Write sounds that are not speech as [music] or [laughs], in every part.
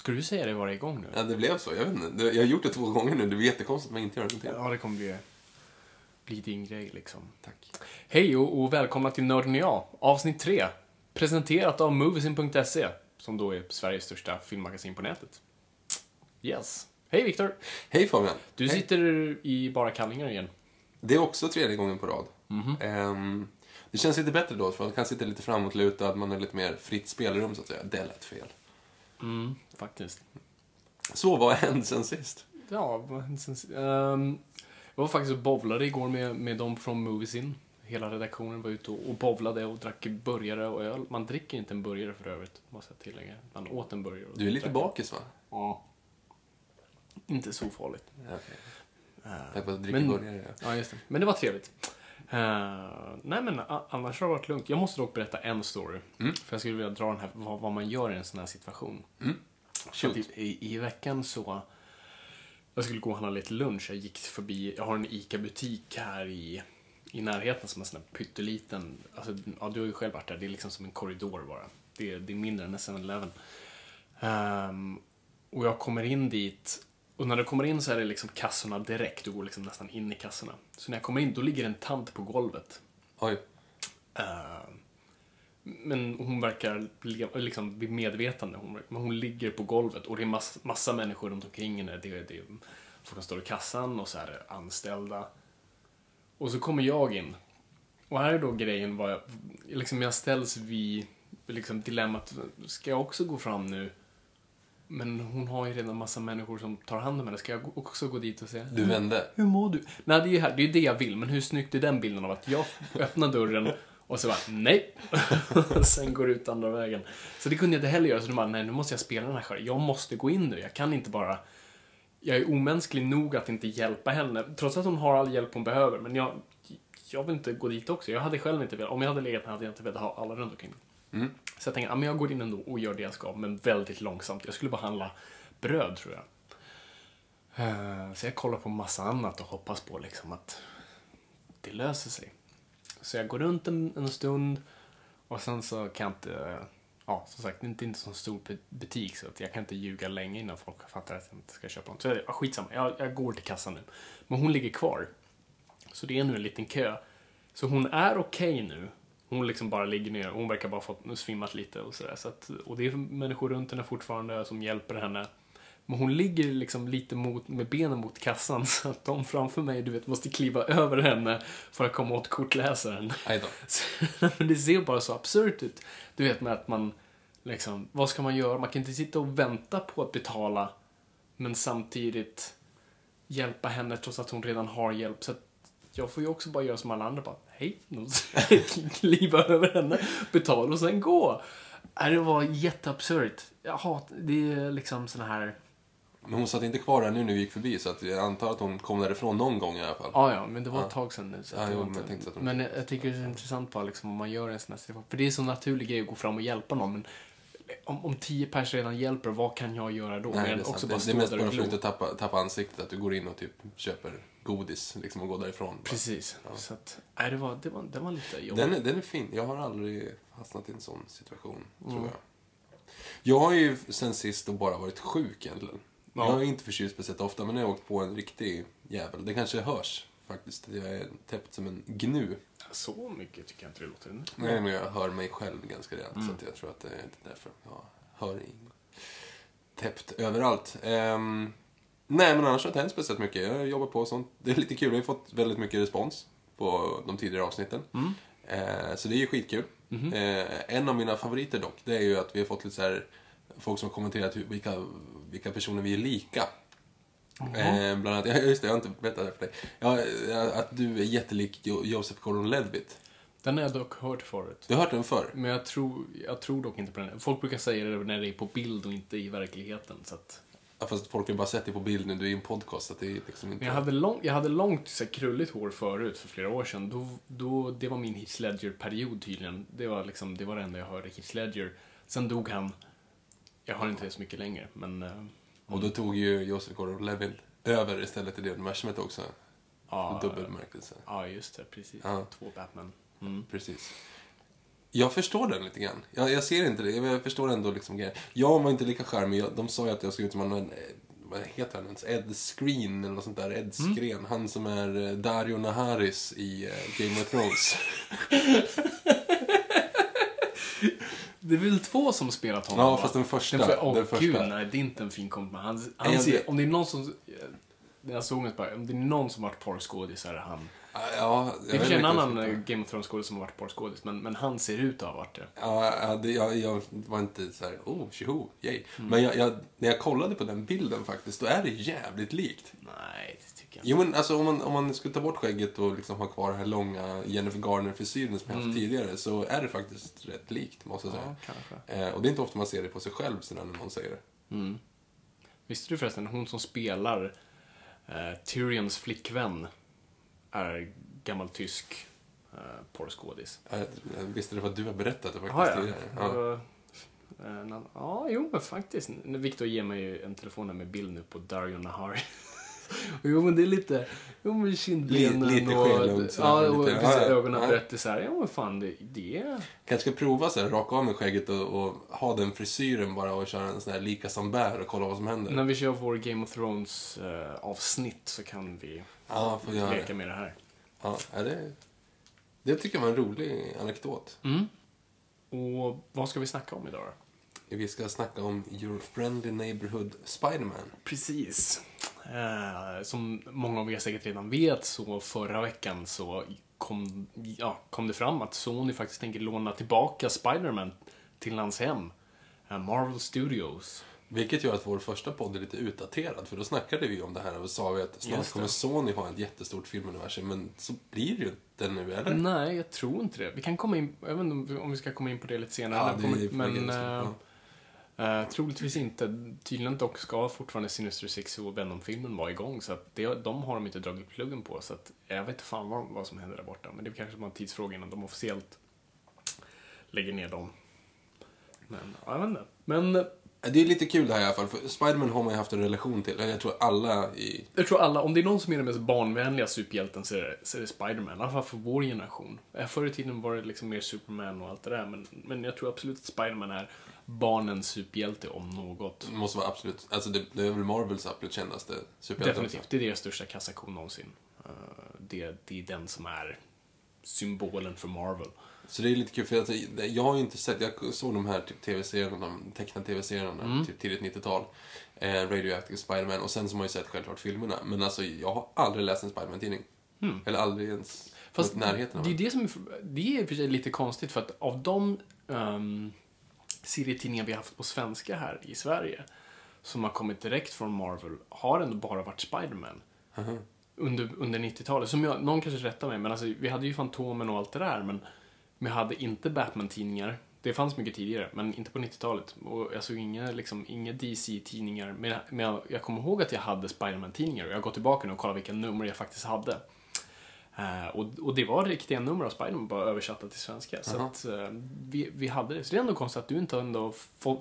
Ska du säga det varje gång nu? Ja, det blev så. Jag vet inte. Jag har gjort det två gånger nu. Det blir jättekonstigt om jag inte gör det till. Ja, det kommer bli, bli din grej liksom. Tack. Hej och, och välkomna till Nörden och jag, avsnitt 3. Presenterat av Moviesin.se, som då är Sveriges största filmmagasin på nätet. Yes. Hej Viktor! Hej Fabian. Du Hej. sitter i bara kallingar igen. Det är också tredje gången på rad. Mhm. Ehm, det känns lite bättre då, för man kan sitta lite framåtlutad, man har lite mer fritt spelrum så att säga. Det lät fel. Mm, faktiskt. Så, vad har hänt sen sist? Ja, vad- sen, ehm, jag var faktiskt och bowlade igår med, med dem från Moviesin. Hela redaktionen var ute och, och bowlade och drack burgare och öl. Man dricker inte en burgare för övrigt, måste jag tillägga. Man åt en burgare. Du är lite bakis va? Ja. Inte så farligt. Jag bara dricker Men- burgare. Ja. Ja, just det. Men det var trevligt. Eh, nej, men annars har det varit lugnt. Jag måste dock berätta en story. Mm. För jag skulle vilja dra den här, vad, vad man gör i en sån här situation. Mm. I, i, veckan så... Jag skulle gå och handla lite lunch. Jag gick förbi, jag har en ICA-butik här i, i närheten som är sån här pytteliten. Alltså, ja, du har ju själv varit där. Det är liksom som en korridor bara. Det är, det är mindre än en 7-Eleven. Ehm, och jag kommer in dit och när du kommer in så är det liksom kassorna direkt. Du går liksom nästan in i kassorna. Så när jag kommer in då ligger en tant på golvet. Oj. Ehm, men hon verkar le- liksom vid medvetande. Hon, men hon ligger på golvet och det är mass, massa människor runt omkring henne. Det, är- det är folk som står i kassan och så är det anställda. Och så kommer jag in. Och här är då grejen vad jag, liksom jag ställs vid liksom dilemmat, ska jag också gå fram nu? Men hon har ju redan massa människor som tar hand om henne. Ska jag också gå dit och säga Du vände. hur mår du? Nej, det är ju här, det, är det jag vill, men hur snyggt är den bilden av att jag öppnar dörren och så bara, nej. [laughs] Sen går ut andra vägen. Så det kunde jag inte heller göra, så nu bara, nej, nu måste jag spela den här själv. Jag måste gå in nu, jag kan inte bara... Jag är omänsklig nog att inte hjälpa henne, trots att hon har all hjälp hon behöver, men jag, jag vill inte gå dit också. Jag hade själv inte velat, om jag hade legat här hade jag inte velat ha alla runt omkring mig. Mm. Så jag tänkte, ja, men jag går in ändå och gör det jag ska, men väldigt långsamt. Jag skulle bara handla bröd, tror jag. Eh, så jag kollar på massa annat och hoppas på liksom att det löser sig. Så jag går runt en, en stund och sen så kan jag inte, ja som sagt, det är inte, en så stor butik så att jag kan inte ljuga länge innan folk fattar att jag inte ska köpa något. Så jag, ja, skitsamma, jag, jag går till kassan nu. Men hon ligger kvar. Så det är nu en liten kö. Så hon är okej nu. Hon liksom bara ligger ner. Hon verkar bara ha svimmat lite och sådär. Så att, och det är människor runt henne fortfarande som hjälper henne. Men hon ligger liksom lite mot, med benen mot kassan [laughs] så att de framför mig, du vet, måste kliva över henne för att komma åt kortläsaren. [laughs] Så, men det ser bara så absurt ut. Du vet med att man, liksom, vad ska man göra? Man kan inte sitta och vänta på att betala, men samtidigt hjälpa henne trots att hon redan har hjälp. Så att jag får ju också bara göra som alla andra, bara hej, kliva [laughs] över henne, betala och sen gå. Nej, Det var jätteabsurt. Jag hatar, det är liksom såna här... Men hon satt inte kvar där nu när vi gick förbi, så att jag antar att hon kom därifrån någon gång i alla fall. Ja, ja, men det var ett tag sedan nu. Så Ja, jo, men jag tänkte att de- men jag, tycker det är intressant bara liksom, om man gör en sån här situation. För det är så naturlig grej att gå fram och hjälpa någon. Men om, om tio pers redan hjälper, vad kan jag göra då? Nej, Men det, är också sant. bara det, det är mest bara för att inte tappa, tappa ansiktet, att du går in och typ köper godis liksom, och går därifrån. Precis. Så att, nej, det var, det var, det var lite jobbigt. Den, är- den är fin. Jag har aldrig fastnat i en sån situation, Mm. tror jag. Jag har ju sen sist då bara varit sjuk egentligen. Ja. Jag är inte förkyld speciellt ofta, men jag har åkt på en riktig jävel. Det kanske hörs faktiskt. Jag är täppt som en gnu. Så mycket tycker jag inte det låter. Mm. Nej, men jag hör mig själv ganska rejält. Så att jag tror att det är därför jag hör i täppt överallt. Ehm, nej, men annars har det inte hänt speciellt mycket. Jag jobbar på och sånt. Det är lite kul. Vi har fått väldigt mycket respons på de tidigare avsnitten. Eh, så det är ju skitkul. Eh, en av mina favoriter dock, det är ju att vi har fått lite så här folk som har kommenterat hur, vilka, vilka personer vi är lika. Eh, bland annat, [laughs] ja, just det, jag har inte berättat det för dig. Ja, eh, att du är jättelik Jo- Joseph Gordon-Levitt. Den har jag dock hört förut. Du har hört den förr? Men jag tror, jag tror dock inte på den. Folk brukar säga det när det är på bild och inte i verkligheten. Så att, Ja, fast folk har bara sett dig på bild nu, du är i en podcast, det är liksom inte... men jag hade, lång, jag hade långt så här, krulligt hår förut, för flera år sedan. Då, då, det var min Heath Ledger-period tydligen. Det var, liksom, det var det enda jag hörde, Heath Ledger. Sen dog han. Jag har inte det så mycket längre, men... eh, Och då tog ju Joseph Gordon-Levitt över istället i det universumet också. Ja, Dubbel bemärkelse. Ja, just det. Precis. Ja. Två Batman. Mm. Precis. Jag förstår den lite grann. Jag, jag ser inte det, men jag förstår ändå liksom grejen. Jag var inte lika charmig. De sa ju att jag såg ut som en, en vad heter han ens? Ed Screen eller något sånt där. Ed Mm. Skren. Han som är eh, Dario Naharis i eh, Game of Thrones. [laughs] Det är väl två som spelat honom? Ja, va? fast den första. Den för, åh, den första. gud, nej, det är inte en fin komplimang. Han, han ser, om det är någon som... När jag såg det bara, om det är någon som varit porrskådis så är det han. Ja, Det är en inte annan Game of Thrones-skådis som har varit porrskådis, men, men han ser ut att ha varit det. Ja, ja, det, jag, jag var inte så här, oh, tjoho, yay. Mm. Men jag, jag, när jag kollade på den bilden faktiskt, då är det jävligt likt. Nej, det tycker jag inte. Jo, men alltså om man, om man skulle ta bort skägget och liksom ha kvar den här långa Jennifer Garner-frisyren som jag haft tidigare, så är det faktiskt rätt likt, måste jag säga. Mm. Ja, kanske. Eh, och det är inte ofta man ser det på sig själv sådär när någon säger det. Mm. Visste du förresten, hon som spelar eh, Tyrions flickvän är gammal tysk eh, porrskådis. Jag, jag visste det var du har berättat det faktiskt tidigare. Ja. Ja. Eh, ja, jo, men faktiskt. Victor ger mig ju en telefon med bild nu på Dario Nahari. [laughs] [laughs] jo, men det är lite... Jo, men kindbenen Lite- lite och... skelugnt sådär, Ja, och lite- precis, ja, ögonen Ja. berättar så här. Ja, men fan, det... det Kanske ska prova så här, raka av med skägget och, och ha den frisyren bara och köra en sån här lika som bär och kolla vad som händer. när vi kör vår Game of Thrones eh, så kan vi Ja, leka det. med det här. Ja, är det, det tycker jag var en rolig anekdot. Mm. Och vad ska vi snacka om idag då? Vi ska snacka om Your Friendly Neighborhood Spiderman. Precis. Eh, som många av er säkert redan vet så förra veckan så kom, ja, kom det fram att Sony faktiskt tänker låna tillbaka Spider-Man till hans hem. Eh, Marvel Studios. Vilket gör att vår första podd är lite utdaterad, för då snackade vi om det här och sa vi att snart kommer Sony ha ett jättestort filmuniversum, men så blir det ju inte nu, eller? Nej, jag tror inte det. Vi kan komma in, jag vet inte om vi- ska komma in på det lite senare. Ja, det men men eh, Ja. Eh, troligtvis inte. Tydligen dock ska fortfarande Sinister Six och Venom-filmen vara igång. Så att det, de har de inte dragit pluggen på. Så att jag vet inte fan vad, vad som händer där borta. Men det är kanske bara en tidsfråga innan de officiellt lägger ner dem. Men, ja, jag vet inte. Men Det är lite kul det här i alla fall, för Spiderman har man ju haft en relation till. Jag tror alla i... jag tror alla, om det är någon som är den mest barnvänliga superhjälten så är det, så är det Spiderman. I alla fall för vår generation. Eh, Förr i tiden var det liksom mer Superman och allt det där. Men, men jag tror absolut att Spiderman är barnens superhjälte om något. Det måste vara absolut... Alltså det, det är väl Marvels absolut kändaste superhjälte. Definitivt. Det är deras största kassako någonsin. Eh, Det, det är den som är symbolen för Marvel. Så det är lite kul, för det- jag har ju inte sett... Jag såg de här typ, tv-serierna, de tecknade tv-serierna, Mm. typ tidigt 90-tal. Eh, Radioactive Spiderman, och sen så har man ju sett självklart filmerna. Men alltså, jag har aldrig läst en Spiderman-tidning. Eller aldrig ens Mm. Fast närheten av det är det. som är, det är i och för sig lite konstigt för att av de um, serietidningar vi har haft på svenska här i Sverige som har kommit direkt från Marvel har ändå bara varit Spiderman. Under, under 90-talet. Som jag, någon kanske rättar mig, men alltså, vi hade ju Fantomen och allt det där, men vi hade inte Batman-tidningar. Det fanns mycket tidigare, men inte på 90-talet. Och jag såg inga, liksom, inga DC-tidningar. Men, men jag, jag kommer ihåg att jag hade Spiderman-tidningar och jag gått tillbaka nu och kollat vilka nummer jag faktiskt hade. Eh, och, och det var riktiga nummer av Spiderman, bara översatta till svenska. Så Jaha. att eh, vi, vi hade det. Så det är ändå konstigt att du inte ändå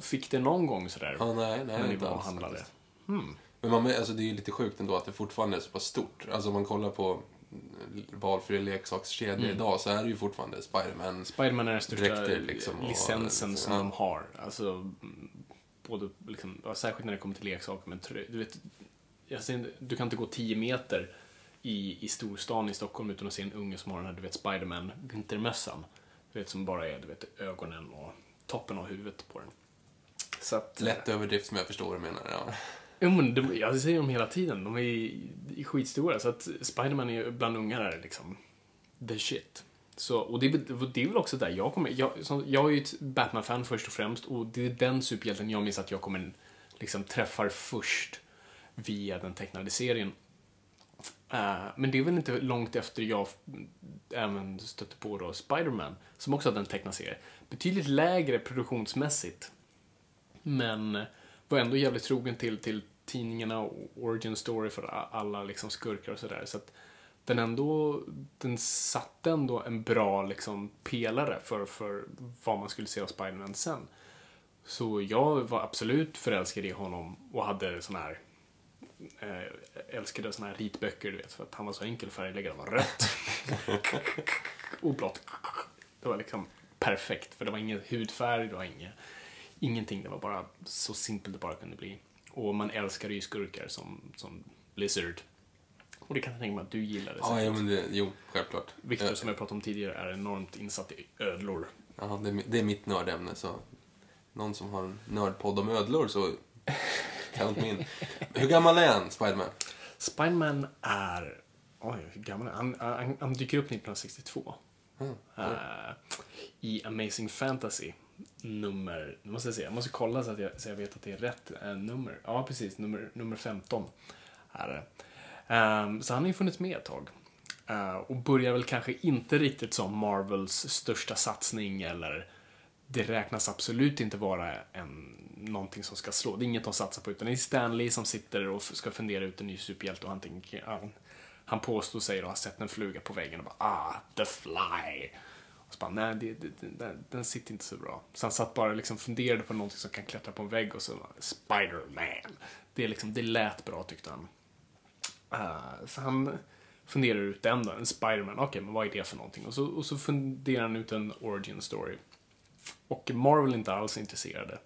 fick det någon gång sådär. Ja, nej, nej, när ni var och handlade. Hmm. Men man, alltså, det är ju lite sjukt ändå att det fortfarande är så pass stort. Alltså om man kollar på valfria leksakskedjor Mm. idag så är det ju fortfarande Spiderman. Spiderman är den största Dräkter, liksom, och- licensen som ja. de har. Alltså, mm, både, liksom, särskilt när det kommer till leksaker. Men du, vet, jag ser, du kan inte gå 10 meter i, i storstan i Stockholm utan att se en unge som har den här, du vet, Spiderman vintermössan. Du vet, som bara är, du vet, ögonen och toppen av huvudet på den. Så att, Lätt överdrift som jag förstår vad du menar. Ja. Jo, men de, jag säger dem hela tiden. De är, skitstora. Så att Spiderman är bland ungar är liksom the shit. Så, och det, är det är väl också där jag kommer... Jag, som, jag är ju ett Batman-fan först och främst och det är den superhjälten jag minns att jag kommer liksom träffar först via den tecknade serien. Eh, men det är väl inte långt efter jag även stötte på då Spider-Man, som också hade en tecknad serie. Betydligt lägre produktionsmässigt. Men var ändå jävligt trogen till, till tidningarna och origin story för alla liksom skurkar och sådär. Så att den ändå, den satte ändå en bra liksom pelare för, för vad man skulle se av Spiderman sen. Så jag var absolut förälskad i honom och hade sån här älskade såna här ritböcker, du vet, för att han var så enkel att färglägga. Det var rött [laughs] och blått. Det var liksom perfekt, för det var ingen hudfärg, det var inget, ingenting. Det var bara så simpelt det bara kunde bli. Och man älskar ju skurkar som, som Lizard. Och det kan jag tänka mig att du gillade. Ja, ja, men det, jo, självklart. Victor, Ja, som jag pratade om tidigare, är enormt insatt i ödlor. Ja, det, det är mitt nördämne, så någon som har en nördpodd om ödlor så [laughs] count me in. Hur gammal är han, Spiderman? Spiderman är... Oj, hur gammal är han? Han, han, han dyker upp 1962. Mm. Eh, I Amazing Fantasy. Nummer... Nu måste jag se, jag måste kolla så att jag, så jag vet att det är rätt eh, nummer. Ja, precis. Nummer, nummer 15 är det. Ehm, så han har ju funnits med ett tag. Eh, och börjar väl kanske inte riktigt som Marvels största satsning eller det räknas absolut inte vara en, någonting som ska slå. Det är inget de satsar på utan det är Stanley som sitter och ska fundera ut en ny superhjälte och han tänker, han, han påstår sig ha sett en fluga på väggen och bara ah, the fly. Och så bara, nej, det, det, det, den, sitter inte så bra. Så han satt bara liksom och liksom funderade på någonting som kan klättra på en vägg och så bara, Spider-Man. Det, är liksom, det lät bra tyckte han. Uh, så han funderar ut den då, en Spider-Man. Okej, men vad är det för någonting? Och så, och så funderar han ut en origin story. Och Marvel är inte alls intresserade.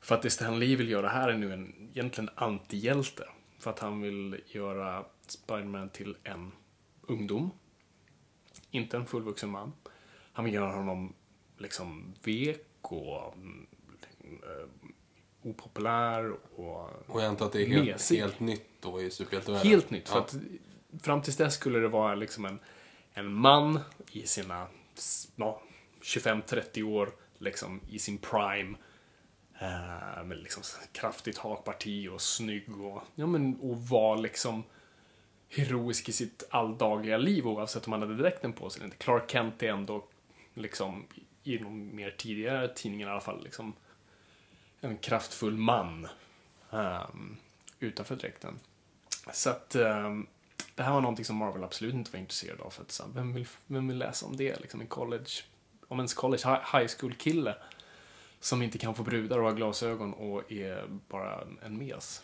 För att det Stan Lee vill göra här är nu en egentligen antihjälte. För att han vill göra Spider-Man till en ungdom. Inte en fullvuxen man. Han vill göra honom liksom vek och eh, opopulär och Och jag antar att det är helt, Mesig. helt nytt då i superhjältevärlden. Helt nytt. För Ja. att fram tills dess skulle det vara liksom en, en man i sina ja, 25-30 år, liksom i sin prime. Eh, med liksom kraftigt hakparti och snygg och, ja, men, och var liksom heroisk i sitt alldagliga liv oavsett om han hade dräkten på sig eller inte. Clark Kent är ändå liksom i de mer tidigare tidningarna i alla fall liksom en kraftfull man um, utanför dräkten. Så att um, det här var någonting som Marvel absolut inte var intresserad av. För att, så, vem, vill, vem vill läsa om det? Liksom en college, om ens college high school kille som inte kan få brudar och har glasögon och är bara en mes.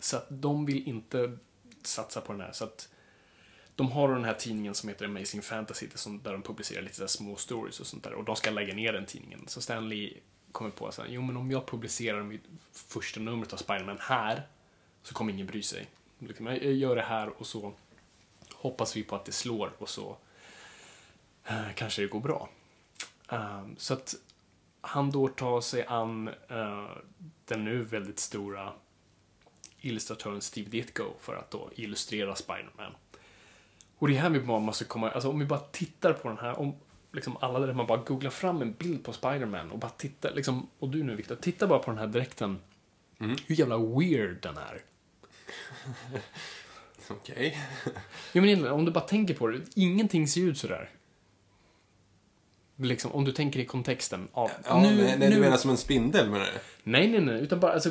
Så att de vill inte satsa på den här. Så att de har den här tidningen som heter Amazing Fantasy där de publicerar lite så små stories och sånt där. Och de ska lägga ner den tidningen. Så Stanley kommer på att jo men om jag publicerar mitt första numret av Spiderman här så kommer ingen bry sig. Liksom, jag gör det här och så hoppas vi på att det slår och så eh, kanske det går bra. Ehm, så att han då tar sig an eh, den nu väldigt stora illustratören Steve Ditko för att då illustrera Spider-Man. Och det är här vi bara måste komma, alltså om vi bara tittar på den här, om liksom alla där man bara googlar fram en bild på Spider-Man och bara tittar, liksom, och du nu Victor, titta bara på den här dräkten. Hur jävla weird den är. [laughs] Okej. Ja, men egentligen, om du bara tänker på det, ingenting ser ut sådär. Liksom, om du tänker i kontexten av... Ja, nej, nej, du menar som en spindel menar du? Nej, nej, nej, utan bara, alltså,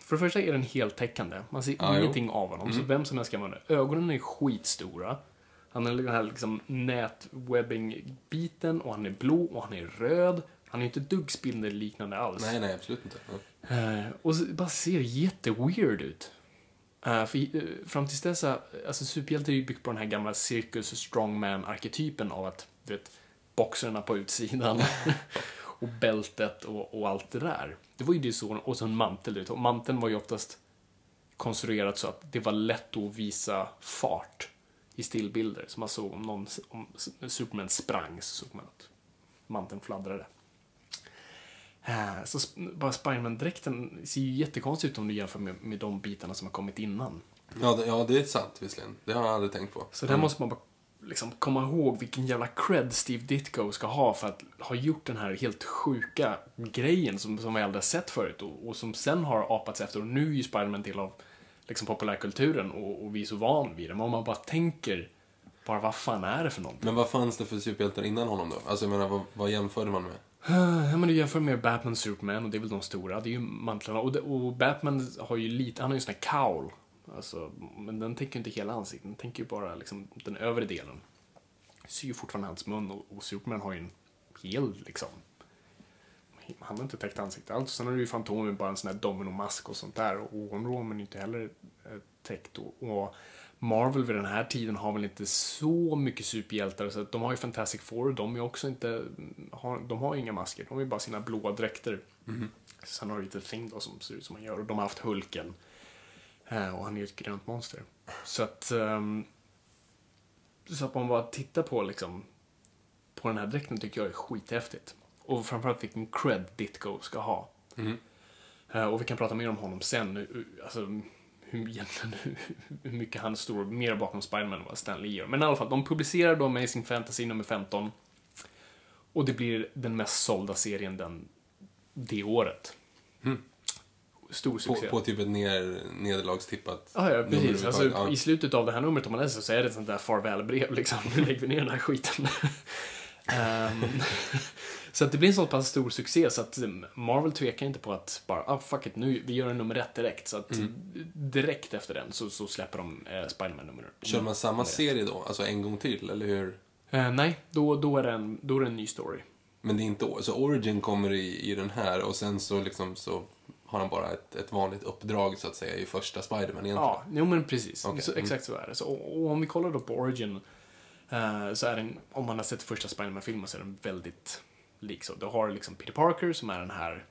för det första är den heltäckande. Man ser jo. ingenting av honom, så vem som helst kan vara det. Ögonen är skitstora. Han har den här liksom nätwebbing-biten och han är blå och han är röd. Han är ju inte ett dugg spindelliknande alls. Nej, nej, absolut inte. Eh, och så bara ser jätteweird ut. Eh, för, eh, fram tills dess, alltså superhjälte är ju byggt på den här gamla cirkus strongman-arketypen av att, du vet, boxerna på utsidan [laughs] och bältet och, och allt det där. Det var ju det så, och så en mantel, vet. Och manteln var ju oftast konstruerat så att det var lätt att visa fart i stillbilder. Så man såg om någon, om Superman sprang så såg man att manteln fladdrade. Eh, Så bara Spiderman-dräkten ser ju jättekonstig ut om du jämför med, med de bitarna som har kommit innan. Ja, det, ja, det är sant visserligen. Det har jag aldrig tänkt på. Så där måste man bara liksom komma ihåg vilken jävla cred Steve Ditko ska ha för att ha gjort den här helt sjuka grejen som, som vi aldrig har sett förut och, och som sen har apats efter och nu är ju Spiderman till av liksom populärkulturen och, och vi är så van vid det. Men om man bara tänker bara vad fan är det för någonting? Men vad fanns det för superhjältar innan honom då? Alltså jag menar, vad, vad jämförde man med? Ja, men du jämför med Batman Superman och det är väl de stora. Det är ju mantlarna. Och, det, och Batman har ju lite, han har ju en sån här cowl. Alltså, men den tänker inte hela ansiktet, den tänker ju bara liksom den övre delen. Ser ju fortfarande hans mun och, och Superman har ju en hel liksom. Han har inte täckt ansiktet alls. Sen har du ju Fantomen med bara en sån här dominomask och sånt där. Och Woman är inte heller eh, täckt. Och, och Marvel vid den här tiden har väl inte så mycket superhjältar. Så att de har ju Fantastic Four, de är också inte, har, de har ju inga masker. De har ju bara sina blåa dräkter. Sen har du lite Thing då som ser ut som han gör. Och de har haft Hulken. Och han är ju ett grönt monster. Så att, ehm, så att man bara tittar på liksom, på den här dräkten tycker jag är skithäftigt. Och framförallt vilken cred Ditko ska ha. Eh, Och vi kan prata mer om honom sen. nu, Alltså, hur, egentligen, [laughs] hur mycket han står mer bakom Spiderman än vad Stan Lee gör. Men i alla fall, de publicerar då Amazing Fantasy nummer 15. Och det blir den mest sålda serien den, det året. Stor På, succé. på typ ett ner, nederlagstippat Ja, ja, precis. Alltså, Ja. I slutet av det här numret, om man läser så är det ett sånt där farväl-brev liksom. Nu lägger vi ner den här skiten. [laughs] Ehm, så att det blir en så pass stor succé så att um, Marvel tvekar inte på att bara, ah, fuck it, nu, vi gör en nummer ett direkt. Så att Mm. direkt efter den så, så släpper de eh, Spiderman nummer Kör man samma serie då? Alltså en gång till, eller hur? Eh, nej, då, då, är det en, då är det en ny story. Men det är inte... Så Origin kommer i, i den här och sen så liksom så har han bara ett, ett vanligt uppdrag så att säga i första Spiderman egentligen. Ja, jo men precis. Okej, Så, mm. exakt så är det. Så, och, och om vi kollar då på Origin, eh, så är den, om man har sett första Spiderman-filmen så är den väldigt lik så. Du har liksom Peter Parker som är den här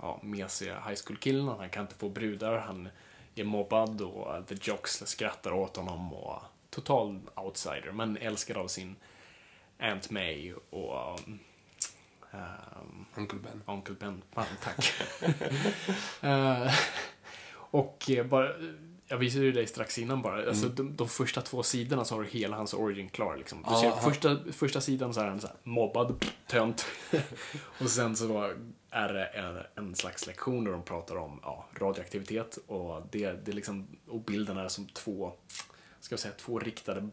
ja, mesiga high school-killen, han kan inte få brudar, han är mobbad och the jocks skrattar åt honom och total outsider, men älskad av sin Aunt May och um, um, Uncle Ben. Onkel Ben. Fan, tack. [laughs] [laughs] Eh, och eh, bara, jag visade ju dig strax innan bara. Alltså, de, de första två sidorna så har du hela hans origin klar. Liksom. Du ser första, första sidan så är han så här, mobbad, tönt. [laughs] och sen så är det en, en slags lektion där de pratar om ja, radioaktivitet. Och, det, det liksom, och bilden är som två, ska jag säga, två riktade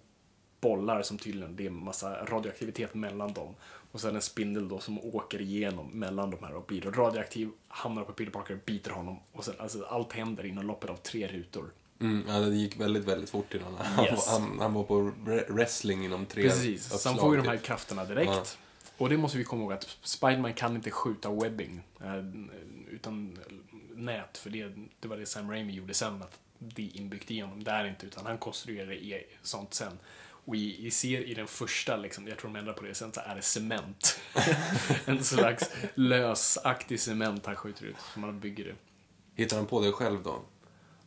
bollar som tydligen, det är massa radioaktivitet mellan dem. Och sen en spindel då som åker igenom mellan de här och blir radioaktiv, hamnar på Peter Parker, biter honom. Och sen, alltså allt händer inom loppet av tre rutor. Mm, ja, det gick väldigt, väldigt fort innan. Han, Yes. han, han var på re- wrestling inom tre Precis, så han får ju de här typ. krafterna direkt. Ja. Och det måste vi komma ihåg att Spiderman kan inte skjuta webbing eh, utan nät, för det, det var det Sam Raimi gjorde sen, att det är inbyggt i honom. Det är inte, utan han konstruerade sånt sen. Och i, i, ser, i den första, liksom, jag tror de ändrar på det sen, så är det cement. [laughs] en slags lösaktig cement han skjuter ut, som man bygger det. Hittar han på det själv då?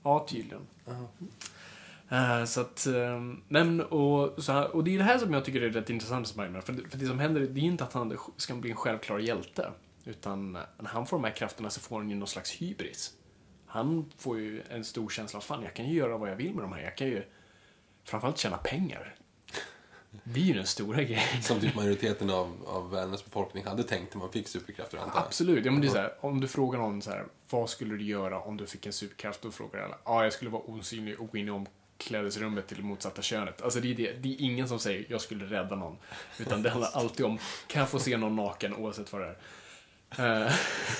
Ja, tydligen. Eh, så att, uh, men, och, så här, och det är det här som jag tycker är rätt intressant med Spiderman. För, det- för det som händer, det är ju inte att han ska bli en självklar hjälte. Utan när han får de här krafterna så får han ju någon slags hybris. Han får ju en stor känsla av, fan jag kan ju göra vad jag vill med de här. Jag kan ju framförallt tjäna pengar. Det är ju den stora grejen. Som typ majoriteten av, av världens befolkning hade tänkt när man fick superkrafter, antar jag. Absolut. Ja, men det är så här, om du frågar någon så här, vad skulle du göra om du fick en superkraft? Då frågar alla, ja, jag skulle vara osynlig och gå in i omklädningsrummet till motsatta könet. Alltså det är, det, det är ingen som säger, jag skulle rädda någon. Utan det handlar alltid om, kan jag få se någon naken oavsett vad det är? Eh,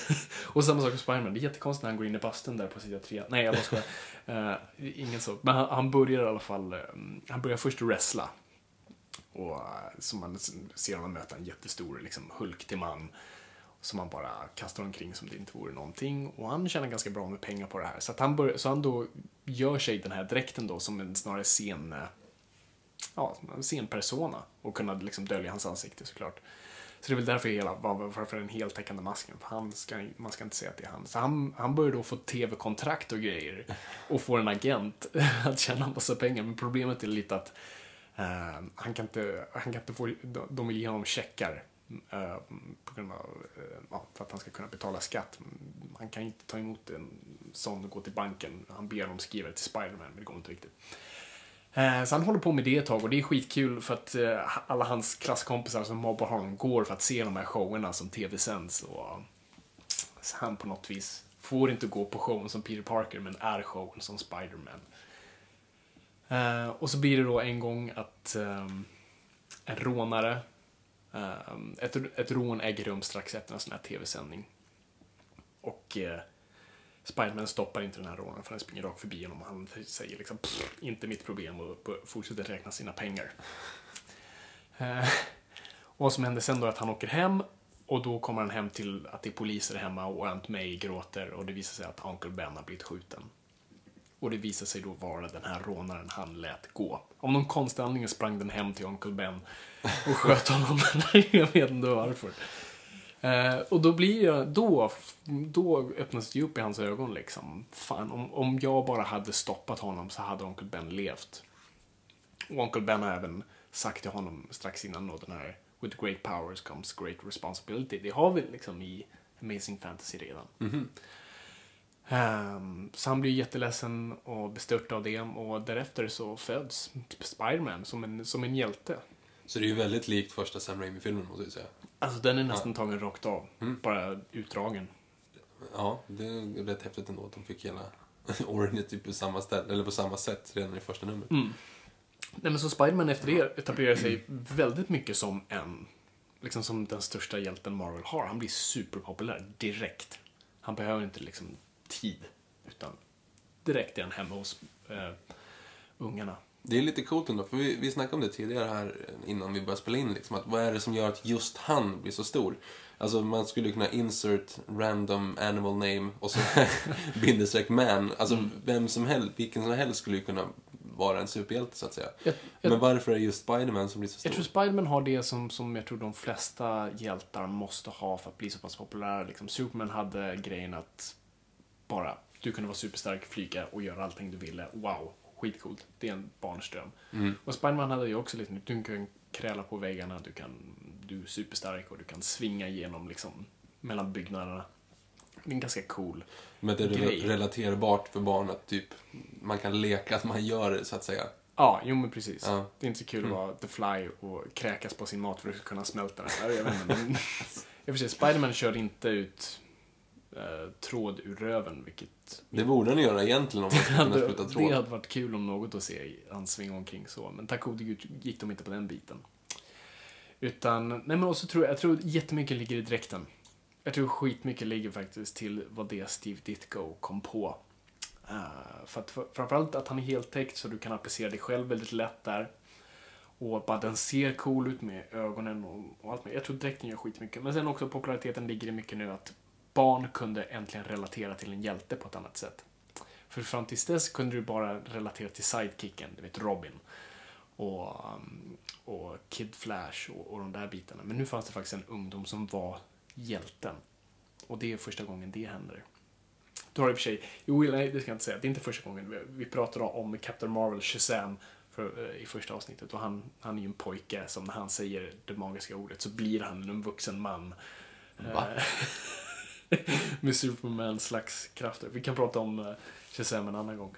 [laughs] och samma sak med Spiderman. Det är jättekonstigt när han går in i bastun där på sida tre. Nej, jag bara skojar. Uh, ingen så. Men han, han, börjar i alla fall, um, han börjar först wrestla. Och eh, som man ser honom möta en jättestor liksom, Hulk till man. Som han bara kastar omkring som det inte vore någonting. Och han tjänar ganska bra med pengar på det här. Så, att han, bör, så han då gör sig den här dräkten då som en snarare scen, eh, ja, scenpersona. Och kunna liksom dölja hans ansikte såklart. Så det är väl därför, hela, varför den heltäckande masken. För han ska, man ska inte säga att det är han. Så han, han börjar då få tv-kontrakt och grejer. Och får en agent [laughs] att tjäna en massa pengar. Men problemet är lite att uh, han, kan inte, han kan inte få, de vill ge honom checkar. Uh, på grund av, uh, för att han ska kunna betala skatt. Han kan inte ta emot en sån och gå till banken. Han ber dem skriva det till Spiderman, men det går inte riktigt. Så han håller på med det ett tag och det är skitkul för att eh, alla hans klasskompisar som mobbar honom går för att se de här showerna som tv-sänds. Och så han på något vis får inte gå på showen som Peter Parker men är showen som Spiderman. Eh, och så blir det då en gång att eh, en rånare, eh, ett, ett rån äger rum strax efter en sån här tv-sändning. Och eh, Spiderman stoppar inte den här rånaren för han springer rakt förbi honom och han säger liksom inte mitt problem och fortsätter räkna sina pengar. Eh, och vad som händer sen då är att han åker hem och då kommer han hem till att det är poliser hemma och Aunt May gråter och det visar sig att Uncle Ben har blivit skjuten. Och det visade sig då vara den här rånaren han lät gå. Om någon konstig anledning sprang den hem till Uncle Ben och sköt honom. [laughs] jag vet inte varför. Eh, och då blir jag, då, då öppnas det upp i hans ögon liksom. Fan, om, om jag bara hade stoppat honom så hade Onkel Ben levt. Och Onkel Ben har även sagt till honom strax innan då den här With great powers comes great responsibility. Det har vi liksom i Amazing Fantasy redan. Mm -hmm. Um, så han blir jätteledsen och bestört av det och därefter så föds Spiderman som en, som en hjälte. Så det är ju väldigt likt första Sam Raimi-filmen måste jag säga. Alltså den är nästan ja. tagen rakt av. Mm. Bara utdragen. Ja, det är rätt häftigt ändå att de fick hela [laughs] Orange typ på samma, ställe, eller på samma sätt redan i första numret. Mm. Nej men så Spiderman efter det etablerar sig väldigt mycket som en, liksom som den största hjälten Marvel har. Han blir superpopulär direkt. Han behöver inte liksom tid, utan direkt är han hemma hos äh, ungarna. Det är lite coolt ändå, för vi, vi snackade om det tidigare här innan vi började spela in. Liksom, att vad är det som gör att just han blir så stor? Alltså man skulle kunna insert random animal name och så [laughs] bindestreck man. Alltså mm. vem som helst, vilken som helst skulle ju kunna vara en superhjälte så att säga. Jag, jag, Men varför är det just Spiderman som blir så stor? Jag tror Spiderman har det som, som jag tror de flesta hjältar måste ha för att bli så pass populära. Liksom, Superman hade grejen att bara, du kunde vara superstark, flyga och göra allting du ville. Wow, skitcoolt. Det är en barnsdröm. Mm. Och Spiderman hade ju också lite, du kan kräla på väggarna, du kan, du är superstark och du kan svinga igenom liksom mellan byggnaderna. Det är en ganska cool Men det är grej. relaterbart för barn att typ, man kan leka att man gör det så att säga. Ja, jo men precis. Ja. Det är inte så kul mm. att vara The Fly och kräkas på sin mat för att kunna smälta den. Jag vet inte, men... [laughs] I och för sig, Spiderman kör inte ut eh, tråd ur röven, vilket... Det borde han göra egentligen om man [laughs] kunna spruta tråd. Det hade varit kul om något att se han svinga omkring så, men tack gode gud gick de inte på den biten. Utan, nej men också tror jag, jag tror jättemycket ligger i dräkten. Jag tror skitmycket ligger faktiskt till vad det Steve Ditko kom på. Uh, för att för, framförallt att han är heltäckt så du kan applicera dig själv väldigt lätt där. Och bara den ser cool ut med ögonen och, och allt med. Jag tror dräkten gör skitmycket. Men sen också populariteten ligger i mycket nu att barn kunde äntligen relatera till en hjälte på ett annat sätt. För fram tills dess kunde du bara relatera till sidekicken, du vet Robin. Och, um, och Kid Flash och, och de där bitarna. Men nu fanns det faktiskt en ungdom som var hjälten. Och det är första gången det händer. Då har i och för sig, jo, nej, det ska jag inte säga, det är inte första gången. Vi pratar om Captain Marvel, Shazam, för, uh, i första avsnittet. Och han, han är ju en pojke som när han säger det magiska ordet så blir han en vuxen man. Va? [laughs] [laughs] Med Supermans slags krafter. Vi kan prata om uh, Shazam en annan gång.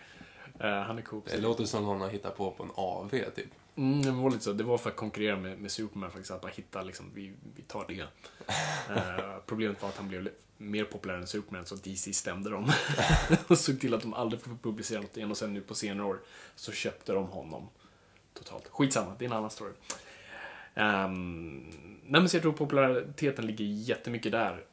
Uh, han är cool. Det låter som någon har hittat på på en AV, typ. Mm, det var lite så. Det var för att konkurrera med, med Superman faktiskt. Att bara hitta, liksom, vi, vi tar det. uh, [laughs] problemet var att han blev mer populär än Superman, så DC stämde dem. [laughs] och såg till att de aldrig får publicera något igen. Och sen nu på senare år så köpte de honom totalt. Skitsamma, det är en annan story. Um, nej, men så jag tror populariteten ligger jättemycket där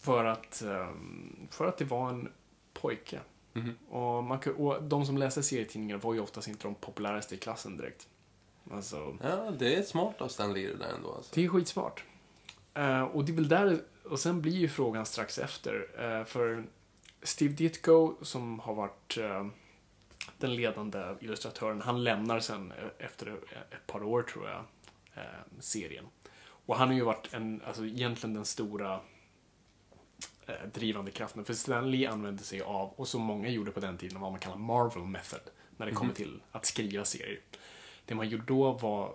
För att, ehm, för att det var en pojke. Mhm. Och, man, och de som läser serietidningar var ju oftast inte de populäraste i klassen direkt. Alltså, Ja, det är smart av Stan Lee det där ändå. Alltså. det är skitsmart. Eh, och det är väl där, och sen blir ju frågan strax efter. eh, för Steve Ditko, som har varit eh, den ledande illustratören, han lämnar sen efter ett par år, tror jag, serien. Och han har ju varit en, alltså egentligen den stora drivande kraften. För Stan Lee använde sig av, och så många gjorde på den tiden, vad man kallar Marvel method. När det kommer till att skriva serier. Det man gjorde då var,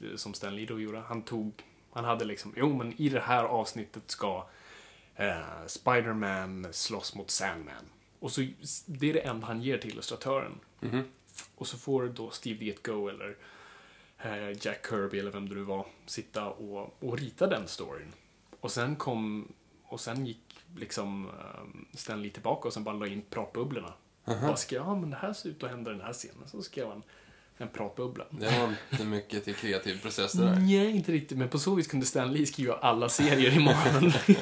eh, som Stan Lee då gjorde, han tog, han hade liksom, jo men i det här avsnittet ska eh, Spider-Man slåss mot Sandman. Och så, det är det enda han ger till illustratören. Mhm. Och så får då Steve Ditko eller eh, Jack Kirby eller vem det nu var sitta och, och rita den storyn. Och sen kom, och sen gick liksom um, Stan Lee tillbaka och sen bara la in pratbubblorna. Bara skrev, ja men det här ser ut att hända den här scenen. Så skrev han en pratbubbla. Det var inte mycket till kreativ process det där. Nej, inte riktigt. Men på så vis kunde Stan Lee skriva alla serier i Marvel. [laughs]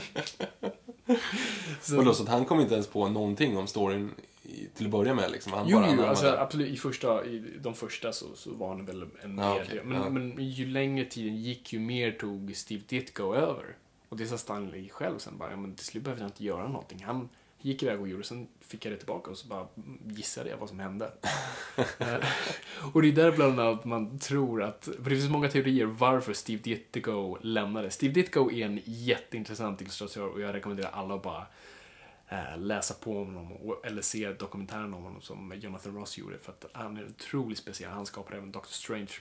så, Och då, så att han kom inte ens på någonting om storyn i, till att börja med liksom. Han Jo, bara jo alltså, det. absolut. I, första, I de första så, så var han väl en Ja, mer... okej, men, ja. men ju längre tiden gick, ju mer tog Steve Ditko över. Och det sa Stanley själv sen bara, ja, men till slut behövde jag inte göra någonting. Han gick iväg och gjorde, sen fick jag det tillbaka och så bara gissade jag vad som hände. [laughs] Eh, och det är där bland annat man tror att, för det finns många teorier varför Steve Ditko lämnade. Steve Ditko är en jätteintressant illustratör och jag rekommenderar alla att bara eh, läsa på om honom eller se dokumentären om honom som Jonathan Ross gjorde för att han är otroligt speciell. Han skapar även Doctor Strange.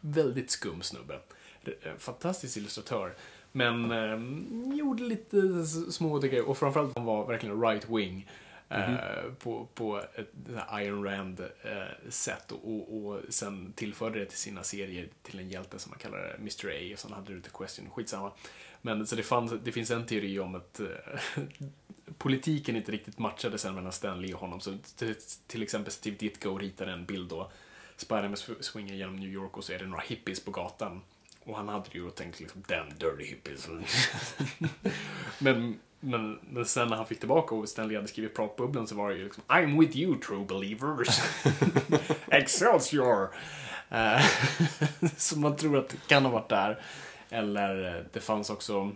Väldigt skum snubbe. Eh, Fantastisk illustratör. Men eh, gjorde lite s- små grejer och framförallt han var verkligen right wing. eh, på, på ett Iron Rand eh, sätt och, och, sen tillförde det till sina serier till en hjälte som man kallar Mr. A och sen hade du The Question, skitsamma. Men så det, fanns, det finns en teori om att eh, [laughs] politiken inte riktigt matchade sen mellan Stan Lee och honom. Så till, till exempel Steve Ditko ritade en bild då. Spiderman sw- swinger genom New York och så är det några hippies på gatan. Och han hade ju tänkt liksom, damn dirty hippies. [laughs] men, men, men sen när han fick tillbaka och Stan Lee hade skrivit pratbubblan så var det ju liksom I'm with you true believers. [laughs] Excelsior! Eh, [laughs] så man tror att det kan ha varit där. Eller eh, det fanns också,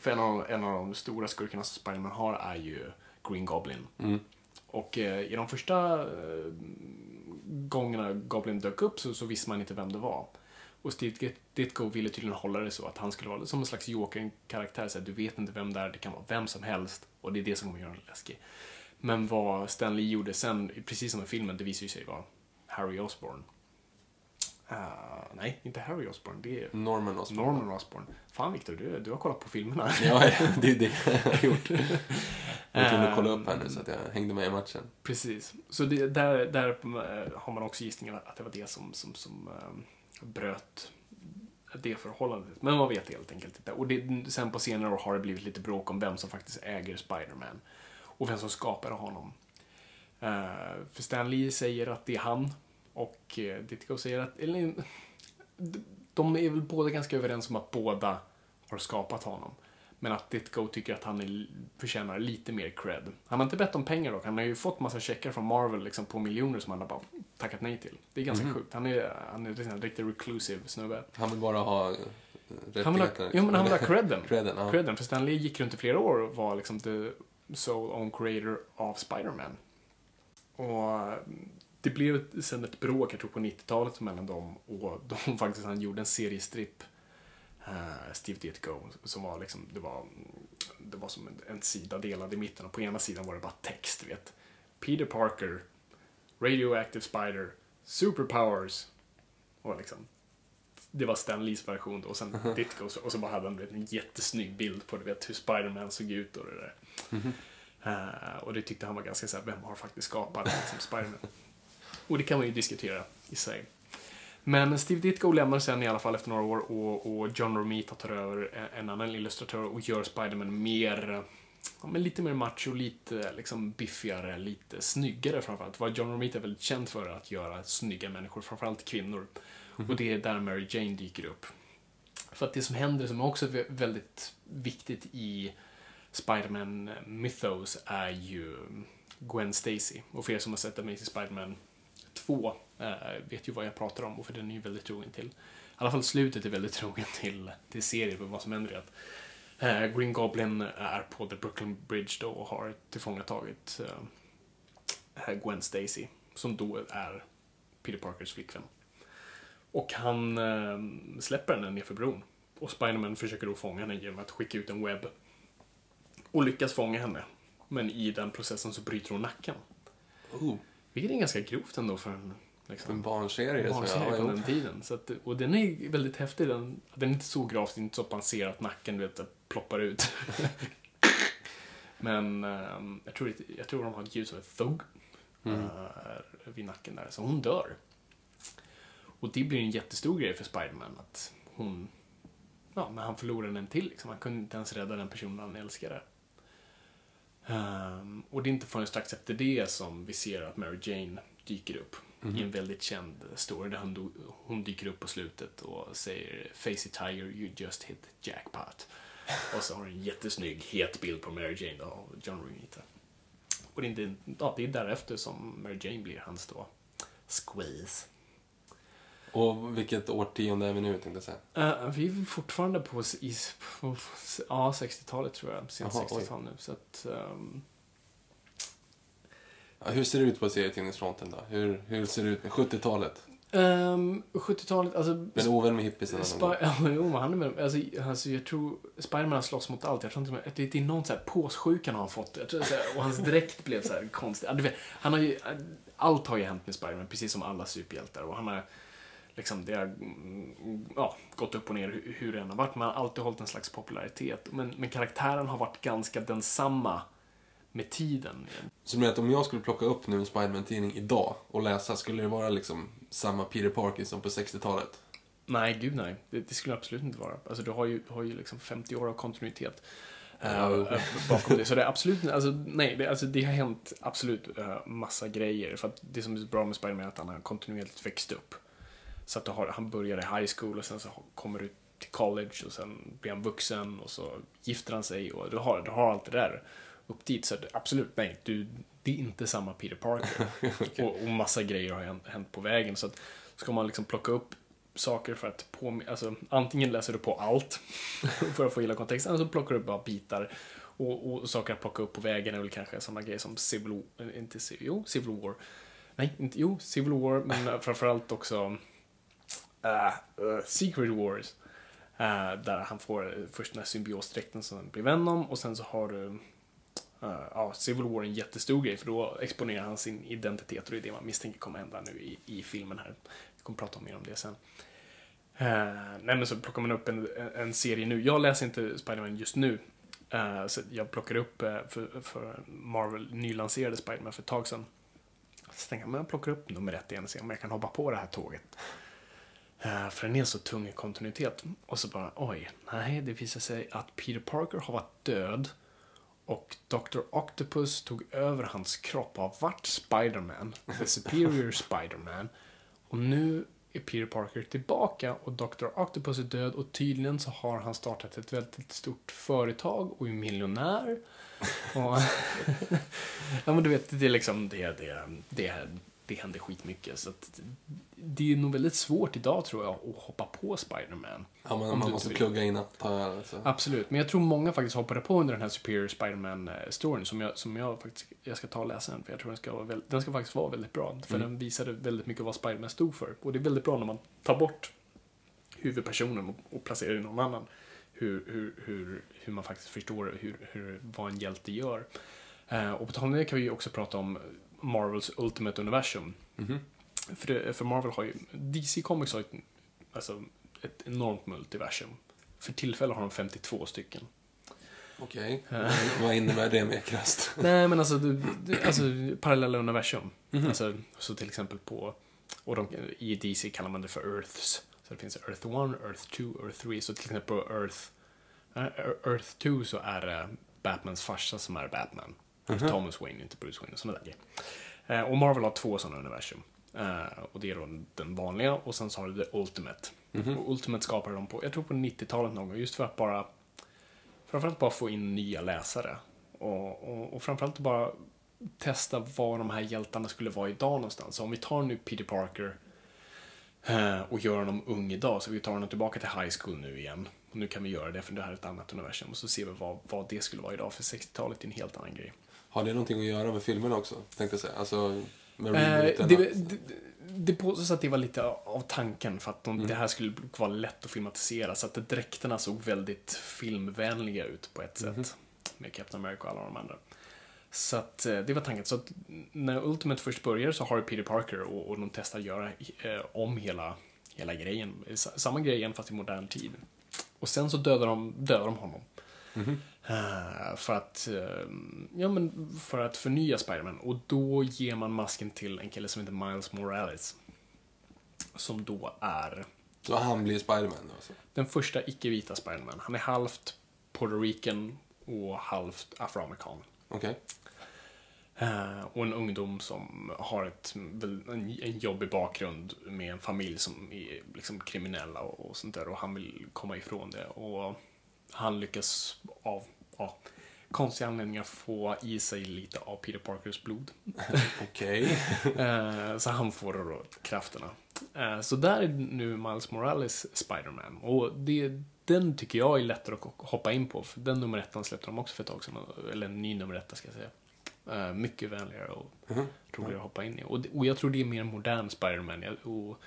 för en av, en av de stora skurkarna som Spiderman har är ju Green Goblin. Mm. Och eh, i de första eh, gångerna Goblin dök upp så, så visste man inte vem det var. Och Steve Dit- Ditko ville tydligen hålla det så att han skulle vara som en slags Joker-karaktär. Så att du vet inte vem det är, det kan vara vem som helst. Och det är det som kommer göra den läskig. Men vad Stan Lee gjorde sen, precis som i filmen, det visar ju sig vara Harry Osborn. Ah, nej, inte Harry Osborn. Det är Norman Osborn. Norman Osborn. Fan Victor, du, du har kollat på filmerna. Ja, det är det jag har [laughs] gjort. Jag kunde kolla upp här nu så att jag hängde med i matchen. Precis. Så det, där, där eh, har man också gissningen att det var det som, som, som eh, bröt det förhållandet. Men man vet helt enkelt inte. Och det, sen på senare år har det blivit lite bråk om vem som faktiskt äger Spider-Man. Och vem som skapade honom. Uh, för Stan Lee säger att det är han. Och uh, Ditko säger att... Eller, de är väl båda ganska överens om att båda har skapat honom. Men att Ditko tycker att han är, förtjänar lite mer cred. Han har inte bett om pengar dock. Han har ju fått massa checkar från Marvel liksom, på miljoner som han har bara tackat nej till. Det är ganska sjukt. Han är, han är en riktigt reclusive snubbe. Han vill bara ha eh, Han vill ha, jo, men han vill ha [laughs] credden. Credden, ja. credden. För Stan Lee gick runt i flera år och var liksom the sole own creator av Spider-Man. Och det blev sen ett bråk, jag tror på 90-talet, mellan dem och [laughs] de faktiskt, han gjorde en seriestripp, uh, Steve Ditko, som var liksom, det var, det var som en, en sida delad i mitten och på ena sidan var det bara text, vet. Peter Parker, Radioactive Spider, Superpowers. Och liksom, det var Stan Lees version då, och sen Ditko och så bara hade han vet, en jättesnygg bild på du vet, hur Spider-Man såg ut och det där. Eh, och det tyckte han var ganska såhär, vem har faktiskt skapat liksom, Spider-Man? och det kan man ju diskutera i sig. Men Steve Ditko lämnar sen i alla fall efter några år och, och John Romita tar över en, en annan illustratör och gör Spider-Man mer, ja, men lite mer macho, lite liksom biffigare, lite snyggare framförallt. Vad John Romita är väldigt känd för att göra snygga människor, framförallt kvinnor. Och det är där Mary Jane dyker upp. För att det som händer, som också är vä- väldigt viktigt i Spiderman mythos är ju Gwen Stacy. Och för er som har sett Amazing Spiderman 2 eh, vet ju vad jag pratar om och för den är ju väldigt trogen till. I alla fall slutet är väldigt trogen till, till serien och vad som händer är att eh, Green Goblin är på The Brooklyn Bridge då och har tillfångatagit eh, Gwen Stacy som då är Peter Parkers flickvän. Och han eh, släpper henne nerför bron. Och Spiderman försöker då fånga henne genom att skicka ut en webb. Och lyckas fånga henne. Men i den processen så bryter hon nacken. Oh, Vilket är ganska grovt ändå för en, liksom, en barnserie. så barnserie ja, från ja. den tiden. Så att, och den är väldigt häftig. Den, den är inte så gravt, inte så att man ser att nacken du vet, ploppar ut. [laughs] Men ehm, jag, tror, jag tror de har ett ljud som ett thugg Mm. eh, vid nacken där. Så hon dör. Och det blir en jättestor grej för Spiderman att hon, ja, men han förlorar en till liksom. Han kunde inte ens rädda den personen han älskade. Ehm, och det är inte förrän strax efter det som vi ser att Mary Jane dyker upp i en väldigt känd story där hon, hon dyker upp på slutet och säger Facey Tiger, you just hit jackpot. [laughs] Och så har hon en jättesnygg het bild på Mary Jane då, av John Romita. Och det är, inte, ja, det är därefter som Mary Jane blir hans då squeeze. Och vilket årtionde är vi nu, tänkte jag säga. Eh, vi är fortfarande på, s- i, s- på s- ja, 60-talet tror jag. Sent Jaha, oj. 60-tal nu. Så att, Ja, hur ser det ut på serietidningsfronten då? Hur, hur ser det ut med 70-talet? ehm, 70-talet, alltså... Men ovän med gång? Spi- ja, [laughs] jo, han är med, alltså, alltså, jag tror Spiderman har slåss mot allt. Jag tror inte, det, det är någon så här påssjukan har han fått. Jag tror, så här, och hans dräkt blev så här konstig. Ja, du vet, han har ju, allt har ju hänt med Spiderman, precis som alla superhjältar. Och han har, liksom, det har mm, ja, gått upp och ner hur, det än har varit. Men han har alltid hållit en slags popularitet. Men, men karaktären har varit ganska densamma med tiden. Så du menar att om jag skulle plocka upp nu en Spiderman-tidning idag och läsa, skulle det vara liksom samma Peter Parker som på 60-talet? Nej, gud nej. Det, det skulle det absolut inte vara. Alltså, du har ju, har ju liksom 50 år av kontinuitet eh, bakom det. Så det är absolut, alltså, nej, det, alltså, det har hänt absolut uh, massa grejer. För att det som är så bra med Spiderman är att han har kontinuerligt växt upp. Så att har, han börjar i high school och sen så kommer du till college och sen blir han vuxen och så gifter han sig och du har, du har allt det där upp dit. Så absolut, nej, du, det är inte samma Peter Parker. [laughs] och, och massa grejer har hänt, hänt på vägen. Så att ska man liksom plocka upp saker för att på, alltså, antingen läser du på allt [laughs] för att få hela kontexten, eller så plockar du bara bitar. Och, och saker att plocka upp på vägen är väl kanske sådana grejer som Civil, eh, inte Civil, jo, Civil War. Nej, inte, jo, Civil War, men [laughs] framförallt också äh, äh, Secret Wars. Äh, där han får först den här symbiosdräkten som blir Venom och sen så har du Eh, ja, Civil War är en jättestor grej för då exponerar han sin identitet och det är det man misstänker kommer hända nu i, i filmen här. Vi kommer prata mer om det sen. Uh, nej men så plockar man upp en, en serie nu. Jag läser inte Spiderman just nu. Uh, så jag plockade upp uh, för, för Marvel nylanserade Spiderman för ett tag sedan. Så tänkte jag, men jag plockar upp nummer ett igen och ser om jag kan hoppa på det här tåget. För den är så tung i kontinuitet. Och så bara, oj, nej, det visar sig att Peter Parker har varit död och Dr. Octopus tog över hans kropp och har varit Spiderman, the superior Spiderman. Och nu är Peter Parker tillbaka och Dr. Octopus är död och tydligen så har han startat ett väldigt stort företag och är miljonär. Och [laughs] ja men du vet, det är liksom det, det, det, det händer skitmycket. Så att det är nog väldigt svårt idag tror jag att hoppa på Spiderman. Ja, man, man måste plugga in att ta alltså. Absolut, men jag tror många faktiskt hoppade på under den här Superior Spiderman-storyn som jag, som jag faktiskt jag ska ta och läsa den, för jag tror den ska, vara väl, den ska faktiskt vara väldigt bra. För Mm. den visade väldigt mycket vad Spiderman stod för. Och det är väldigt bra när man tar bort huvudpersonen och, och placerar in någon annan. Hur, hur, hur, hur man faktiskt förstår hur, hur, vad en hjälte gör. Eh, och på tal om det kan vi ju också prata om Marvels Ultimate Universum. Mhm. För, det, för Marvel har ju, DC Comics har ju ett, alltså, ett enormt multiversum. För tillfället har de 52 stycken. Okej, vad innebär det mer krasst? Nej, men alltså, du, du, alltså parallella universum. Alltså, så till exempel på, och de, i DC kallar man det för Earths. Så det finns Earth 1, Earth 2, Earth 3. Så till exempel på Earth, eh, Earth 2 så är det Batmans farsa som är Batman. Thomas Wayne, inte Bruce Wayne och sådana där grejer. Eh, och Marvel har två sådana universum. Eh, och det är då den vanliga och sen så har du The Ultimate. Och Ultimate skapade de på, jag tror på 90-talet någon gång, just för att bara framförallt bara få in nya läsare. Och, och, och framförallt bara testa var de här hjältarna skulle vara idag någonstans. Så om vi tar nu Peter Parker eh, och gör honom ung idag, så vi tar honom tillbaka till high school nu igen. Och nu kan vi göra det för det här är ett annat universum. Och så ser vi vad, vad det skulle vara idag, för 60-talet är en helt annan grej. Har det någonting att göra med filmerna också, tänkte jag säga? Alltså, med Eh, det, det, det påstås att det var lite av tanken för att de, det här skulle vara lätt att filmatisera. Så att dräkterna såg väldigt filmvänliga ut på ett sätt. Med Captain America och alla de andra. Så att eh, det var tanken. Så att när Ultimate först börjar så har du Peter Parker och, och de testar att göra eh, om hela, hela grejen. Samma grej igen fast i modern tid. Och sen så dödar de, dödar de honom. Eh, för att, eh, ja men för att förnya Spiderman. Och då ger man masken till en kille som heter Miles Morales. Som då är Så han blir Spiderman då, alltså. den första icke-vita Spiderman. Han är halvt Puerto Rican och halvt afroamerikan. Okej. Eh, och en ungdom som har ett, en jobbig bakgrund med en familj som är liksom kriminella och, och sånt där. Och han vill komma ifrån det. Och han lyckas av ja, konstiga anledningar få i sig lite av Peter Parkers blod. [laughs] Okej. [laughs] Eh, så han får då krafterna. Eh, så där är nu Miles Morales Spider-Man. Och det, den tycker jag är lättare att hoppa in på. För den nummer ettan släppte de också för ett tag sedan. Eller en ny nummer etta ska jag säga. Eh, mycket vänligare och roligare att hoppa in i. Och, och jag tror det är mer modern Spider-Man. Och,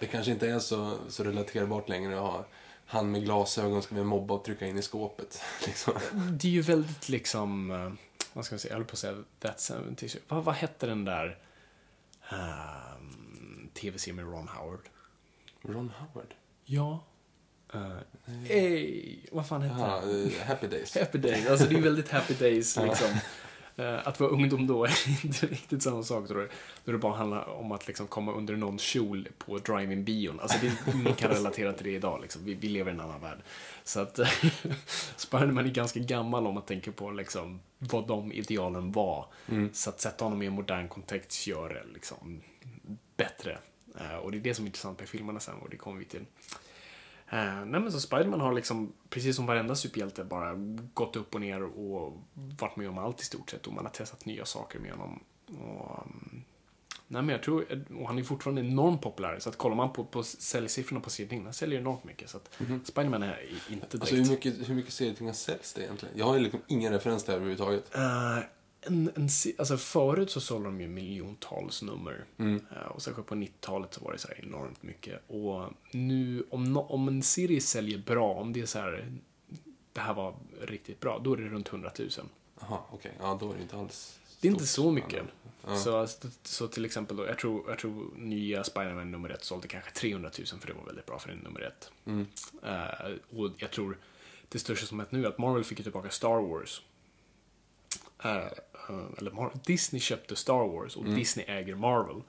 Det kanske inte är så, så relaterbart längre att ha han med glasögon ska vi mobba och trycka in i skåpet. [laughs] Liksom. det är ju väldigt liksom, eh, vad ska man säga, jag höll på att säga That 70 vad, vad hette den där um, tv-serien med Ron Howard? Ron Howard? Ja. Uh, ey, vad fan hette Jaha, den? eh, Happy Days. [laughs] Happy Days, alltså det är väldigt happy days liksom. Eh, Att vara ungdom då är [laughs] inte riktigt samma sak tror jag. Då det bara handlar om att liksom komma under någon kjol på drive-in bion. Alltså det, ingen kan relatera till det idag liksom. Vi, vi lever i en annan värld. Så att [laughs] Spiderman är ganska gammal om man tänker på liksom vad de idealen var. Så att sätta honom i en modern kontext gör det liksom bättre. Eh, Och det är det som är intressant med filmerna sen och det kommer vi till. Eh, nej men så Spiderman har liksom, precis som varenda superhjälte, bara gått upp och ner och varit med om allt i stort sett. Och man har testat nya saker med honom. Och, um, nej men jag tror, och han är fortfarande enormt populär. Så att kollar man på, på säljsiffrorna på serietidningarna, han säljer enormt mycket. Så att Spiderman är inte direkt... Alltså hur mycket, hur mycket serietidningar säljs det egentligen? Jag har ju liksom ingen referens där överhuvudtaget. Eh, en, en, alltså förut så sålde de ju miljontals nummer. Eh, och sen på 90-talet så var det så här enormt mycket. Och nu, om, no, om en serie säljer bra, om det är så här, det här var riktigt bra, då är det runt 100 000. Jaha, okej. Ja, då är det inte alls Det är inte så mycket. Ja. Så, så till exempel då, jag tror, jag tror nya Spider-Man nummer ett sålde kanske 300 000 för det var väldigt bra för en nummer ett. Mm. Eh, och jag tror det största som hänt nu är att Marvel fick tillbaka Star Wars. Eh, eh, eller Mar- Disney köpte Star Wars Mm. och Disney äger Marvel.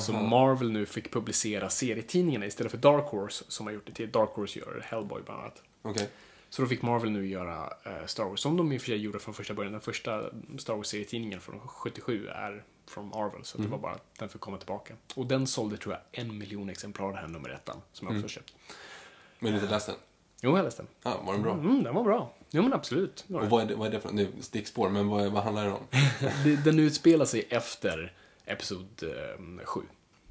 Så Marvel nu fick publicera serietidningarna istället för Dark Horse som har gjort det till. Dark Horse gör Hellboy bland annat. Okej. Så då fick Marvel nu göra eh, Star Wars, som de i och för sig gjorde från första början. Den första Star Wars-serietidningen från 77 är från Marvel, så det var bara att den fick komma tillbaka. Och den sålde, tror jag, en miljon exemplar, den här nummer ettan, som jag också har köpt. Men du har inte läst den? Jo, jag läste den. Ja, var den bra? Mm, den var bra. Jo, men absolut. Och den. vad är det, vad är det för... Är stickspår, men vad, vad handlar det om? [laughs] Den utspelar sig efter Episod 7.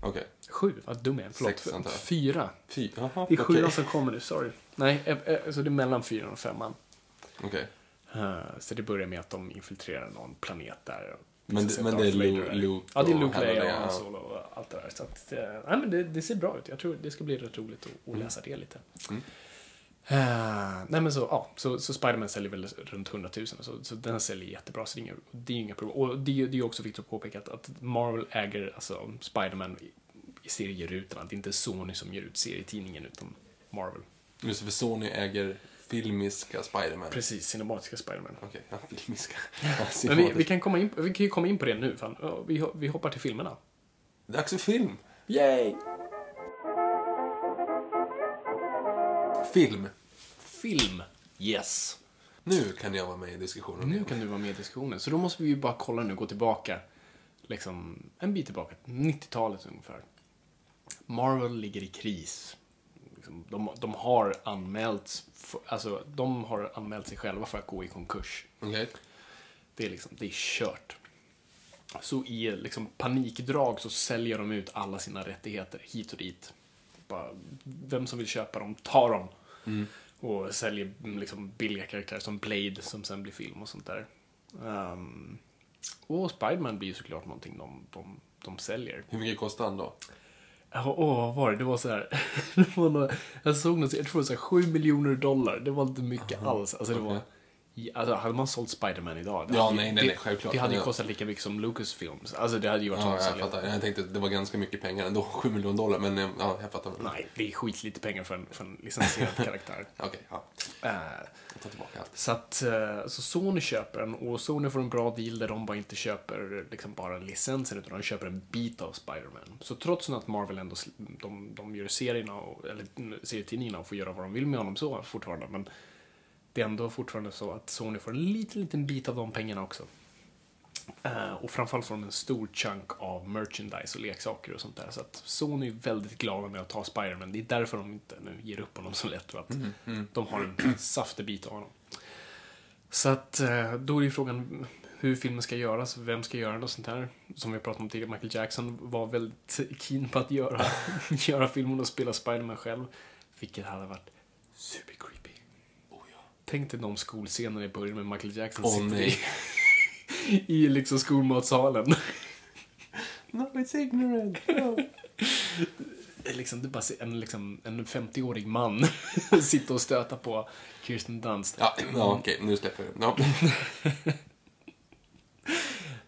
Okej. Sju? Vad dum jag är. Förlåt. Sex, antar jag. Fyra. Fy, Det är sjuan som kommer nu, sorry. Nej, eh, eh, så det är mellan fyran och femman. Okej. Eh, Så det börjar med att de infiltrerar någon planet där. Men det- men det är Lu- Vader är- Luke Ja, det är Luke, Leia och Han. Solo och allt det där. Så att, eh, nej, men det, det ser bra ut. Jag tror det ska bli rätt roligt att, Mm. att läsa det lite. Eh, nej men så, ja, så, så Spiderman säljer väl runt 100 000, så, så den säljer jättebra, så det är inga, det är inga problem. Och det, är- det är också viktigt att påpeka att, att Marvel äger alltså, Spiderman i, i serierutorna. Det är inte Sony som ger ut serietidningen, utan Marvel. Just det, för Sony äger filmiska Spiderman. Precis, cinematiska Spiderman. Okej, ja, filmiska. [laughs] Men vi, vi, kan komma in, vi kan ju komma in på det nu, fan. Vi, vi hoppar till filmerna. Dags för film. Yay! Film. Film. Yes. Nu kan jag vara med i diskussionen. Nu kan du vara med i diskussionen. Så då måste vi ju bara kolla nu, gå tillbaka. Liksom en bit tillbaka, 90-talet ungefär. Marvel ligger i kris. liksom, de, de har anmält, alltså de har anmält sig själva för att gå i konkurs. Okej. Det är liksom, det är kört. Så i liksom panikdrag så säljer de ut alla sina rättigheter hit och dit. Bara, vem som vill köpa dem, tar dem. Och säljer mm, liksom billiga karaktärer som Blade som sen blir film och sånt där. Ehm, och Spiderman blir ju såklart någonting de, de, de säljer. Hur mycket kostar han då? Åh, vad var det? Det var så här. [laughs] det var några, jag såg något, jag tror det var så här 7 miljoner dollar. Det var inte mycket alls. Alltså, det var, okej. i- alltså, hade man sålt Spiderman idag? det Ja, hade nej, nej, det, nej, självklart. Det hade ju kostat lika mycket som Lucasfilms. Alltså det hade ju varit Ja, jag fattar. Jag tänkte att det var ganska mycket pengar ändå. [laughs] 7 miljoner dollar, men eh, ja, jag fattar. Nej, det är skitlite pengar för en, för en licensierad [laughs] karaktär. Okej, ja. Eh, Jag tar tillbaka allt. Så att eh, så Sony köper den och Sony får en bra deal där de bara inte köper liksom bara licensen utan de köper en bit av Spider-Man. Så trots att Marvel ändå de, de gör serierna, och, eller serietidningarna och får göra vad de vill med honom så fortfarande. Men det är ändå fortfarande så att Sony får en liten, liten bit av de pengarna också. Eh, och framförallt får de en stor chunk av merchandise och leksaker och sånt där. Så att Sony är väldigt glada med att ta Spider-Man. Det är därför de inte nu ger upp honom så lätt. För att de har en saftig bit av honom. Så att eh, då är ju frågan hur filmen ska göras, vem ska göra den och sånt här. Som vi pratade om tidigare, Michael Jackson var väldigt keen på att göra, [laughs] göra filmen och spela Spider-Man själv. Vilket hade varit super creepy. Tänk dig de skolscenerna i början med Michael Jackson Åh, sitter nej. i, [laughs] i liksom skolmatsalen. No, it's ignorant. Är liksom, det är bara en, liksom, en 50-årig man [laughs] sitta och stöta på Kirsten Dunst. Ja, ja okej, nu släpper vi det. Ja.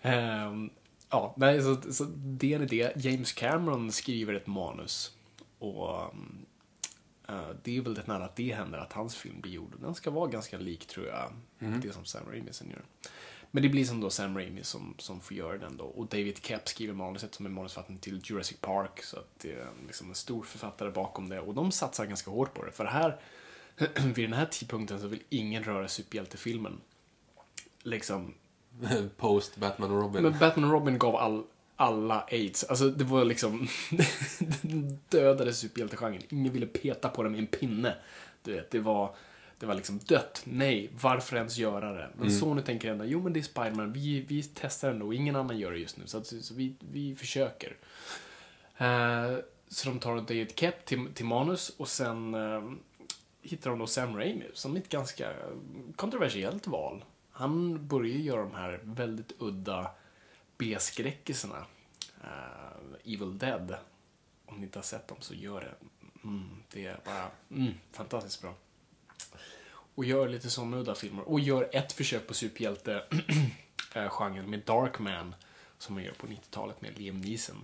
[laughs] Ehm, ja, nej, så, så det är det. James Cameron skriver ett manus. Och um, det är väldigt nära att det händer, att hans film blir gjord. Den ska vara ganska lik, tror jag, det som Sam Raimi sen gör. Men det blir som då Sam Raimi som, som får göra den då. Och David Kep skriver manuset som är manusförfattaren till Jurassic Park. Så att det är liksom en stor författare bakom det. Och de satsar ganska hårt på det. För här, [clears throat] vid den här tidpunkten så vill ingen röra superhjältefilmen. Liksom, [laughs] Post Batman och Robin. men Batman och Robin gav all, alla aids. Alltså det var liksom... [laughs] den dödade superhjältegenren. Ingen ville peta på den med en pinne. Du vet, det var... Det var liksom dött. Nej, varför ens göra det? Men Sony tänker ändå, jo men det är Spiderman, vi, vi testar ändå, ingen annan gör det just nu. Så, att, så vi, vi försöker. Eh, så de tar David Kep till, till manus och sen eh, hittar de då Sam Raimi som är ett ganska kontroversiellt val. Han börjar göra de här väldigt udda B-skräckisarna. Eh, Evil Dead. Om ni inte har sett dem så gör det. Mm, det är bara mm, fantastiskt bra. Och gör lite sådana udda filmer. Och gör ett försök på superhjälte-genren [clears throat] med Darkman. Som man gör på 90-talet med Liam Neeson.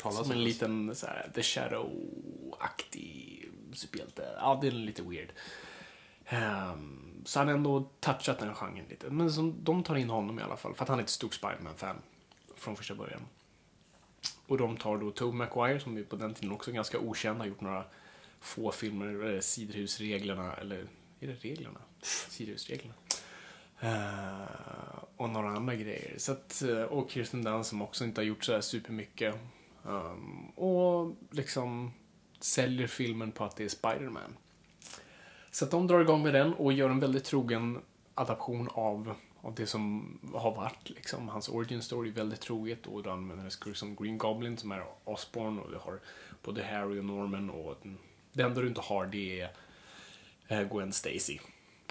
Som om en liten så här, The Shadow-aktig superhjälte. Ja, det är lite weird. Um, så han har ändå touchat den genren lite. Men som, de tar in honom i alla fall, för att han är ett stort Spiderman-fan från första början. Och de tar då Tobey Maguire, som är på den tiden också ganska okänd, har gjort några få filmer, eh, Sidhusreglerna, eller är det reglerna? Sidhusreglerna. Uh, och några andra grejer. Så att, eh, och Kirsten Dunst som också inte har gjort sådär supermycket. Um, och liksom säljer filmen på att det är Spider-Man. Så att de drar igång med den och gör en väldigt trogen adaption av, av det som har varit. Liksom. Hans origin story är väldigt troget och då använder en skurk som Green Goblin som är Osborn och det har både Harry och Norman och det enda du inte har det är eh, Gwen Stacy.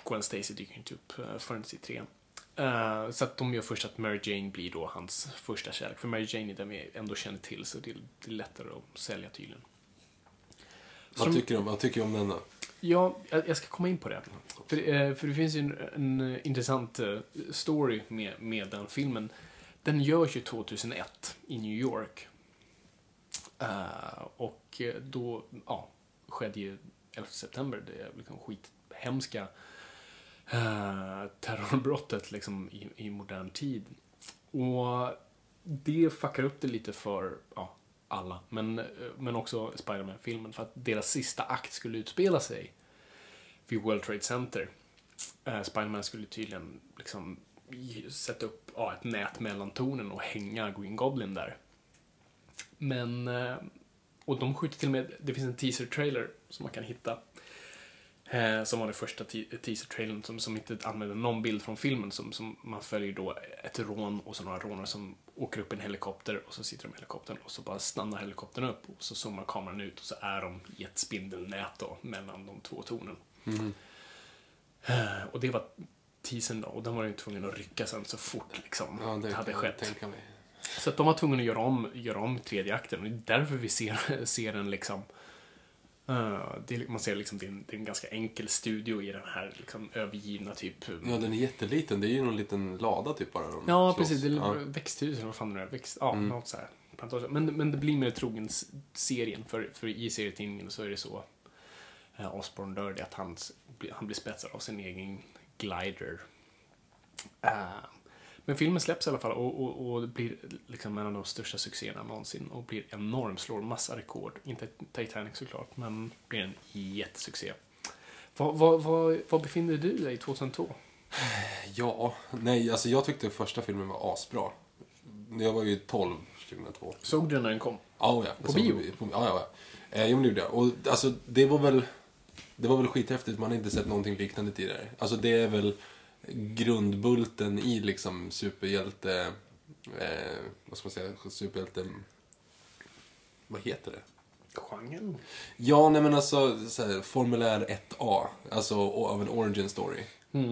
Gwen Stacy dyker inte upp uh, förrän i trean. Eh, så att de gör först att Mary Jane blir då hans första kärlek. För Mary Jane är den vi ändå känner till så det är, lättare att sälja tydligen. Vad tycker du om, vad tycker du om den då? Ja, jag ska komma in på det. För, eh, för det finns ju en, en intressant eh, story med, med den filmen. Den görs ju 2001 i New York. Uh, och då, ja, skedde ju 11 september, det liksom skithemska uh, terrorbrottet liksom i, i modern tid. Och det fuckar upp det lite för ja, alla, men, eh, men också Spiderman-filmen för att deras sista akt skulle utspela sig vid World Trade Center. Eh, skulle tydligen liksom sätta upp ja, ett nät mellan tornen och hänga Green Goblin där. Men eh, och de skjuter till och med, det finns en teaser-trailer som man kan hitta. Eh, som var den första te- teaser-trailern som, som inte använder någon bild från filmen. Som, som man följer då ett rån och så några rånare som åker upp en helikopter och så sitter de i helikoptern och så bara stannar helikoptern upp och så zoomar kameran ut och så är de i ett spindelnät då mellan de två tornen. Eh, och det var teasern då och den var ju tvungen att rycka sen så fort liksom Ja, det hade kan jag skett. Så att de var tvungna att göra om, göra om tredje akten. Och det är därför vi ser, [laughs] ser en liksom... eh, det man ser liksom det är, en, det är en ganska enkel studio i den här liksom övergivna typ... Ja, den är jätteliten. Det är ju någon liten lada typ bara. Ja, slåss. precis. Det är Ja. växthus eller vad fan det är. Växt, ja, Mm. något så här. Men, men det blir mer trogen serien. För, för i serietidningen så är det så. Uh, Osborn dör det att han, han blir spetsad av sin egen glider. Eh, men filmen släpps i alla fall och, och, och blir liksom en av de största succéerna någonsin och blir enorm, slår massa rekord. Inte Titanic såklart, men blir en jättesuccé. Vad, vad, vad, vad befinner du dig 2002? Ja, nej, alltså jag tyckte första filmen var asbra. Jag var ju 12 2002. Såg du när den kom? Ja, ja. På bio? På, ja, ja, ja. Eh, jo, men det gjorde jag. Och alltså, det var väl... Det var väl skithäftigt. Man har inte sett någonting liknande tidigare. Alltså, det är väl grundbulten i liksom superhjälte... Eh, vad ska man säga? Superhjälte... Vad heter det? Genren? Ja, nej men alltså så här, formulär 1A. Alltså av en origin story.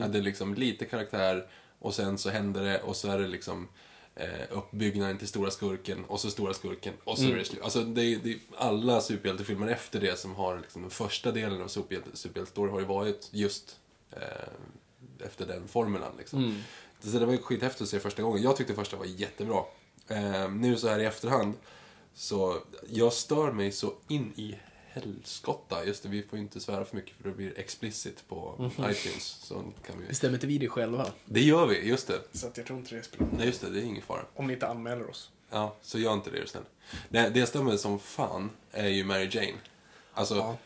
Att det är liksom lite karaktär och sen så händer det och så är det liksom eh, uppbyggnaden till stora skurken och så stora skurken och så är det slut. Alltså det är, det är alla superhjältefilmer efter det som har liksom den första delen av superhjälte, superhjältestory har ju varit just eh, efter den formulan liksom. Så det var ju skithäftigt att se första gången. Jag tyckte första var jättebra. Eh, nu så här i efterhand så jag stör mig så in i helskotta. Just det, vi får ju inte svära för mycket för det blir explicit på iTunes. Så kan vi... Bestämmer inte vi det själva? Det gör vi, just det. Så att jag tror inte det spelar Nej, just det, det är ingen fara. Om ni inte anmäler oss. Ja, så gör inte det, är snäll. Det, det jag stör mig som fan är ju Mary Jane. Alltså, Ja.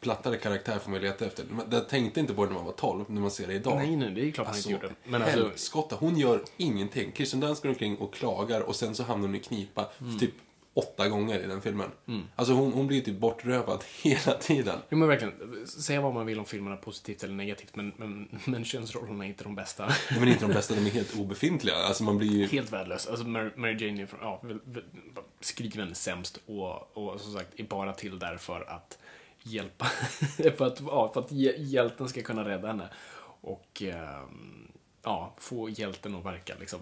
Plattare karaktär får man ju leta efter. Jag tänkte inte på det när man var 12, när man ser det idag. Nej, nej, det är klart Alltså, inte gjorde. Men alltså, helskotta, hon gör ingenting. Kirsten Dunst går omkring och klagar och sen så hamnar hon i knipa Mm. typ åtta gånger i den filmen. Alltså hon, hon blir typ bortrövad [laughs] hela tiden. jo, men verkligen. Säga vad man vill om filmerna, positivt eller negativt, men, men, men könsrollerna är inte de bästa. Nej, Men inte de bästa, de är helt obefintliga. Alltså man blir ju... Helt värdelös. Alltså Mary, Mary Jane är från, ja, skriven sämst och, och som sagt är bara till där för att hjälpa, [laughs] för att, ja, för att hj- hjälten ska kunna rädda henne. Och ehm, ja, få hjälten att verka liksom,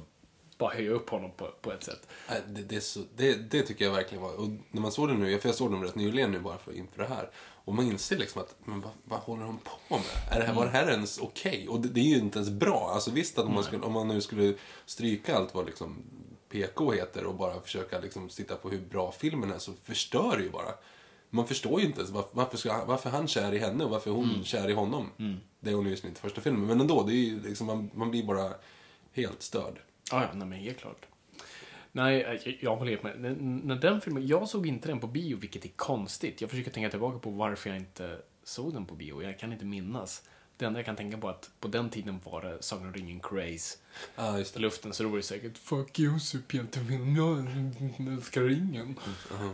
bara höja upp honom på, på ett sätt. Det, det, så, det, det tycker jag verkligen var... Och när man såg det nu, för jag såg dem rätt nyligen nu bara för, inför det här. Och man inser liksom att, men vad, vad håller de på med? Är det här, Var det här ens okej? Och det, det är ju inte ens bra. Alltså visst att om man, skulle, om man nu skulle stryka allt vad liksom PK heter och bara försöka liksom titta på hur bra filmen är så förstör det ju bara. Man förstår ju inte ens varför, varför, ska, varför han kär i henne och varför hon kär i honom. Det är hon ju inte i första filmen. Men ändå, det är ju liksom, man, man blir bara helt störd. Ja, ja, nej, men helt klart. Nej, jag, jag håller helt med. När, när den filmen, jag såg inte den på bio, vilket är konstigt. Jag försöker tänka tillbaka på varför jag inte såg den på bio. Jag kan inte minnas. Det enda jag kan tänka på är att på den tiden var det Sagan om ringen craze Ja, just det. luften, så då var det säkert Fuck you superhjältefilm, jag älskar ringen.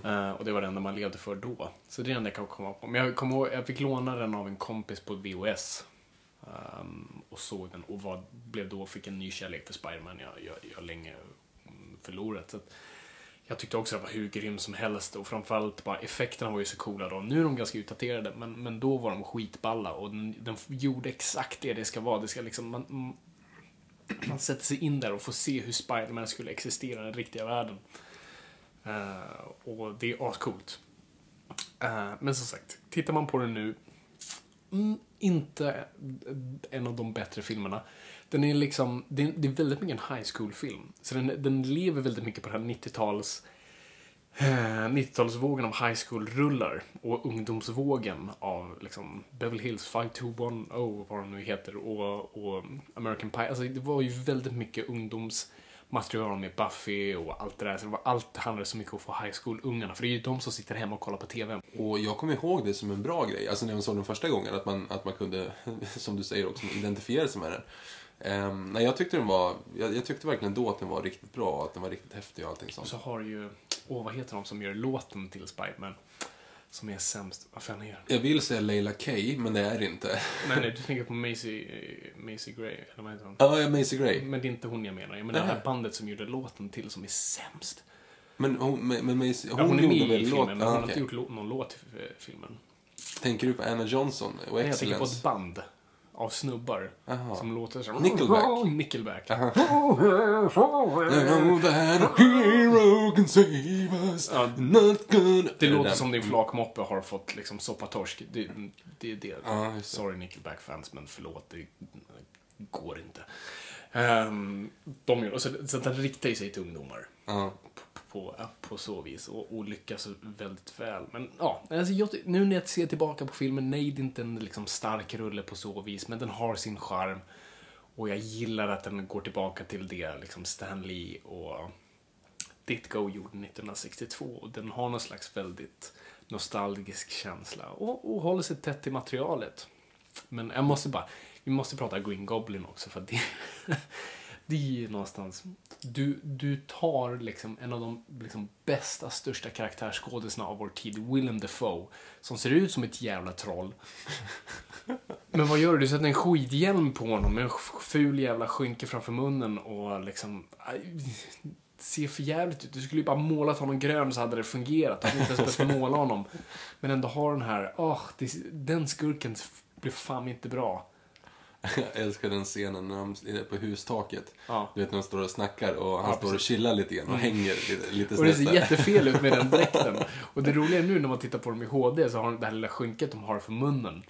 Eh, och det var det enda man levde för då. Så det är det enda jag kan komma på. Men jag kommer ihåg, jag fick låna den av en kompis på VHS. ehm, och såg den och var, blev då, fick en ny kärlek för Spiderman jag, jag, jag länge mm, förlorat. Så att jag tyckte också det var hur grym som helst och framförallt bara effekterna var ju så coola då. Nu är de ganska utdaterade men, men då var de skitballa och den, den gjorde exakt det det ska vara. Det ska liksom, man, man sätter sig in där och får se hur Spiderman skulle existera i den riktiga världen. Uh, och det är ascoolt. Uh, men som sagt, tittar man på den nu, mm, inte en av de bättre filmerna. Den är liksom, det är, det är väldigt mycket en high school-film. Så den, den lever väldigt mycket på den här 90-tals 90-talsvågen eh, av high school-rullar och ungdomsvågen av liksom Beverly Hills 5210 och vad de nu heter och, och American Pie. Alltså det var ju väldigt mycket ungdoms ungdomsmaterial med Buffy och allt det där. Så det var, allt handlade så mycket om att få high school-ungarna. För det är ju de som sitter hemma och kollar på TV. Och jag kommer ihåg det som en bra grej, alltså när jag såg den första gången, att man, att man kunde, [laughs] som du säger också, identifiera sig med den. Um, nej, jag tyckte den var, jag, jag tyckte verkligen då att den var riktigt bra och att den var riktigt häftig och allting Och sånt. så har ju åh vad heter de som gör låten till Spiderman? Som är sämst, vad fan är det? Jag vill säga Leila K, men det är det inte. Nej, nej, du tänker på Macy, eh, Macy Gray, eller vad heter hon? Ja, oh, Macy Gray. Men det är inte hon jag menar. Jag menar det här bandet som gjorde låten till som är sämst. Men hon, men, men Macy, hon, Ja, hon är med i låt- filmen, men ah, hon har okej. inte gjort någon låt till eh, filmen. Tänker du på Anna Johnson och Nej, jag tänker på Excellence? ett band av snubbar Aha. som låter som... Nickelback. Nickelback. Know that a hero can save us, Ja. not gonna... Det låter som din flakmoppe har fått liksom soppatorsk. Det, det är det. Det. Sorry Nickelback-fans, men förlåt. Det går inte. Um, de så, så den riktar ju sig till ungdomar Ja på, på så vis och, och lyckas väldigt väl. Men ja, alltså jag, nu när jag ser tillbaka på filmen, nej det är inte en liksom, stark rulle på så vis, men den har sin charm. Och jag gillar att den går tillbaka till det liksom Stan Lee och Ditko gjorde 1962. Och den har någon slags väldigt nostalgisk känsla och, och håller sig tätt till materialet. Men jag måste bara, vi måste prata Green Goblin också för att det, [laughs] det är ju någonstans, du, du tar liksom en av de liksom bästa, största karaktärsskådisarna av vår tid, Willem Dafoe, som ser ut som ett jävla troll. [laughs] Men vad gör du? Du sätter en skidhjälm på honom med en ful jävla skynke framför munnen och liksom... Ser för jävligt ut. Du skulle ju bara målat honom grön så hade det fungerat. Du hade inte ens behövt måla honom. Men ändå har den här, åh, det, den skurken blir fan inte bra. [laughs] Jag älskar den scenen när de är på hustaket. Ja. Du vet när de står och snackar och han Ja, står och chillar lite grann och hänger lite, lite Och det ser jättefel ut med den [laughs] dräkten. Och det roliga är nu när man tittar på dem i HD så har de det här lilla skynket de har för munnen.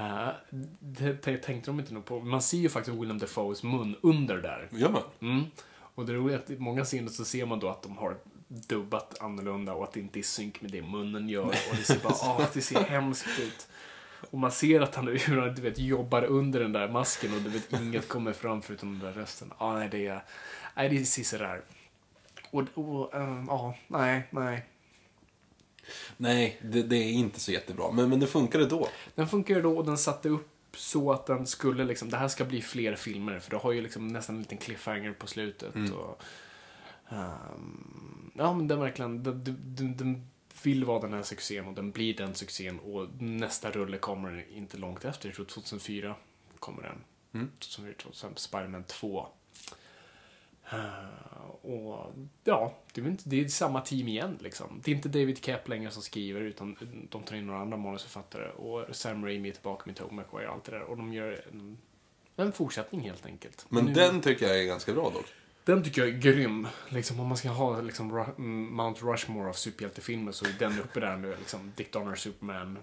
Uh, det tänkte de inte nog på. Man ser ju faktiskt Willem Dafoes mun under där. Gör man? Mm. Och det roliga är att i många scener så ser man då att de har dubbat annorlunda och att det inte är i synk med det munnen gör. Och det ser bara, ah, det ser hemskt ut. Och man ser att han, [laughs] hur han du vet, jobbar under den där masken och du vet, inget kommer fram förutom den där rösten. Ah, nej, det är, nej, det är sådär. Och, och ehm, ja, nej, nej. Nej, det, det är inte så jättebra. Men, men det funkade då. Den funkar ju då och den satte upp så att den skulle liksom, det här ska bli fler filmer för du har ju liksom nästan en liten cliffhanger på slutet. Och, ehm, ja men den verkligen, den, den, den vill vara den här succén och den blir den succén och nästa rulle kommer inte långt efter, jag tror 2004 kommer den. Mm. 2004, 2005, Spiderman 2. Eh, och ja, det är, inte, det är samma team igen liksom. Det är inte David Kep längre som skriver utan de tar in några andra manusförfattare och Sam Raimi är tillbaka med Tobey Maguire och allt det där och de gör en, en fortsättning helt enkelt. Men Nu- den tycker jag är ganska bra dock. Den tycker jag är grym. Liksom, om man ska ha liksom, Mount Rushmore av superhjältefilmer så är den uppe där med liksom, Dick Donner Superman,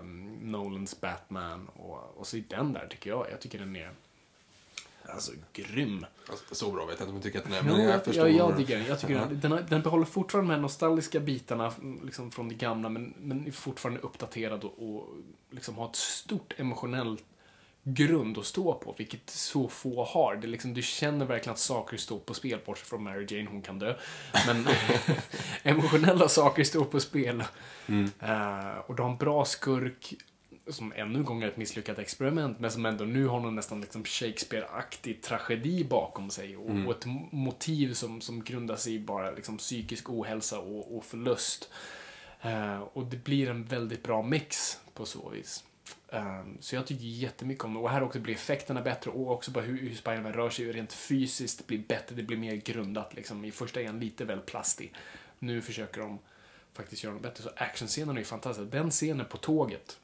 um, Nolans Batman och, och så är den där tycker jag. Jag tycker den är alltså grym. Alltså, så bra vet jag inte om jag tycker att den är, Ja, men jag förstår. vad jag den. Jag tycker Ja. den, den, den behåller fortfarande de här nostalgiska bitarna liksom, från det gamla men, men är fortfarande uppdaterad och, och liksom har ett stort emotionellt grund att stå på, vilket så få har. Det liksom, du känner verkligen att saker står på spel, bortsett från Mary Jane, hon kan dö. Men [laughs] emotionella saker står på spel. Eh, och de har en bra skurk, som ännu en gång är ett misslyckat experiment, men som ändå nu har någon nästan liksom Shakespeare-aktig tragedi bakom sig. Och, och ett motiv som, som grundar sig i bara liksom psykisk ohälsa och, och förlust. Eh, och det blir en väldigt bra mix på så vis. Um, så jag tycker jättemycket om det. Och här också blir effekterna bättre och också bara hur, hur Spiderman rör sig rent fysiskt blir bättre. Det blir mer grundat liksom. I första är han lite väl plastig. Nu försöker de faktiskt göra något bättre. Så actionscenen är ju fantastisk. Den scenen på tåget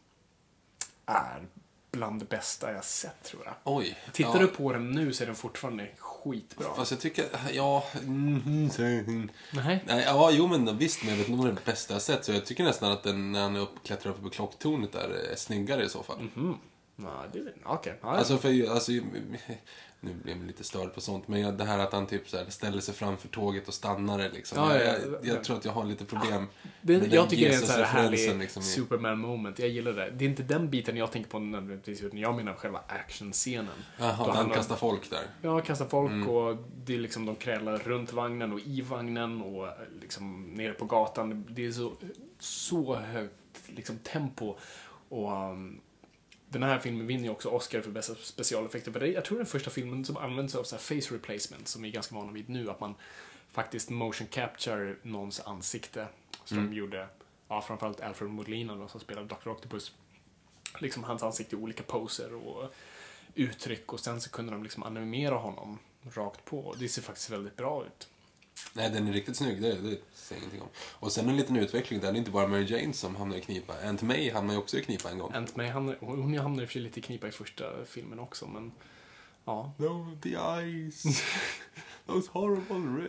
är bland det bästa jag sett tror jag. Oj. Tittar ja. du på den nu så är den fortfarande skitbra. Fast jag tycker, ja... mm, Nej. Nej, ja, jo men visst, men jag vet inte om det är det bästa jag sett. Så jag tycker nästan att den, när han är upp, klättrar upp på klocktornet där, är snyggare i så fall. Mm. Ja, det okej. Ja, Alltså, för alltså, [laughs] nu blir jag lite störd på sånt, men det här att han typ så här ställer sig framför tåget och stannar det liksom. Ja, jag, ja, jag, ja. jag tror att jag har lite problem Det, med jag tycker det är en sån här härlig liksom, Superman moment. Jag gillar det. Det är inte den biten jag tänker på nödvändigtvis, utan jag menar själva actionscenen. Jaha, han han- kastar folk där. Ja, kastar folk Mm. och det är liksom de krälar runt vagnen och i vagnen och liksom nere på gatan. Det är så, så högt liksom tempo. Och um, den här filmen vinner ju också Oscar för bästa specialeffekter. För det, jag tror den första filmen som använder sig av så face replacement som vi är ganska vana vid nu. Att man faktiskt motion capture någons ansikte. Så de gjorde, ja framförallt Alfred Molina då, som spelade Dr. Octopus. Liksom hans ansikte i olika poser och uttryck och sen så kunde de liksom animera honom rakt på. Det ser faktiskt väldigt bra ut. Nej, den är riktigt snygg, det, det säger ingenting om. Och sen en liten utveckling där, det är inte bara Mary Jane som hamnar i knipa. Aunt May hamnar ju också i knipa en gång. Aunt May hamnar, hon hamnar i och för sig lite i knipa i första filmen också, men ja. No, the eyes. [laughs] Those horrible.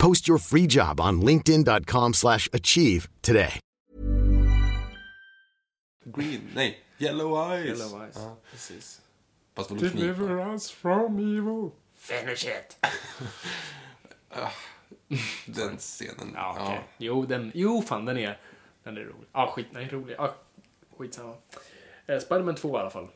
Post your free job on linkedin.com/achieve slash achieve today. Green, nej, Yellow Eyes. Yellow Eyes. Ja. Precis. Fast knipa? us from evil. Finish it. [laughs] Den scenen. Ja, okej. Jo, den, jo, fan den är, den är rolig. Ja, skit, nej, rolig. Ja, skitsamma. Eh, Spiderman 2 i alla fall.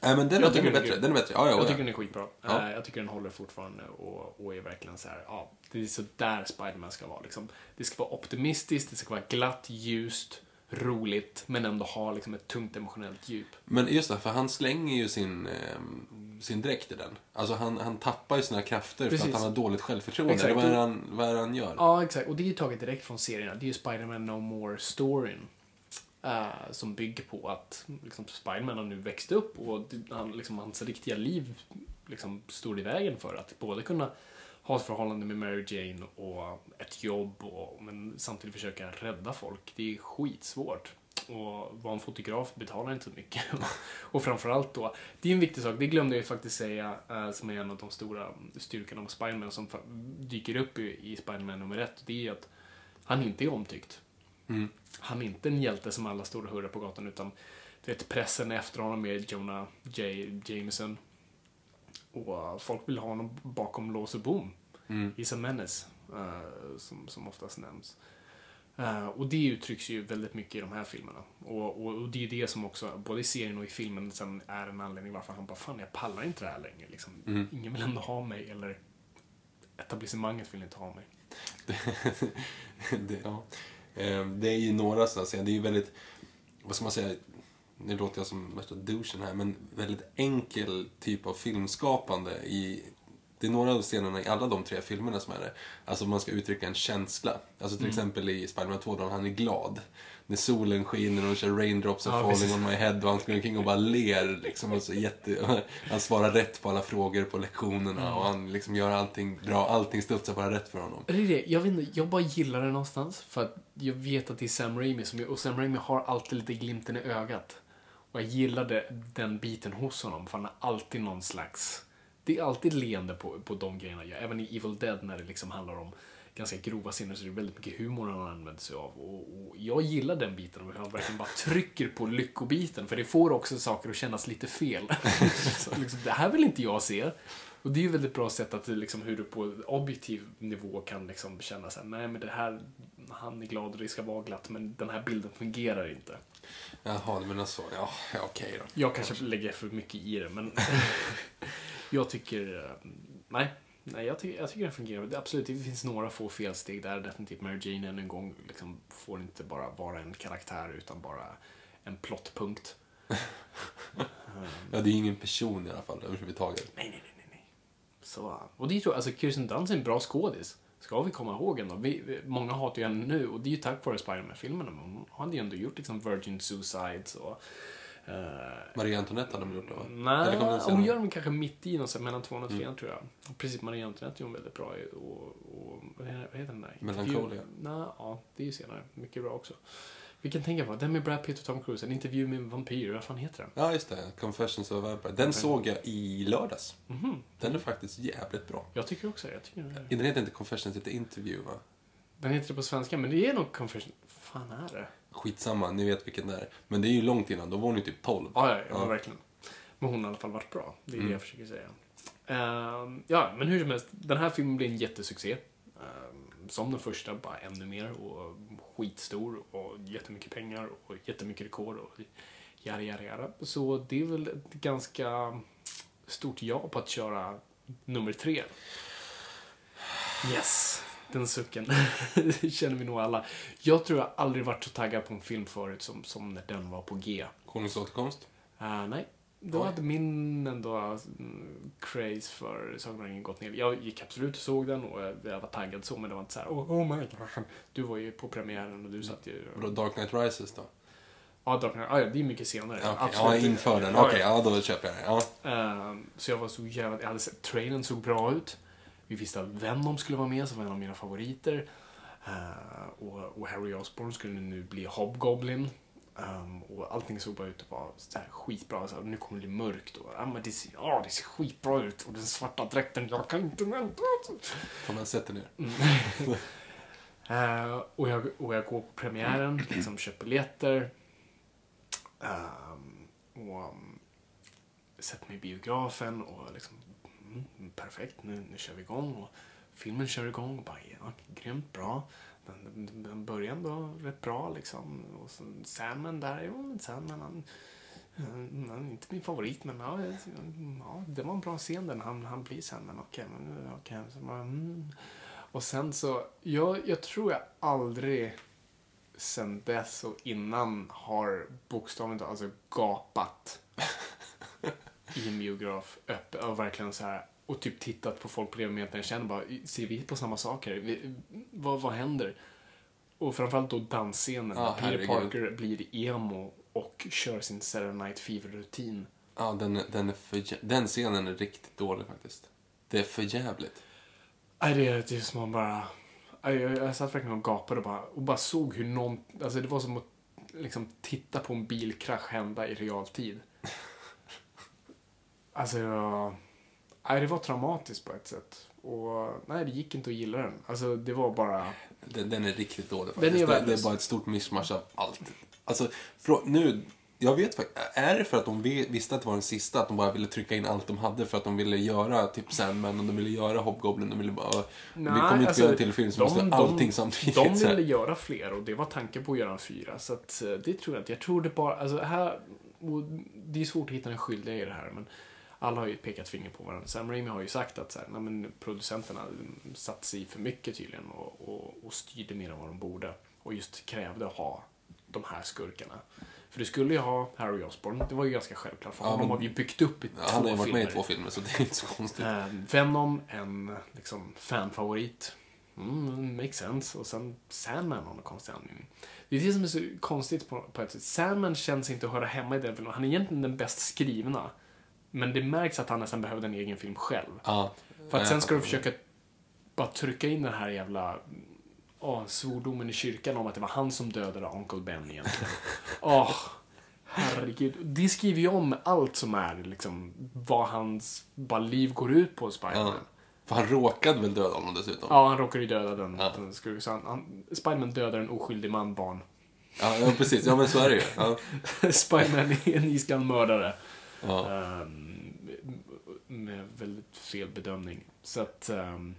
Nej, men den, Jag den tycker är bättre. Den är bättre. Ja, ja, Jag ja. tycker den är skitbra. Ja. Eh, Jag tycker den håller fortfarande och, och är verkligen så här, ja, det är så där Spiderman ska vara. Liksom. Det ska vara optimistiskt, det ska vara glatt, ljust, roligt, men ändå ha liksom ett tungt emotionellt djup. Men just det, för han slänger ju sin, eh, sin dräkt i den. Alltså han, han tappar ju sina krafter för Precis. att han har dåligt självförtroende. Exakt. Vad är, det han, vad är han gör? Ja, exakt. Och det är ju taget direkt från serierna. Det är ju Spider-Man No More-storyn. Uh, som bygger på att liksom, Spiderman har nu växt upp och han, liksom, hans riktiga liv liksom, stod i vägen för att både kunna ha ett förhållande med Mary Jane och ett jobb och, men samtidigt försöka rädda folk. Det är skitsvårt. Och vara en fotograf betalar inte så mycket. [laughs] och framförallt då, det är en viktig sak, det glömde jag ju faktiskt säga, uh, som är en av de stora styrkorna med Spiderman som dyker upp i, i Spiderman nummer ett. Det är att han inte är omtyckt. Mm. Han är inte en hjälte som alla står och hurrar på gatan utan du vet, pressen är efter honom med Jonah J. Jameson. Och folk vill ha honom bakom lås och bom. He's a menace, eh, som, som oftast nämns. Eh, och det uttrycks ju väldigt mycket i de här filmerna. Och, och, och det är det som också, både i serien och i filmen, sen är en anledning varför han bara, fan jag pallar inte det här längre. Liksom. Ingen vill ändå ha mig, eller etablissemanget vill inte ha mig. [laughs] det, ja. Eh, det är ju några sådana scener. Det är ju väldigt, vad ska man säga, nu låter jag som värsta douchen här, men väldigt enkel typ av filmskapande i det är några av scenerna i alla de tre filmerna som är det. Alltså man ska uttrycka en känsla. Alltså till exempel i Spiderman 2 då han är glad. När solen skiner och de kör Raindrops are Ja, falling precis. on my head och han springer omkring och bara ler. Liksom, och så jätte, [laughs] han svarar rätt på alla frågor på lektionerna och han liksom gör allting bra. Allting studsar bara rätt för honom. Det är det, jag vet inte, jag bara gillar det någonstans. För att jag vet att det är Sam Raimi som och Sam Raimi har alltid lite glimten i ögat. Och jag gillade den biten hos honom, för han har alltid någon slags... Det är alltid leende på, på de grejerna. Även i Evil Dead när det liksom handlar om ganska grova scener så är det väldigt mycket humor han använder sig av. Och, och jag gillar den biten, och han verkligen bara trycker på lyckobiten. För det får också saker att kännas lite fel. [laughs] så liksom, det här vill inte jag se. Och det är ju väldigt bra sätt att liksom, hur du på objektiv nivå kan liksom känna så här, nej men det här, han är glad och det ska vara glatt, men den här bilden fungerar inte. Jaha, du menar så. Ja, okej då. Jag kanske lägger för mycket i det, men [laughs] jag tycker, eh, nej, Nej, jag, tycker, jag tycker den fungerar. Det, absolut, det finns några få felsteg där. Definitivt Mary Jane än en gång liksom, får inte bara vara en karaktär utan bara en plottpunkt. [laughs] Ja, det är ingen person i alla fall överhuvudtaget. Nej, nej, nej, nej, nej. Så, och det tror jag, alltså Kirsten Dunst är en bra skådis. Ska vi komma ihåg ändå. Vi, vi, många hatar ju henne nu och det är ju tack vare Spiderman-filmerna. Men hon hade ju ändå gjort liksom Virgin Suicides och... Marie Antoinette hade de gjort det va? Nej, hon gör dem kanske mitt i, någon, så här mellan tvåan och trean tror jag. Precis, Marie Antoinette är hon väldigt bra i. Och, och, vad heter den där? Melancholia. Nej, ja, det är ju senare. Mycket bra också. Vi kan tänka på den med Brad Pitt och Tom Cruise, en intervju med en vampyr, vad fan heter den? Ja, just det. Confessions of a Vampire. Den såg jag i lördags. Mhm. Den är faktiskt jävligt bra. Jag tycker också jag tycker Den heter inte Confessions, den heter Interview va? Den heter det på svenska, men det är nog Confession. Vad fan är det? Skitsamma, ni vet vilken det är. Men det är ju långt innan, då var hon ju typ 12. Ja, ja, ja, Ja. verkligen. Men hon har i alla fall varit bra. Det är Mm. det jag försöker säga. Ehm, ja, men hur som helst. Den här filmen blir en jättesuccé. Ehm, som den första, bara ännu mer. Och skitstor och jättemycket pengar och jättemycket rekord och jada, jada, jada. Så det är väl ett ganska stort ja på att köra nummer tre. Yes, den sucken. [laughs] känner vi nog alla. Jag tror jag aldrig varit så taggad på en film förut som, som när den var på G. Konungens återkomst. Uh, nej. Då Oj. hade min ändå mm, craze för Sagan om ringen gått ner. Jag gick absolut och såg den och jag, jag var taggad så, men det var inte så här, oh, oh my god. Du var ju på premiären och du satt ju... Vadå, Dark Knight Rises då? Ja, Dark Knight, ah, ja, det är mycket senare. Okej. Absolut. ja inför den. Okej, ja. ja då köper jag den. Ja. Ehm, så jag var så jävla... Jag hade sett, trailern såg bra ut. Vi visste att Venom skulle vara med, som en av mina favoriter. Eh, och, och Harry Osborn skulle nu bli Hobgoblin. Ehm, och allting såg bara ut att vara så här skitbra. Så här, nu kommer det bli mörkt. Och, ja, men det, ser, ja, det ser skitbra ut. Och den svarta dräkten, jag kan inte vänta. Får man sätta ner? Eh, och, jag, och jag går på premiären, liksom köper biljetter. Ehm, och um, sätter mig i biografen och liksom, mm, perfekt, nu, nu kör vi igång. Och filmen kör igång och bara, ja, grymt bra. Den, den, den börjar ändå rätt bra liksom. Och så Sandman där, jo men Sandman han, han han är inte min favorit men ja, ja, det var en bra scen den. Han, han blir Sandman, okej. men, okej. Så bara, mm. Och sen så, jag, jag tror jag aldrig sen dess och innan har bokstavligt talat alltså gapat i en biograf öppet och verkligen så här och typ tittat på folk bredvid mig att jag känner bara, ser vi på samma saker? Vi, vad, vad händer? Och framförallt då dansscenen när Peter. Parker blir emo och kör sin Saturday Night Fever-rutin. Ja, den, är- den, är för, jä- den scenen är riktigt dålig faktiskt. Det är för jävligt. Nej, det är, det är som man bara... Nej, Jag, jag satt verkligen och gapade och bara, och bara såg hur någon... Alltså det var som att liksom titta på en bilkrasch hända i realtid. Alltså, nej, det var traumatiskt på ett sätt. Och nej, det gick inte att gilla den. Alltså, det var bara... Den, den är riktigt dålig Den faktiskt. är det, det är bara ett stort mischmasch av allt. Alltså, frå, nu... Jag vet faktiskt, är det för att de vi- visste att det var den sista, att de bara ville trycka in allt de hade för att de ville göra typ Sandman och de ville göra Hobgoblin, de ville bara... vi kommer inte få göra en till film som måste göra allting samtidigt. De så här. ville göra fler och det var tanken på att göra en fyra. Så att, eh, det tror jag inte. Jag tror det bara, alltså här, det är svårt att hitta en skyldiga i det här men alla har ju pekat finger på varandra. Sam Raimi har ju sagt att så här, men producenterna satt sig för mycket tydligen och, och, och styrde mer än vad de borde. Och just krävde att ha de här skurkarna. För du skulle ju ha Harry Osborn, det var ju ganska självklart för Ja, honom men- har vi byggt upp i Ja, två han har ju varit filmer. med i två filmer så det är inte så konstigt. Eh, Venom, en liksom, fanfavorit. Mm, makes sense. Och sen Sandman av någon konstig anledning. Det är det som är så konstigt på, på ett sätt. Sandman känns inte att höra hemma i den filmen. Han är egentligen den bäst skrivna. Men det märks att han nästan behövde en egen film själv. Ja. För att sen ska du fattar. försöka bara trycka in den här jävla åh, svordomen i kyrkan om att det var han som dödade Uncle Ben egentligen. [laughs] Åh, herregud. Det skriver ju om allt som är liksom vad hans bara liv går ut på, Spiderman. Ja. För han råkade väl döda honom dessutom? Ja, han råkar ju döda den. Ja. den. Så han, han, Spiderman dödar en oskyldig man, barn. Ja, ja precis. Ja, men så är det ju. Ja. [laughs] Spiderman är en iskall mördare. Ja. Ehm, med väldigt fel bedömning. Så att... ehm,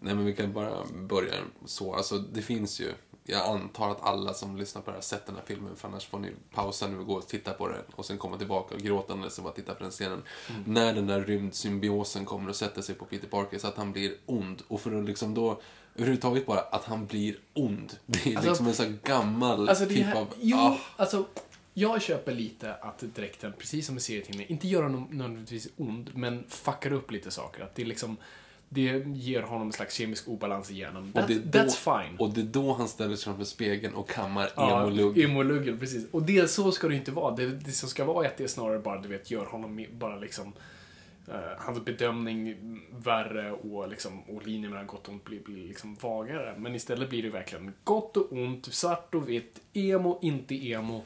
Nej, men vi kan bara börja så. Alltså, det finns ju jag antar att alla som lyssnar på det här har sett den här filmen, för annars får ni pausa nu och gå och titta på den och sen komma tillbaka och gråtande och bara titta på den scenen. När den där rymdsymbiosen kommer och sätter sig på Peter Parker så att han blir ond. Och för att liksom då, överhuvudtaget bara att han blir ond. Det är Alltså- liksom en sån gammal Alltså typ här, av... jo, ah. alltså jag köper lite att dräkten, precis som i serietidningen, inte gör honom nödvändigtvis ond, men fuckar upp lite saker. Att det liksom, det ger honom en slags kemisk obalans i hjärnan. That, då, that's fine. Och det är då han ställer sig framför spegeln och kammar Ja, emo-lugg. Emo-luggen, precis. Och det, så ska det inte vara. Det, det som ska vara är att det snarare bara, du vet, gör honom bara liksom eh, hans bedömning värre och, liksom, och linjen mellan gott och ont blir, blir liksom vagare. Men istället blir det verkligen gott och ont, svart och vitt, emo, inte emo.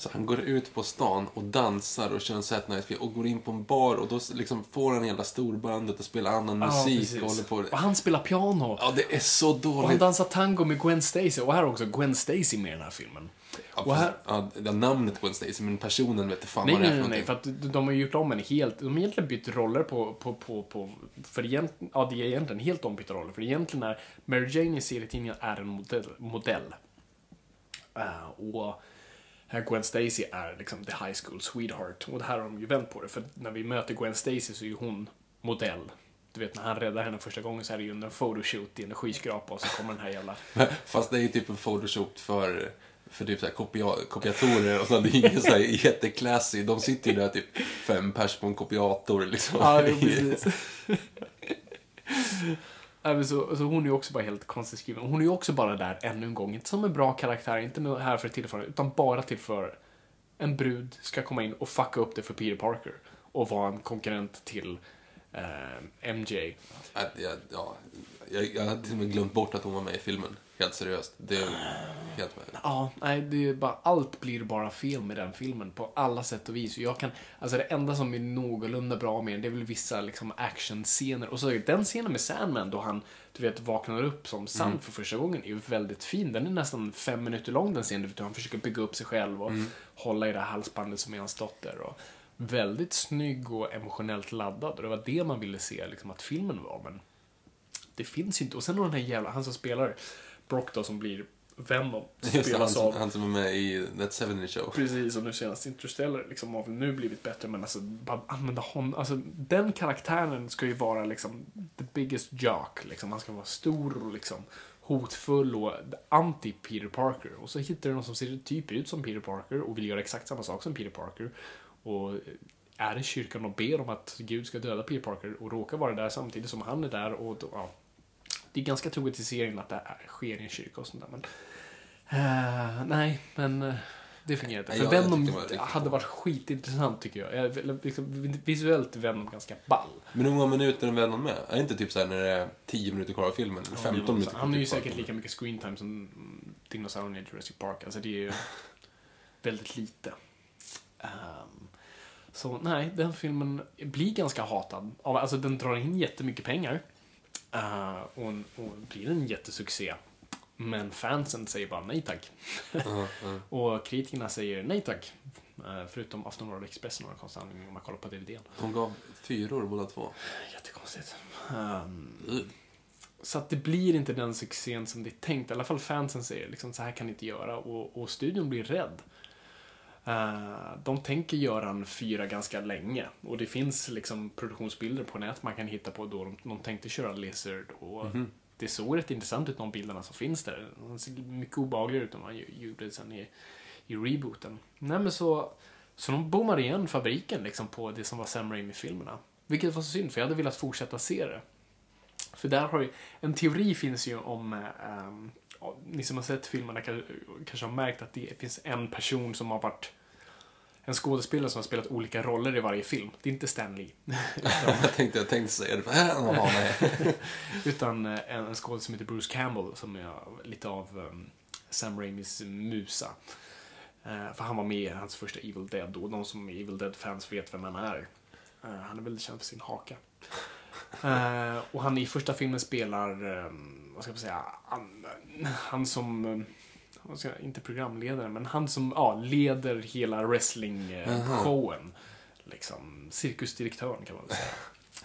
Så han går ut på stan och dansar och kör en Saturday Night och går in på en bar och då liksom får han hela storbandet och spelar annan Ja, musik precis. och håller på. Och han spelar piano. Ja, det är så Och han dåligt. dansar tango med Gwen Stacy. Och här är också Gwen Stacy med i den här filmen. Ja, och här, ja, namnet Gwen Stacy, men personen vet fan Nej, vad det är nej, för nej, nej, någonting. för att de har gjort om henne helt. De har egentligen bytt roller på, på, på, på för egentligen, ja det är egentligen helt ombytta roller. För egentligen är Mary Jane i serietidningen är en modell. modell. Eh, och här Gwen Stacy är liksom the high school sweetheart. Och det här har de ju vänt på det. För när vi möter Gwen Stacy så är ju hon modell. Du vet när han räddar henne första gången så är det ju en photoshoot i en skyskrapa och så kommer den här jävla [laughs] Fast det är ju typ en photoshop för, för typ så här kopia, kopiatorer och så. Det är ingen så här [laughs] jätteklassig. De sitter ju där typ fem pers på en kopiator liksom. Ja, precis. [laughs] Äh, så, så hon är ju också bara helt konstigt skriven. Hon är ju också bara där ännu en gång. Inte som en bra karaktär, inte här för att tillföra, utan bara till för en brud ska komma in och fucka upp det för Peter Parker. Och vara en konkurrent till eh, MJ. Att jag, ja, jag, jag hade till och med glömt bort att hon var med i filmen. Helt seriöst. Det helt... Ja, nej, det är bara, allt blir bara fel med den filmen på alla sätt och vis. Jag kan, alltså det enda som är någorlunda bra med den, det är väl vissa liksom actionscener. Och så den scenen med Sandman då han, du vet, vaknar upp som Sand för första gången är ju väldigt fin. Den är nästan fem minuter lång den scenen, hur han försöker bygga upp sig själv och hålla i det här halsbandet som är hans dotter. Och väldigt snygg och emotionellt laddad. Och det var det man ville se liksom, att filmen var. Men det finns ju inte. Och sen har den här jävla, han som spelar Brock då som blir Venom. Just han, Spelas av han som är med i That 70 Show. Precis, och nu senast Interstellar liksom har väl nu blivit bättre, men alltså bara använda honom, alltså den karaktären ska ju vara liksom the biggest jock, liksom. Han ska vara stor och liksom hotfull och anti Peter Parker. Och så hittar du någon som ser typ ut som Peter Parker och vill göra exakt samma sak som Peter Parker. Och är i kyrkan och ber om att Gud ska döda Peter Parker och råkar vara där samtidigt som han är där och ja. Det är ganska troligt i serien att det här sker i en kyrka och sånt där, men Eh, nej, men eh, det fungerar inte. För jag Venom var hade varit skitintressant tycker jag. liksom, visuellt Venom ganska ball. Men hur många minuter är Venom med? Är det inte typ såhär när det är 10 minuter kvar av filmen? Eller 15 minuter Han är ju kvar av säkert lika mycket screen time som dinosaurien i Jurassic Park. Alltså det är ju [laughs] väldigt lite. Ehm, så nej, den filmen blir ganska hatad. Alltså den drar in jättemycket pengar. Eh, och, och blir en jättesuccé. Men fansen säger bara nej tack. [laughs] och kritikerna säger nej tack. Eh, förutom Aftonbladet Expressen och konstig anledning om man kollar på DVDn. De gav fyror båda två. Jättekonstigt. Ehm, så att det blir inte den succén som det är tänkt. I alla fall fansen säger liksom, så här kan ni inte göra. Och, och studion blir rädd. Eh, de tänker göra en fyra ganska länge. Och det finns liksom produktionsbilder på nät man kan hitta på då de, de tänkte köra Lizard. Och Det såg rätt intressant ut, de bilderna som finns där. De ser mycket obehagligare ut än man gjorde sen i, i rebooten. Nej men så, så de bommar igen fabriken liksom på det som var Sam Raimi-filmerna. Vilket var så synd, för jag hade velat fortsätta se det. För där har ju, en teori finns ju om, ja, ni som har sett filmerna kan- kanske har märkt att det finns en person som har varit en skådespelare som har spelat olika roller i varje film. Det är inte Stan Lee. [laughs] jag, tänkte, jag tänkte säga det. Jaha, nej. [laughs] Utan eh, en, en skådespelare som heter Bruce Campbell som är lite av um, Sam Raimis musa. Eh, för han var med i hans första Evil Dead och de som är Evil Dead-fans vet vem han är. Eh, han är väldigt känd för sin haka. Eh, och han i första filmen spelar, eh, vad ska man säga, han, han som, eh, jag, inte programledare, men han som ja, leder hela wrestling-showen. Liksom, cirkusdirektören kan man väl säga.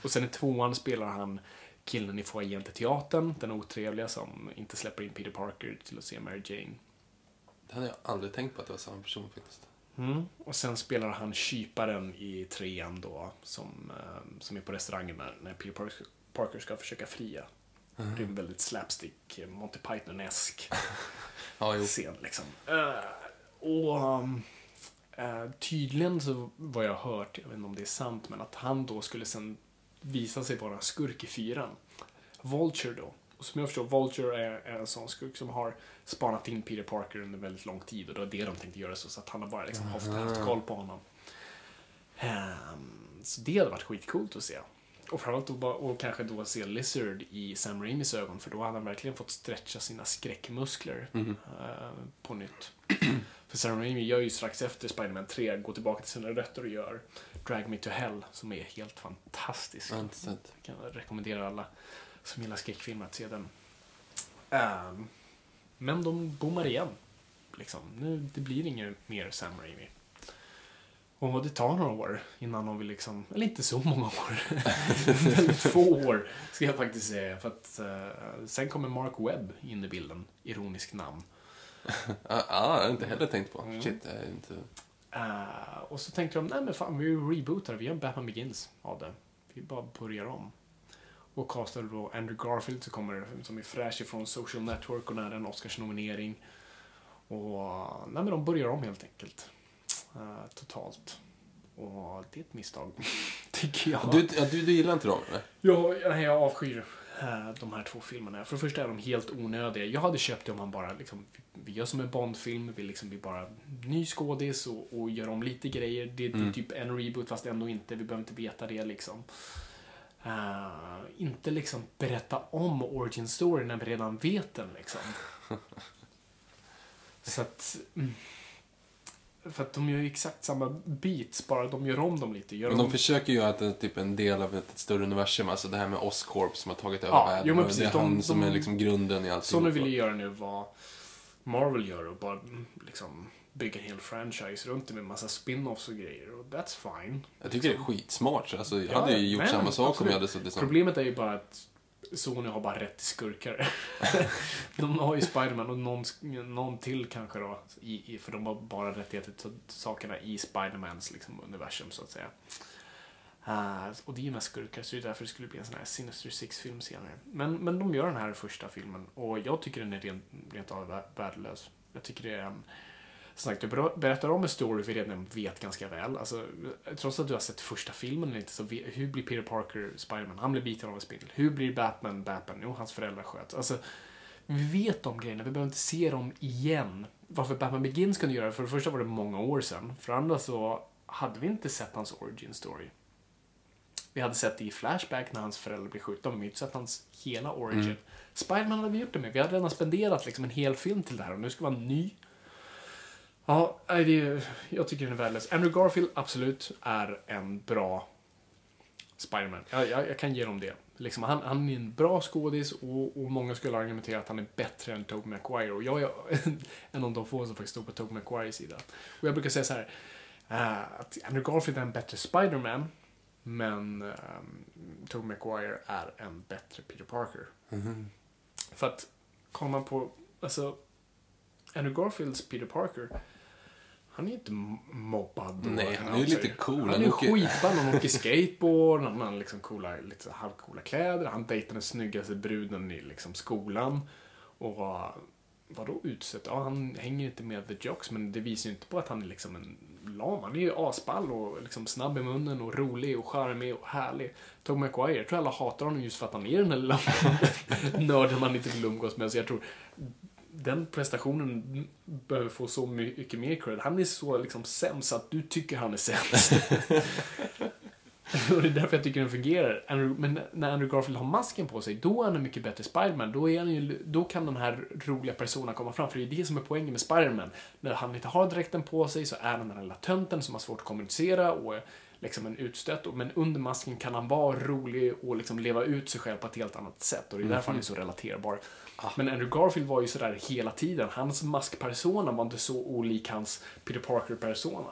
Och sen i tvåan spelar han killen i foajén till teatern, den otrevliga som inte släpper in Peter Parker till att se Mary Jane. Det hade jag aldrig tänkt på att det var samma person faktiskt. Mm. Och sen spelar han kyparen i trean då, som, eh, som är på restaurangen när, när Peter Parker, Parker ska försöka fria. Det är en väldigt slapstick, Monty Python-esk [laughs] Ja, jo. scen liksom. Eh, och um, eh, tydligen så vad jag har hört, jag vet inte om det är sant, men att han då skulle sen visa sig vara skurk i fyran. Vulture då. Och som jag förstår, Vulture är, är en sån skurk som har spanat in Peter Parker under väldigt lång tid och det var det de tänkte göra så, så att han har bara liksom haft, haft koll på honom. Ehm, så det hade varit skitcoolt att se. Och framförallt då, och kanske då se Lizard i Sam Raimis ögon för då hade han verkligen fått stretcha sina skräckmuskler eh, på nytt. [clears throat] för Sam Raimi gör ju strax efter Spider-Man 3, går tillbaka till sina rötter och gör Drag Me To Hell som är helt fantastisk. Jag kan rekommendera alla som gillar skräckfilmer att se den. Ehm, men de bommar igen. Liksom. Nu, det blir inget mer Sam Raimi. Och det tar några år innan de vill liksom, eller inte så många år. [laughs] Väldigt få år ska jag faktiskt säga. För att eh, sen kommer Mark Webb in i bilden. Ironisk namn. Ja, [laughs] ah, jag har inte heller tänkt på. Mm. Shit, jag är inte... Eh, och så tänkte de, nej men fan vi rebootar, vi gör Batman Begins av det. Vi bara börjar om. Och castade då Andrew Garfield som kommer som är fräsch ifrån Social Network och nära en Oscarsnominering. Och nej men de börjar om helt enkelt. Eh, totalt. Och det är ett misstag, [laughs] tycker jag. Du, ja, du, du gillar inte dem, eller? Jag, jag, jag avskyr eh, de här två filmerna. För det första är de helt onödiga. Jag hade köpt det om man bara liksom, vi gör som en Bondfilm, vi liksom blir bara ny skådis och, och gör om lite grejer. Det, det är typ en reboot fast ändå inte, vi behöver inte veta det liksom. Eh, inte liksom berätta om origin story när vi redan vet den liksom. [laughs] Så att... mm. För att de gör ju exakt samma beats, bara de gör om dem lite. Gör Men om... de försöker ju att det är typ en del av ett, ett större universum. Alltså det här med Oscorp som har tagit över Ja, världen. jo, men och det är precis. De- han som de- är liksom grunden i allt. Så de ville göra nu vad Marvel gör och bara mm, liksom bygga en hel franchise runt det med massa spin-offs och grejer. Och that's fine. Jag tycker det är skitsmart. Alltså, jag Ja, hade ju gjort men, samma sak om absolut. jag hade suttit som... Problemet är ju bara att Sony har bara rätt till skurkar. [laughs] de har ju Spiderman och någon, någon till kanske då. I, i, för de har bara rättigheter till sakerna i Spidermans liksom, universum så att säga. Uh, och det är ju mest skurkar, så det är därför det skulle bli en sån här Sinister Six-film senare. Men, men de gör den här första filmen och jag tycker den är rent, rent av värdelös. Jag tycker det är en... Som sagt, du ber- berättar om en story vi redan vet ganska väl. Alltså, trots att du har sett första filmen eller inte, så hur blir Peter Parker Spiderman? Han blir biten av en spindel. Hur blir Batman Batman? Jo, hans föräldrar sköts. Alltså, vi vet de grejerna, vi behöver inte se dem igen. Varför Batman Begins kunde göra det, för det första var det många år sedan. För det andra så hade vi inte sett hans origin story. Vi hade sett det i Flashback när hans föräldrar blev skjutna, men vi hade inte sett hans hela origin. Spiderman hade vi gjort det med. Vi hade redan spenderat liksom en hel film till det här och nu ska vara en ny. Ja, det är, jag tycker den är värdelös. Andrew Garfield, absolut, är en bra Spiderman. Jag, jag, jag kan ge dem det. Liksom, han, han är en bra skådis och, och många skulle argumentera att han är bättre än Tobey Maguire. Och jag är [laughs] en av de få som faktiskt står på Tobey Maguires sida. Och jag brukar säga så här, eh, att Andrew Garfield är en bättre Spiderman, men um, Tobey Maguire är en bättre Peter Parker. För att, kollar man på, alltså, Andrew Garfields Peter Parker, han är inte m- mobbad. Nej, han är ju alltså, lite cool. Han är åker- skitball, han åker skateboard, han har liksom coola, lite halvcoola kläder, han dejtar den snyggaste bruden i liksom skolan. Och vadå utsett? Ja, han hänger inte med the jocks, men det visar ju inte på att han är liksom en lam. Han är ju asball och liksom snabb i munnen och rolig och charmig och härlig. Tobey Maguire, jag tror alla hatar honom just för att han är den där lilla [laughs] nörden man inte vill umgås med. Så jag tror den prestationen behöver få så mycket mer cred. Han är så liksom sämst att du tycker han är sämst. och det är därför jag tycker den fungerar. Andrew, men när Andrew Garfield har masken på sig, då är han en mycket bättre Spiderman. Då, är han ju, då kan den här roliga personen komma fram. För det är det som är poängen med Spiderman. När han inte har dräkten på sig så är han den här lilla tönten som har svårt att kommunicera och är liksom en utstött. Men under masken kan han vara rolig och liksom leva ut sig själv på ett helt annat sätt. Och det är därför han är så relaterbar. Men Andrew Garfield var ju sådär hela tiden. Hans maskpersona var inte så olik hans Peter Parker-persona.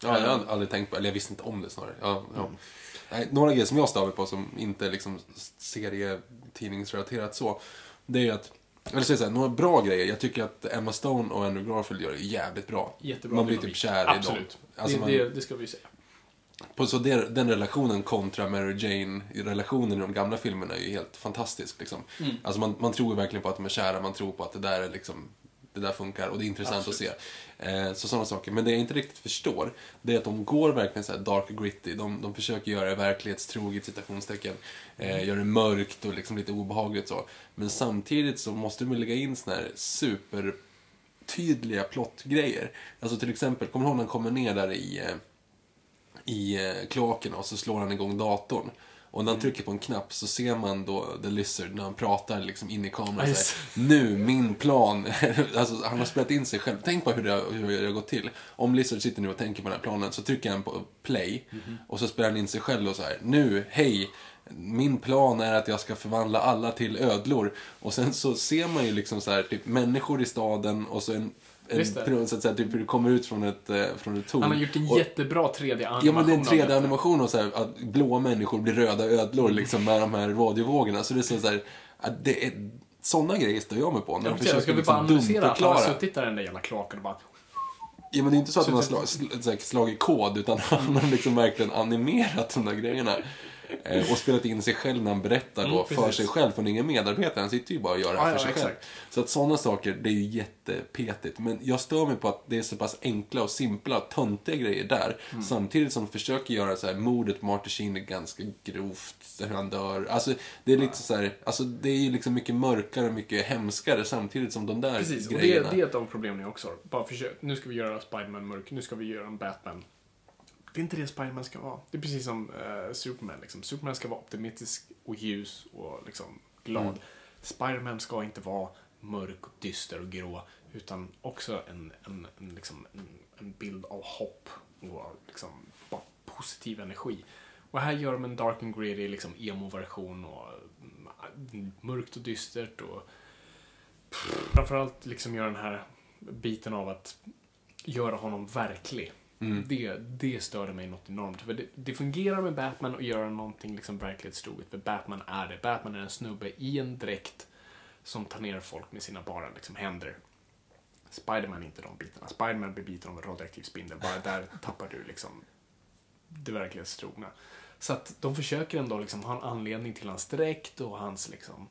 Ja, jag har aldrig tänkt på eller jag visste inte om det snarare. Ja, ja. Nej, några grejer som jag stavar på som inte är liksom serietidningsrelaterat så, det är ju att eller så är det så här, några bra grejer. Jag tycker att Emma Stone och Andrew Garfield gör det jävligt bra. Jättebra man blir typ kär i dem. Absolut. Alltså det, man, det, det ska vi säga. På så det, den relationen kontra Mary Jane-relationen i de gamla filmerna är ju helt fantastisk. Liksom. Mm. Alltså man, man tror verkligen på att de är kära, man tror på att det där är liksom det där funkar och det är intressant att se. Eh, så sådana saker. Men det jag inte riktigt förstår, det är att de går verkligen så här dark gritty. De, de försöker göra det verklighetstroget, citationstecken. Eh, göra det mörkt och liksom lite obehagligt så. Men samtidigt så måste de lägga in såna här supertydliga plottgrejer. Alltså till exempel, kommer du ihåg när han kommer ner där i eh, i eh, kloakerna och så slår han igång datorn. Och när han trycker på en knapp så ser man då The Lizard när han pratar liksom in i kameran Nice. säger Nu, min plan. [laughs] alltså, han har spelat in sig själv. Tänk på hur det, har- hur det har gått till. Om Lizard sitter nu och tänker på den här planen så trycker han på play och så spelar han in sig själv och så här. Nu, hej. Min plan är att jag ska förvandla alla till ödlor. Och sen så ser man ju liksom så här, typ människor i staden och så en, en det. så att säga, typ det kommer ut från ett, eh, från ett torn. Han har gjort en Och- jättebra 3D-animation Ja men det är en av detta. 3D-animation och så här, att blåa människor blir röda ödlor liksom med de här radiovågorna. Så det är så så här, att det är sådana grejer stör jag mig på. När Jag de ska, vi bara liksom analysera att han har suttit där den där jävla kloaken och bara... Ja men det är inte så att de har slag, slagit kod utan han har liksom verkligen animerat de där grejerna. Eh, och spelat in sig själv när han berättar då Mm, för precis. sig själv från ingen medarbetare. Han sitter ju bara och gör det här Ja, för ja, sig själv. exakt. Så att sådana saker, det är ju jättepetigt. Men jag stör mig på att det är så pass enkla och simpla och töntiga grejer där. Mm. Samtidigt som de försöker göra så här, mordet på Martin Sheen är ganska grovt, där han dör. Alltså, det är lite så här, alltså det är ju liksom mycket mörkare och mycket hemskare samtidigt som de där Precis, och det, grejerna. det är ett av problemen jag också har. Bara försök, nu ska vi göra Spiderman mörk, nu ska vi göra en Batman. Det är inte det Spiderman ska vara. Det är precis som eh, Superman. Liksom. Superman ska vara optimistisk och ljus och liksom glad. Mm. Spiderman ska inte vara mörk, och dyster och grå. Utan också en, en, en, liksom, en, en bild av hopp och liksom, bara positiv energi. Och här gör de en dark and gritty liksom, emo-version och mm, mörkt och dystert och framförallt liksom göra den här biten av att göra honom verklig. Det, det störde mig något enormt. För det, det fungerar med Batman att göra någonting liksom verklighetstroget. För Batman är det. Batman är en snubbe i en dräkt som tar ner folk med sina bara liksom, händer. Spiderman är inte de bitarna. Spiderman blir biten av en radioaktiv spindel. Bara där [laughs] tappar du liksom det verklighetstrogna. Så att de försöker ändå liksom ha en anledning till hans dräkt och hans liksom...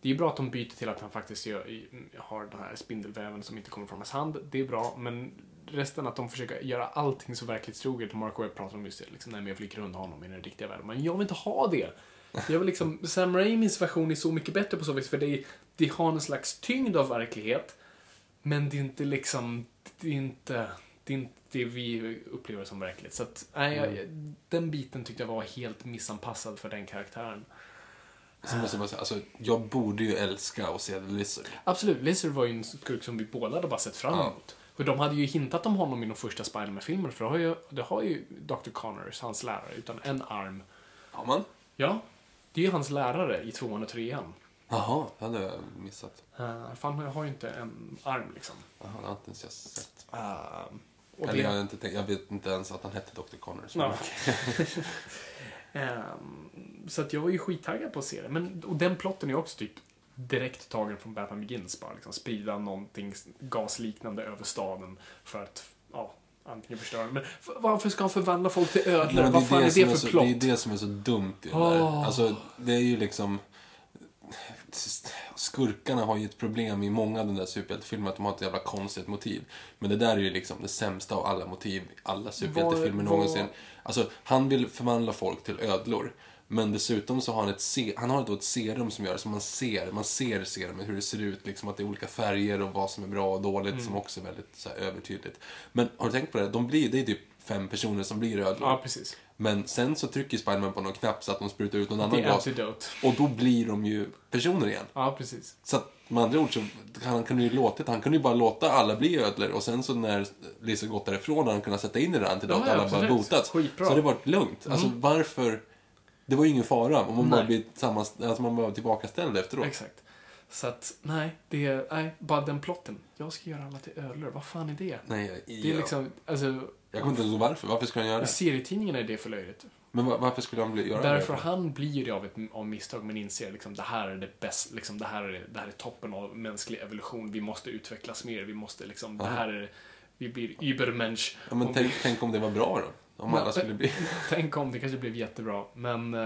Det är ju bra att de byter till att han faktiskt gör, har den här spindelväven som inte kommer från hans hand. Det är bra, men resten att de försöker göra allting så verklighetstroget. Mark Webb pratar om just det, liksom, nej men jag vill grunda honom i den riktiga världen. Men jag vill inte ha det. Jag vill liksom, [laughs] Sam Raimis version är så mycket bättre på så vis, för det, det har en slags tyngd av verklighet. Men det är inte liksom, det är inte, det är inte det vi upplever som verklighet. Så att, nej, jag, den biten tyckte jag var helt missanpassad för den karaktären. Så måste jag, bara säga, alltså, jag borde ju älska att se The Lizard. Absolut, Lizard var ju en skurk som vi båda hade bara sett fram Ja. emot. För de hade ju hintat om honom i de första Spiderman-filmerna, för det har, ju, det har ju Dr. Connors, hans lärare, utan en arm. Har man? Ja, det är ju hans lärare i tvåan och trean. Jaha, det hade jag missat. Uh, fan, jag har ju inte en arm liksom. Jaha, det har inte ens jag sett. Uh, och Eller det- jag, har inte tänkt, jag vet inte ens att han hette Dr. Connors. Ja, [laughs] [laughs] Ehm, så att jag var ju skittaggad på att se det. Men, och den plotten är också typ direkt tagen från Batman Begins. Bara liksom sprida någonting gasliknande över staden för att, ja, antingen förstöra Men varför ska han förvandla folk till ödlor? Men Vad fan är det för så, plott? Det är det som är så dumt i den Åh. där. Alltså, det är ju liksom... Skurkarna har ju ett problem i många av de där superhjältefilmerna att de har ett jävla konstigt motiv. Men det där är ju liksom det sämsta av alla motiv i alla superhjältefilmer någonsin. Alltså, han vill förvandla folk till ödlor. Men dessutom så har han ett, se- han har då ett serum som gör så man ser, man ser serumet, hur det ser ut, liksom att det är olika färger och vad som är bra och dåligt Mm. som också är väldigt så här, övertydligt. Men har du tänkt på det? De blir, det är typ fem personer som blir ödlor. Ja, precis. Men sen så trycker Spiderman på någon knapp så att de sprutar ut någon annan gas. Och då blir de ju personer igen. Ja, precis. Så att med andra ord så han, kunde ju låtit, han kunde ju bara låta alla bli ödlor och sen så när Lisa gått därifrån hade han kunnat sätta in det där antidot Ja, alla bara botats. Skitbra. Så det varit lugnt. Alltså varför? Det var ju ingen fara om man bara Nej. blir sammans, alltså man bara tillbakaställd efteråt. Exakt. Så att, nej, det är, nej, bara den plotten. Jag ska göra alla till ödlor. Vad fan är det? Nej, Det är liksom, alltså, Jag kommer inte ihåg varför. Varför skulle han göra I det? serietidningen är det för löjligt. Men va- varför skulle han bli, göra Därför det? han blir det av ett av misstag men inser liksom det här är det bästa, liksom det här är, det här är toppen av mänsklig evolution. Vi måste utvecklas mer, vi måste liksom, det här är, vi blir übermensch. Ja, men tänk, vi- tänk om det var bra då? Om alla skulle bli... [laughs] Tänk om, det kanske blev jättebra. Men eh,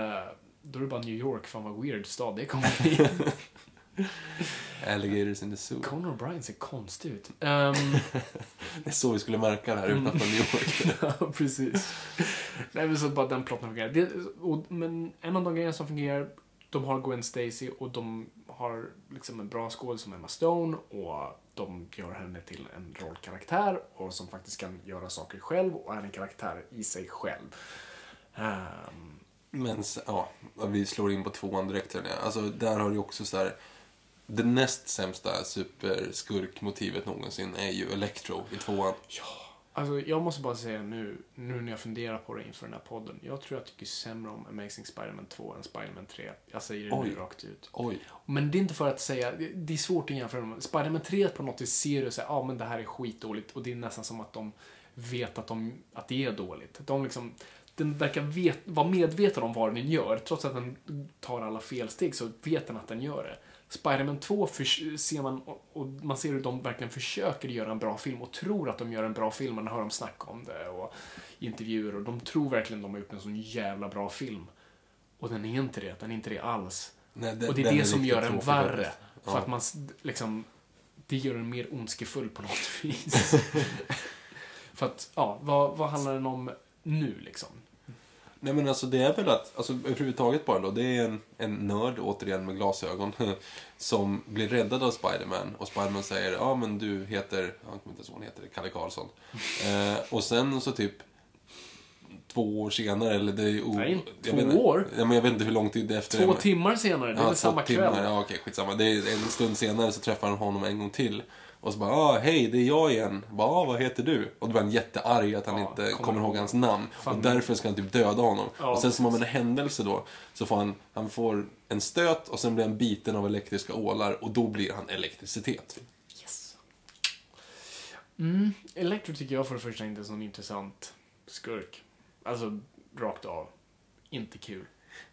då är det bara New York, fan vad weird stad det kommer bli. [laughs] Alligators in the zoo. Conan O'Brien ser konstig ut. [laughs] Ehm, Det är så vi skulle märka det här Mm. utanför New York. ja, precis. Nej, men så bara den plotten fungerar. Det, och, men en av de grejerna som fungerar, de har Gwen Stacy och de har liksom en bra skådespelare som Emma Stone och de gör henne till en rollkaraktär och som faktiskt kan göra saker själv och är en karaktär i sig själv. Ehm, Men ja, vi slår in på tvåan direkt. Alltså, där har du också så här... Det näst sämsta superskurkmotivet någonsin är ju Electro i tvåan. Alltså, jag måste bara säga nu, nu när jag funderar på det inför den här podden. Jag tror jag tycker sämre om Amazing Spider-Man 2 än Spider-Man 3. Jag säger det Oj. nu rakt ut. Oj. Men det är inte för att säga, det- är svårt att jämföra dem. Spider-Man 3 på något vis ser du och säger, ja men det här är skitdåligt och det är nästan som att de vet att, de, att det är dåligt. De liksom, den verkar vet, vara medveten om vad den gör. Trots att den tar alla felsteg så vet den att den gör det. Spider-Man 2 förs- ser man, och- och man ser hur de verkligen försöker göra en bra film och tror att de gör en bra film. Man hör dem snacka om det och intervjuer och de tror verkligen de har gjort en sån jävla bra film. Och den är inte det, den är inte det alls. Nej, den- och det är det som gör den värre. faktiskt. För Ja. att man liksom, det gör den mer ondskefull på något [laughs] vis. [laughs] för att, ja, vad, vad handlar den om nu liksom? Nej men alltså det är väl att, alltså överhuvudtaget bara då, det är en, en nörd, återigen med glasögon, [laughs] som blir räddad av Spiderman. Och Spiderman säger, ja men du heter, jag kommer inte ens ihåg vad heter, Kalle Karlsson. [laughs] eh, och sen så typ två år senare, eller det är o, Nej, två vet år? Ja, men jag vet inte hur lång tid efter Två det. timmar senare, det är Ja, väl samma timmar. kväll? Ja, okej, skitsamma. Det är en stund senare så träffar han honom en gång till. Och så bara, ah, hej, det är jag igen. Bara, ah, vad heter du? Och då blir han jättearg att han Ja, inte kommer ihåg. hans namn. Fan. Och därför ska han typ döda honom. Ja, och sen som av en händelse då, så får han, han får en stöt och sen blir han biten av elektriska ålar och då blir han elektricitet. Yes. Mm, Electro tycker jag för det första inte är en sån intressant skurk. Alltså, rakt av. Inte kul.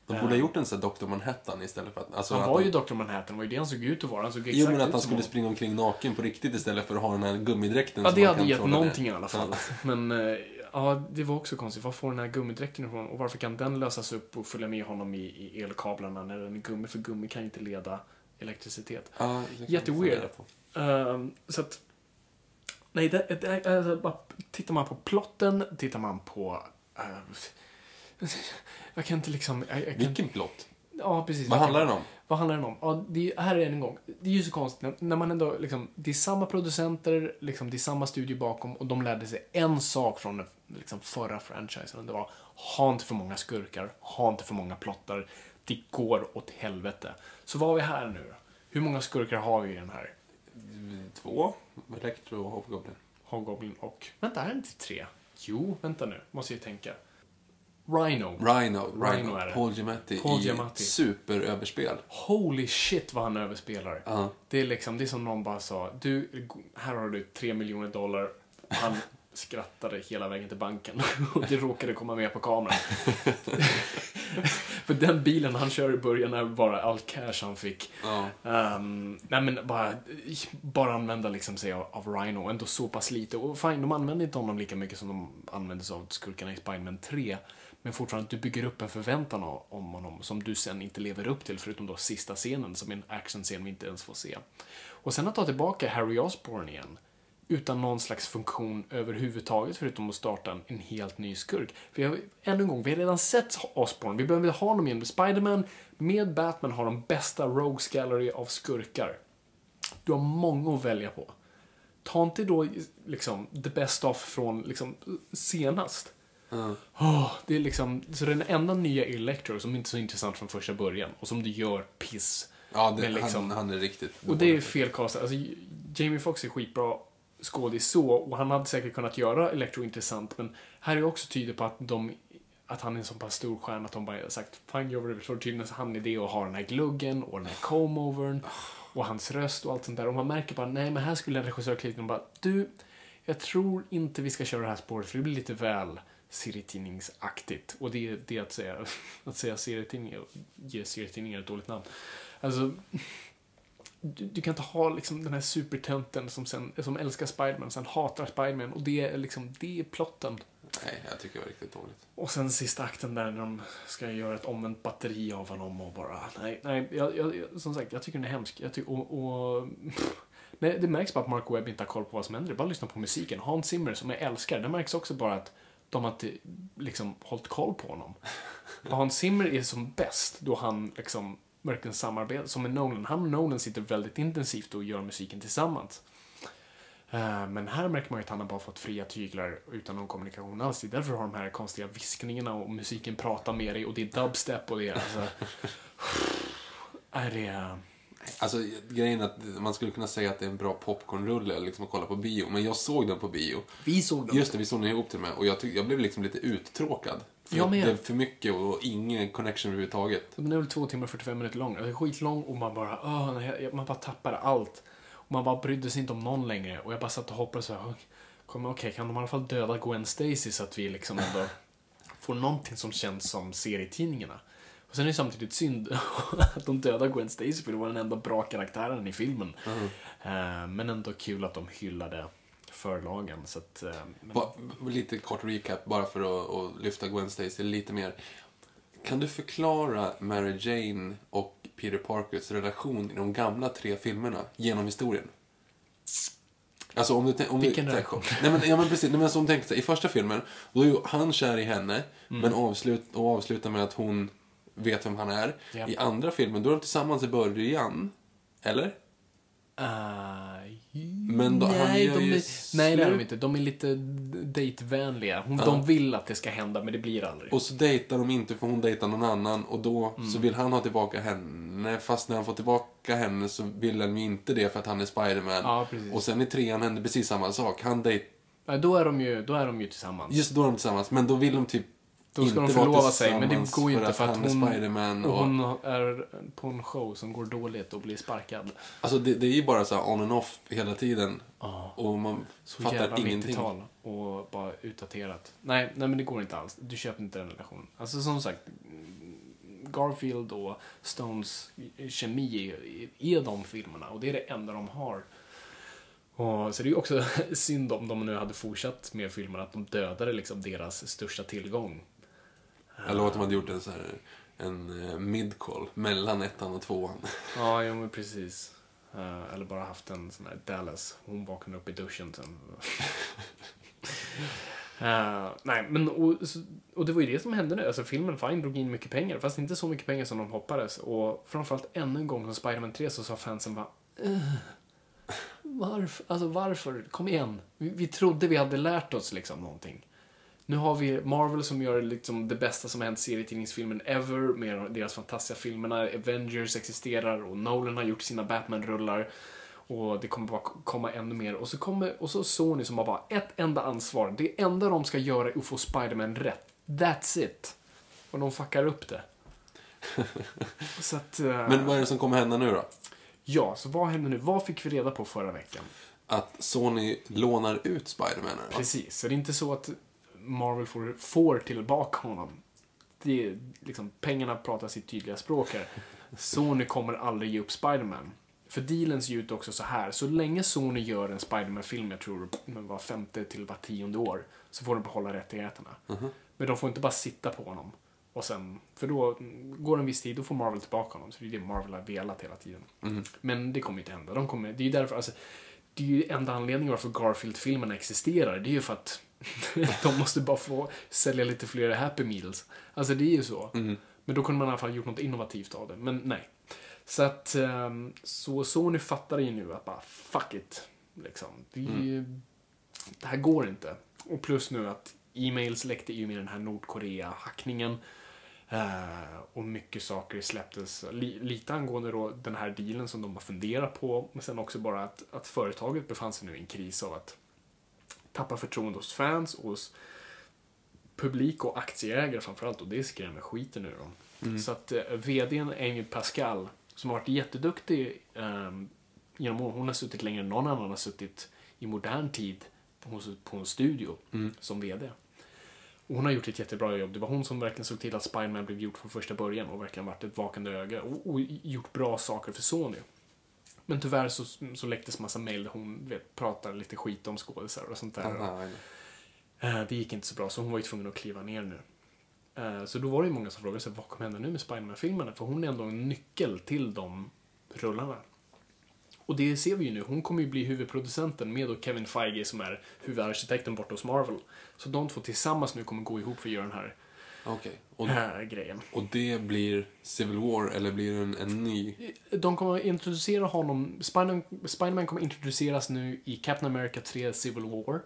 De borde ha gjort en sån här Dr. Manhattan istället för att... Alltså, Han att var de- ju Dr. Manhattan, det var ju det han såg ut att vara. Han såg exakt Jo, men att han skulle springa omkring naken på riktigt istället för att ha den här gummidräkten Ja, det hade gett någonting i alla fall. [laughs] Men eh, ja, det var också konstigt. Var får den här gummidräkten ifrån? Och varför kan den lösas upp och följa med honom i, i elkablarna när den är gummi? För gummi kan inte leda elektricitet. Ja, det Jätteweird. Ehm, så att... Nej, det, det, alltså, tittar man på plotten, tittar man på... eh, jag kan inte liksom... Jag, jag kan, Vilken plott? Ja, precis. Vad handlar den om? Vad handlar den om? Ja, det är, här är en gång. Det är ju så konstigt när, när man ändå liksom, det är samma producenter, liksom, det är samma studio bakom och de lärde sig en sak från den liksom, förra franchisen. Och det var, ha inte för många skurkar, ha inte för många plottar. Det går åt helvete. Så vad har vi här nu då? Hur många skurkar har vi i den här? Två. Electro och Hobgoblin. Hobgoblin och... Vänta, är det inte tre? Jo, vänta nu. Måste jag tänka. Rhino. Rhino. Rhino är det. Paul Giamatti Paul i Giamatti. superöverspel. Holy shit vad han överspelar. Ja. Det är liksom, det är som någon bara sa, du, här har du tre miljoner dollar. Han [laughs] skrattade hela vägen till banken [laughs] och det råkade komma med på kameran. [laughs] För den bilen han kör i början är bara all cash han fick. Ja. Ehm, nej men bara, bara använda liksom sig av, av Rhino, ändå så pass lite. Och fine, de använder inte honom lika mycket som de använde sig av skurkarna i Spiderman 3. Men fortfarande, du bygger upp en förväntan om honom som du sen inte lever upp till, förutom då sista scenen som är en actionscen vi inte ens får se. Och sen att ta tillbaka Harry Osborn igen, utan någon slags funktion överhuvudtaget förutom att starta en, en helt ny skurk. För jag, ännu en gång, vi har redan sett Osborn. Vi behöver ha honom igen. Spiderman med Batman har de bästa Rogues Gallery av skurkar. Du har många att välja på. Ta inte då liksom the best of från liksom senast. Åh, det är liksom, så den enda nya Electro som inte är så intressant från första början och som du gör piss. Ja, det, liksom- han, han är riktigt Och det är fel castat. Alltså, Jamie Foxx är skitbra skådis så och han hade säkert kunnat göra Electro intressant men här är också tyder på att de att han är en så pass stor stjärna att de bara sagt Fine, gör vad du vill. Tydligen så han är det och har den här gluggen och den här comb-overn och hans röst och allt sånt där. Och man märker bara, nej men här skulle en regissör klivit in och bara, du, jag tror inte vi ska köra det här spåret för det blir lite väl serietidningsaktigt. Och det är det att säga, [laughs] att säga serietidning och ge serietidningar ett dåligt namn. Alltså, du, du kan inte ha liksom den här supertönten som, sen, som älskar Spiderman, sen hatar Spiderman och det är liksom, det är plotten. Nej, jag tycker det var riktigt dåligt. Och sen sista akten där när de ska göra ett omvänt batteri av honom och bara, nej, nej, jag, jag, som sagt, jag tycker den är hemsk. Jag ty- och, och, [laughs] nej, det märks bara att Mark Webb inte har koll på vad som händer. Bara lyssna på musiken. Hans Zimmer, som jag älskar, det märks också bara att de har inte liksom hållit koll på honom. Hans Zimmer är som bäst då han liksom verkligen samarbetar, som med Nolan. Han och Nolan sitter väldigt intensivt och gör musiken tillsammans. Eh, Men här märker man ju att han har bara fått fria tyglar utan någon kommunikation alls. Det är därför har de här konstiga viskningarna och musiken pratar med dig och det är dubstep och det är alltså... [laughs] Är det... Alltså, grejen är att man skulle kunna säga att det är en bra popcornrulle liksom, att kolla på bio. Men jag såg den på bio. Vi såg dem. Just det, vi såg den ihop till och med. Och jag, tyck, jag blev liksom lite uttråkad. För Jag med. Det är för mycket och ingen connection överhuvudtaget. Den är väl två timmar och 45 minuter lång. Den är skitlång och man bara, nej, man bara tappade allt. Och man bara brydde sig inte om någon längre. Och jag bara satt och hoppades så här, okej, kan de i alla fall döda Gwen Stacy så att vi liksom ändå [laughs] får någonting som känns som serietidningarna. Och sen är det samtidigt synd [laughs] att de dödar Gwen Stacy för det var den enda bra karaktären i filmen. Eh, men ändå kul att de hyllade förlagen. Så att, eh, men- Ba, lite kort recap, bara för att, att lyfta Gwen Stacy lite mer. Kan du förklara Mary Jane och Peter Parkers relation i de gamla tre filmerna genom historien? Alltså om du om Vilken du, relation? [laughs] Nej men, ja, men precis. Nej, men som tänk, så här, I första filmen, då är ju han kär i henne, Mm. men avslut, och avslutar med att hon vet vem han är. Ja. I andra filmen, då är de tillsammans i början. Eller? Uh, Men då- han nej, gör de ju är, nej, det är de inte. De är lite dejtvänliga. Hon, De vill att det ska hända, men det blir aldrig. Och så dejtar de inte för hon dejtar någon annan och då Mm. så vill han ha tillbaka henne. Fast när han får tillbaka henne så vill han ju inte det för att han är Spiderman. Ja, och sen i trean händer precis samma sak. Han dejt... Nej, då, är de ju, då är de ju tillsammans. Just då är de tillsammans, men då vill de typ då ska inte de förlova sig, men det går ju inte för att, hon, Spiderman. och hon är på en show som går dåligt och blir sparkad. Alltså det, det är ju bara så här on and off hela tiden. Ja. Och man Så fattar jävla ingenting. 90-tal och bara utdaterat. Nej, nej, men det går inte alls. Du köper inte den relationen. Alltså som sagt, Garfield och Stones kemi är, är de filmerna och det är det enda de har. Och, så det är ju också [laughs] synd om de nu hade fortsatt med filmerna, att de dödade liksom deras största tillgång. Eller att de hade gjort en så här en eh, mid-call mellan ettan och tvåan. [laughs] Ja, ja men precis. Eh, eller bara haft en sån här Dallas. Hon vaknade upp i duschen sen. [laughs] Eh, nej, men och, och det var ju det som hände nu. Alltså filmen Fine drog in mycket pengar, fast inte så mycket pengar som de hoppades. Och framförallt ännu en gång som Spider-Man 3 så sa fansen bara "Ugh, varför? Alltså varför? Kom igen. Vi, vi trodde vi hade lärt oss liksom någonting. Nu har vi Marvel som gör liksom det bästa som hänt serietidningsfilmen ever med deras fantastiska filmerna. Avengers existerar och Nolan har gjort sina Batman-rullar. Och det kommer bara komma ännu mer. Och så kommer och så Sony som har bara ett enda ansvar. Det enda de ska göra är att få Spider-Man rätt. That's it. Och de fuckar upp det. [laughs] så att... eh, Men vad är det som kommer hända nu då? Ja, så vad händer nu? Vad fick vi reda på förra veckan? Att Sony lånar ut Spiderman. Precis, så det är inte så att Marvel får, får tillbaka honom. Det är, liksom, pengarna pratar sitt tydliga språk här. Sony kommer aldrig ge upp Spider-Man. För dealen ser ju ut också så här. Så länge Sony gör en Spider-Man-film, jag tror men var femte till var tionde år, så får de behålla rättigheterna. Men de får inte bara sitta på honom. Och sen, för då går en viss tid, då får Marvel tillbaka honom. Så det är det Marvel har velat hela tiden. Men det kommer ju inte hända. De kommer, det är ju därför, alltså, det är ju enda anledningen varför Garfield-filmerna existerar. Det är ju för att [laughs] de måste bara få sälja lite fler Happy Meals. Alltså det är ju så. Men då kunde man i alla fall gjort något innovativt av det. Men nej. Så att, ehm, så Sony fattar ju nu att bara fuck it. Liksom. Det, är ju, det här går inte. Och plus nu att e-mails läckte ju med den här Nordkorea-hackningen. Eh, och mycket saker släpptes. Li, lite angående då den här dealen som de har funderat på. Men sen också bara att, att företaget befann sig nu i en kris av att tappa förtroende hos fans och hos publik och aktieägare framförallt. Och det skrämmer skiten ur dem. Så att eh, vdn Amy Pascal, som har varit jätteduktig eh, genom åren, hon har suttit längre än någon annan har suttit i modern tid hos, på en studio som VD. Och hon har gjort ett jättebra jobb. Det var hon som verkligen såg till att Spiderman blev gjort från första början och verkligen varit ett vakande öga och, och gjort bra saker för Sony. Men tyvärr så, så läcktes massa mail där hon vet, pratar lite skit om skådisar och sånt där. Aha, Eh, Det gick inte så bra, så hon var ju tvungen att kliva ner nu. Eh, Så då var det ju många som frågade sig vad kommer hända nu med Spiderman-filmerna? För hon är ändå en nyckel till de rullarna. Och det ser vi ju nu. Hon kommer ju bli huvudproducenten med då Kevin Feige som är huvudarkitekten borta hos Marvel. Så de två tillsammans nu kommer gå ihop för att göra den här, Okej. Och, grejen. och det blir Civil War eller blir det en, en ny? De kommer att introducera honom, Spiderman, Spiderman kommer introduceras nu i Captain America 3 Civil War.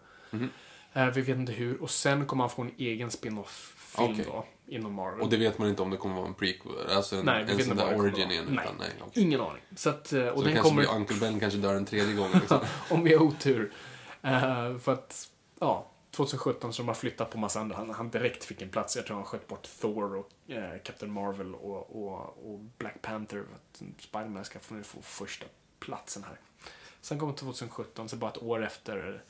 Eh, vi vet inte hur. Och sen kommer han få en egen spin-off-film Okej. då, inom Marvel. Och det vet man inte om det kommer vara en prequel, alltså en, Nej, en sån där origin igen. Nej, Utan, nej, okej. ingen aning. Så att, eh, och Så det den kanske kommer, blir Uncle Ben kanske dör en tredje gång. Liksom. [laughs] om vi har otur. Eh, för att, ja, 2017 så de har flyttat på massa andra. Han, han direkt fick en plats. Jag tror han sköt bort Thor och eh, Captain Marvel och, och, och Black Panther. Spiderman ska få, få första platsen här. Sen kommer 2017, så bara ett år efter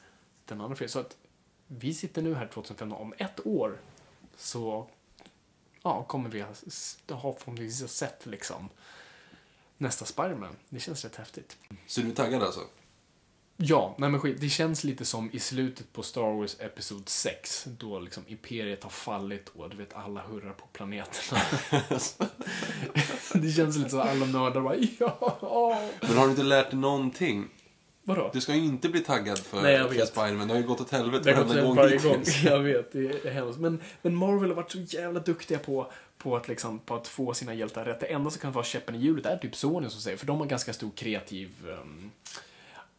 den andra filmen. Så att vi sitter nu här 2015. Om ett år så ja, kommer vi ha, förhoppningsvis sett liksom nästa Spiderman. Det känns rätt häftigt. Så du är taggad alltså? Ja, nej men skit. Det känns lite som i slutet på Star Wars Episod 6. Då liksom Imperiet har fallit och du vet alla hurrar på planeterna. [laughs] det känns lite så att alla nördar bara ja. Men har du inte lärt dig någonting? Vadå? Du ska ju inte bli taggad för, Nej, jag för. Spiderman. Det har ju gått åt helvete varenda gång varje gång. Jag vet, det är hemskt. Men, men Marvel har varit så jävla duktiga på, på, att liksom, på att få sina hjältar rätt. Det enda som kan vara käppen i hjulet är typ Sony som säger, för de har ganska stor kreativ um,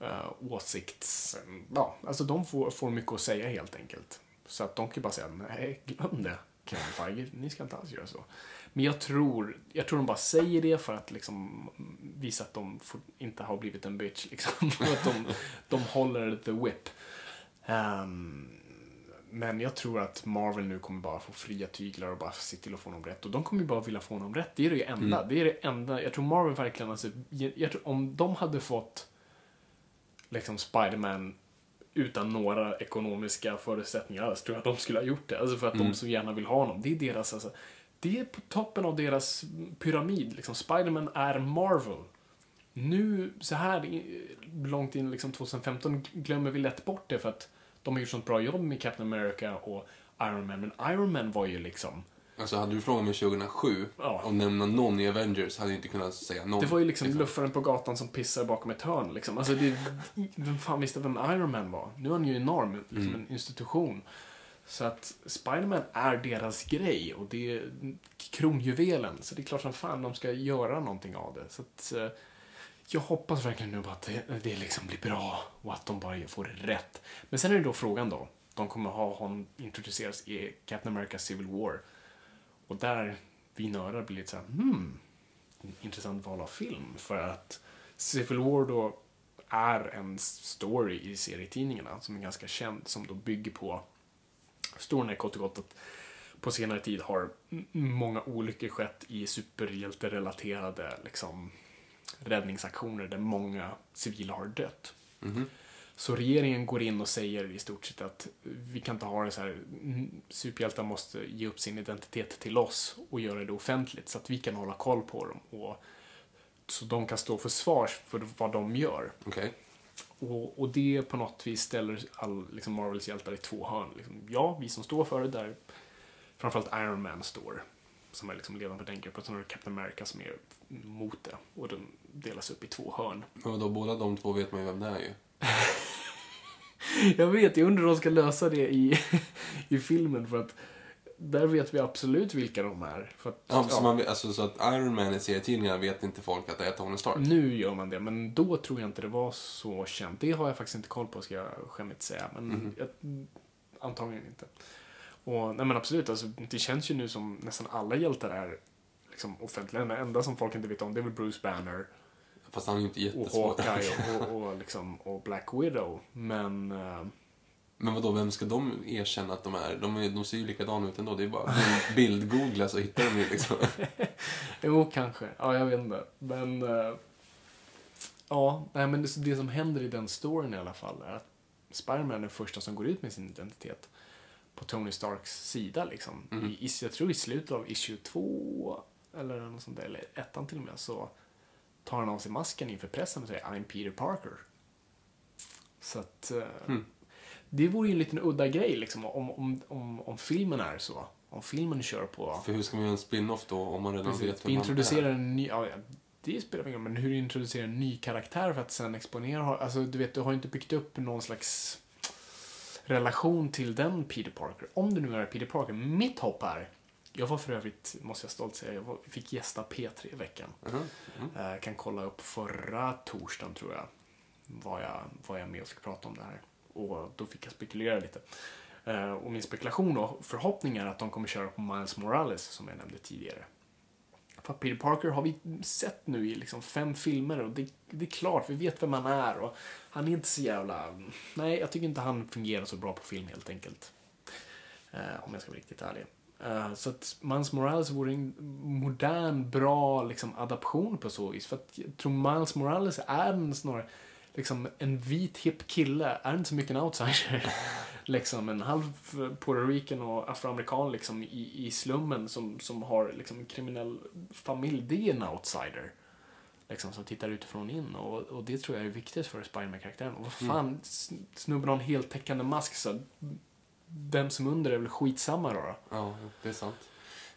uh, åsikts... Ja, alltså de får, får mycket att säga helt enkelt. Så att de kan bara säga, nej, glöm det. Kevin Feige, ni ska inte alls göra så. Men jag tror, jag tror de bara säger det för att liksom visa att de inte har blivit en bitch. Liksom. [laughs] Att de, de håller the whip. Ehm, men jag tror att Marvel nu kommer bara få fria tyglar och bara se till att få honom rätt. Och de kommer ju bara vilja få honom rätt. Det är det enda. Det är det enda. Jag tror Marvel verkligen, alltså, jag, jag tror, om de hade fått liksom Spiderman utan några ekonomiska förutsättningar alls, tror jag att de skulle ha gjort det. Alltså för att de så gärna vill ha honom. Det är deras, alltså, det är på toppen av deras pyramid. Liksom. Spiderman är Marvel. Nu, så här långt in liksom 2015, glömmer vi lätt bort det för att de har gjort sånt bra jobb med Captain America och Iron Man. Men Iron Man var ju liksom, Alltså hade du frågat mig 2007 Ja. och nämna någon i Avengers hade jag inte kunnat säga någon. det var ju liksom luffaren på gatan som pissar bakom ett hörn. Liksom. Alltså det, vem fan visste vem Iron Man var? Nu är han ju enorm, liksom en institution. Så att Spiderman är deras grej och det är kronjuvelen. Så det är klart som fan de ska göra någonting av det. Så att, eh, jag hoppas verkligen nu att det, det liksom blir bra och att de bara får det rätt. Men sen är det då frågan då. De kommer ha honom introduceras i Captain America Civil War. Och där vi nördar blir lite så här, hmm, intressant val av film. För att Civil War då är en story i serietidningarna som är ganska känd, som då bygger på storyn är kort och gott att på senare tid har många olyckor skett i superhjälterelaterade liksom, räddningsaktioner där många civila har dött. Mhm. Så regeringen går in och säger i stort sett att vi kan inte ha det så här, mm, superhjältar måste ge upp sin identitet till oss och göra det offentligt så att vi kan hålla koll på dem och så de kan stå för svars för vad de gör. Okej. Och, och det på något vis ställer all, liksom Marvels hjältar i två hörn. Liksom, ja, vi som står för det där, framförallt Iron Man står, som är liksom ledande för den gruppen, sen har du Captain America som är mot det. Och den delas upp i två hörn. Men vadå, båda de två vet man ju vem det är ju. [laughs] Jag vet, jag undrar hur de ska lösa det i, [laughs] i filmen för att där vet vi absolut vilka de är. För att, Ja, Så, ja, man, vet- alltså, så att Iron Man i serietidningarna vet inte folk att det är Tony Stark. Nu gör man det, men då tror jag inte det var så känt. Det har jag faktiskt inte koll på, ska jag skämmigt säga. Men jag, antagligen inte. Och, nej men absolut, alltså, det känns ju nu som nästan alla hjältar är liksom offentliga. Den enda som folk inte vet om det är väl Bruce Banner Fast han är ju inte och jättesvår. Hawkeye och, och, och, liksom, och Black Widow. Men eh, Men vadå, vem ska de erkänna att de är? De, är, de ser ju likadana ut ändå. Det är bara bild- [laughs] bildgoogla så hittar de ju liksom. [laughs] Jo, kanske. Ja, jag vet inte. Men... eh, ja, nej, men det, det som händer i den storyn i alla fall är att Spiderman är den första som går ut med sin identitet på Tony Starks sida liksom. Mm. I, jag tror i slutet av issue 2 eller något sånt där, eller ettan till och med, så tar han av sig masken inför pressen och säger I'm Peter Parker. Så att Mm. det vore ju en liten udda grej liksom om, om, om, om filmen är så. Om filmen kör på... För hur ska man göra en spin-off då om man redan Precis. vet vem introducerar en ny, ja, ja, det spelar ingen roll, men hur du introducerar en ny karaktär för att sen exponera, alltså du vet, du har inte byggt upp någon slags relation till den Peter Parker. Om det nu är Peter Parker. Mitt hopp är, jag var för övrigt, måste jag stolt säga, jag var, fick gästa P3 i veckan. Mhm. Eh, kan kolla upp förra torsdagen tror jag, var jag, var jag med och fick prata om det här. Och då fick jag spekulera lite. Eh, och min spekulation och förhoppning är att de kommer köra på Miles Morales som jag nämnde tidigare. För Peter Parker har vi sett nu i liksom fem filmer och det, det är klart, vi vet vem han är och han är inte så jävla... Nej, jag tycker inte han fungerar så bra på film helt enkelt. Eh, om jag ska vara riktigt ärlig. Eh, så att Miles Morales vore en modern, bra liksom, adaption på så vis. För att jag tror Miles Morales är en snarare liksom, en vit, hipp kille, är inte så mycket en outsider. [laughs] liksom en halv Puerto Rican och afroamerikan liksom, i, i slummen som, som har liksom, en kriminell familj. Det är en outsider. Liksom, som tittar utifrån in. Och, och det tror jag är viktigt för Spiderman-karaktären. Och vad fan, mm. snubben har en heltäckande mask så vem som under är väl skitsamma då. då. Ja, det är sant.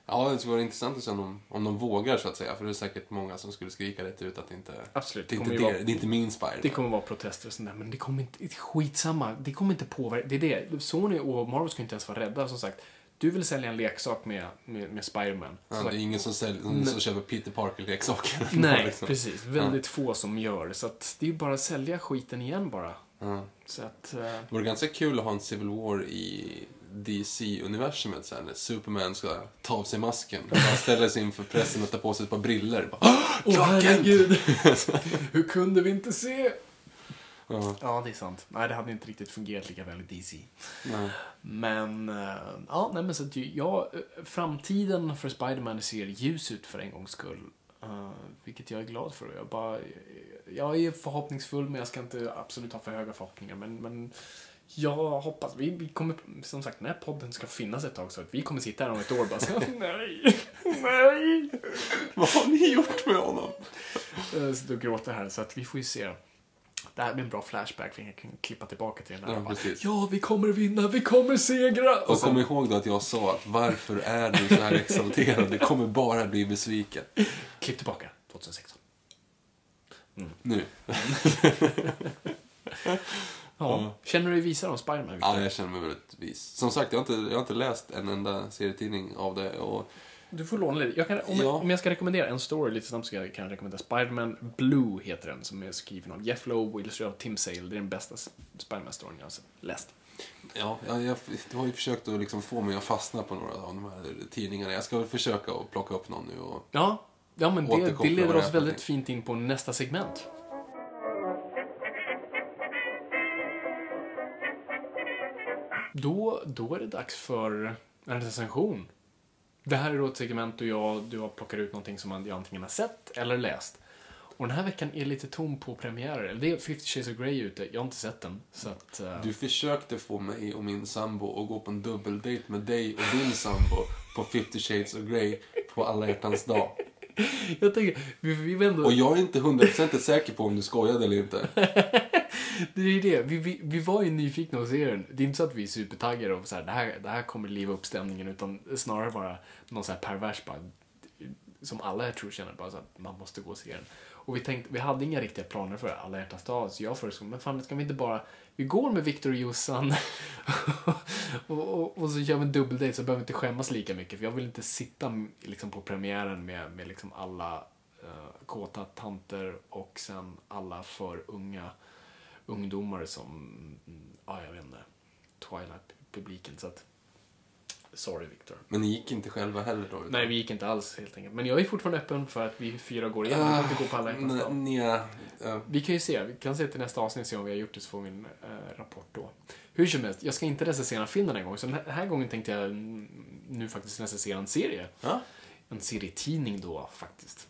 Ja, det skulle vara intressant att se om de, om de vågar så att säga. För det är säkert många som skulle skrika rätt ut att det inte Absolut, det inte, det, vara- det är inte min Spider. Det kommer vara protester och sånt där, men det kommer inte, skitsamma. Det kommer inte påverka, det är det. Sony och Marvel ska inte ens vara rädda, som sagt. Du vill sälja en leksak med, med, med Spiderman. Ja, det är sagt, ingen som, säljer, som, som köper Peter Parker-leksaker. Nej, [laughs] Liksom. precis. Väldigt få som gör. Så att det är ju bara att sälja skiten igen bara. Ja. Så att... eh, Det vore ganska kul att ha en Civil War i DC-universumet sen när Superman ska ta av sig masken. Bara ställer sig inför pressen och tar på sig ett par briller. Bara, Åh Kent! herregud! [laughs] Hur kunde vi inte se? Ja, Ja, det är sant. Nej, det hade inte riktigt fungerat lika väl i DC. nej. Men, eh, ja, nej men så att ju- ja, eh, framtiden för Spiderman ser ljus ut för en gångs skull. Eh, vilket jag är glad för. Jag, bara, jag är förhoppningsfull, men jag ska inte absolut ha för höga förhoppningar. Men, men jag hoppas, vi, vi kommer, som sagt, den här podden ska finnas ett tag så att vi kommer sitta här om ett år och bara så, [laughs] nej, nej. Vad har ni gjort med honom? Så du gråter här, så att vi får ju se. Det här blir en bra flashback, för jag kan klippa tillbaka till den här. Ja, och bara, ja, vi kommer vinna, vi kommer segra! Och sen- kom ihåg då att jag sa att varför är du så här exalterad? Det kommer bara bli besviken. Klipp tillbaka, 2016. Nu. [laughs] Ja. Känner du dig visare om Spiderman, Victor? Ja, jag känner mig väldigt vis. Som sagt, jag har inte, jag har inte läst en enda serietidning av det. Och Du får låna lite. Jag kan, om, Ja. om jag ska rekommendera en story lite snabbt så kan jag- kan jag rekommendera Spiderman Blue heter den, som är skriven av Jeff Loeb och illustrerad av Tim Sale. Det är den bästa Spiderman-storyn jag har läst. ja, jag, jag, du har ju försökt att liksom få mig att fastna på några av de här tidningarna. Jag ska väl försöka att plocka upp någon nu och Ja, ja men det, det leder oss väldigt fint in på nästa segment. Då, då är det dags för en recension. Det här är då ett segment då jag, du har plockat ut någonting som jag antingen har sett eller läst. Och den här veckan är lite tom på premiärer. Det är 50 Shades of Grey ute, jag har inte sett den. Så att, eh, Du försökte få mig och min sambo att gå på en dubbeldejt med dig och din sambo på 50 shades of Grey på alla hjärtans dag. [laughs] jag tänker, vi, vi ändå... Och jag är inte hundraprocentigt säker på om du skojade eller inte. [laughs] Det är ju det. Vi, vi, vi var ju nyfikna att se den. Det är inte så att vi är supertaggade och så här, det här, det här kommer liva upp stämningen utan snarare bara någon så här pervers bara, som alla jag tror känner bara så att man måste gå och se den. Och vi tänkte, vi hade inga riktiga planer för alla hjärtans dag så jag föreslog, men fan ska vi inte bara, vi går med Victor och Jossan [laughs] och, och, och så gör vi en dubbeldejt så behöver vi inte skämmas lika mycket för jag vill inte sitta liksom på premiären med, med liksom alla uh, kåta tanter och sen alla för unga ungdomar som, ja ja jag vet inte, Twilight-publiken. Så att, sorry Victor. Men ni gick inte själva heller då? utan- Nej, vi gick inte alls helt enkelt. Men jag är fortfarande öppen för att vi fyra går igen. Vi kan inte gå på alla hjärtans dag. Ah, Nja, ja. Vi kan ju se, vi kan se till nästa avsnitt se om vi har gjort det så får vi en eh, rapport då. Hur som helst, jag ska inte recensera filmen den här gången. Så den här- den här gången tänkte jag nu faktiskt recensera en serie. Ja. En serietidning då faktiskt.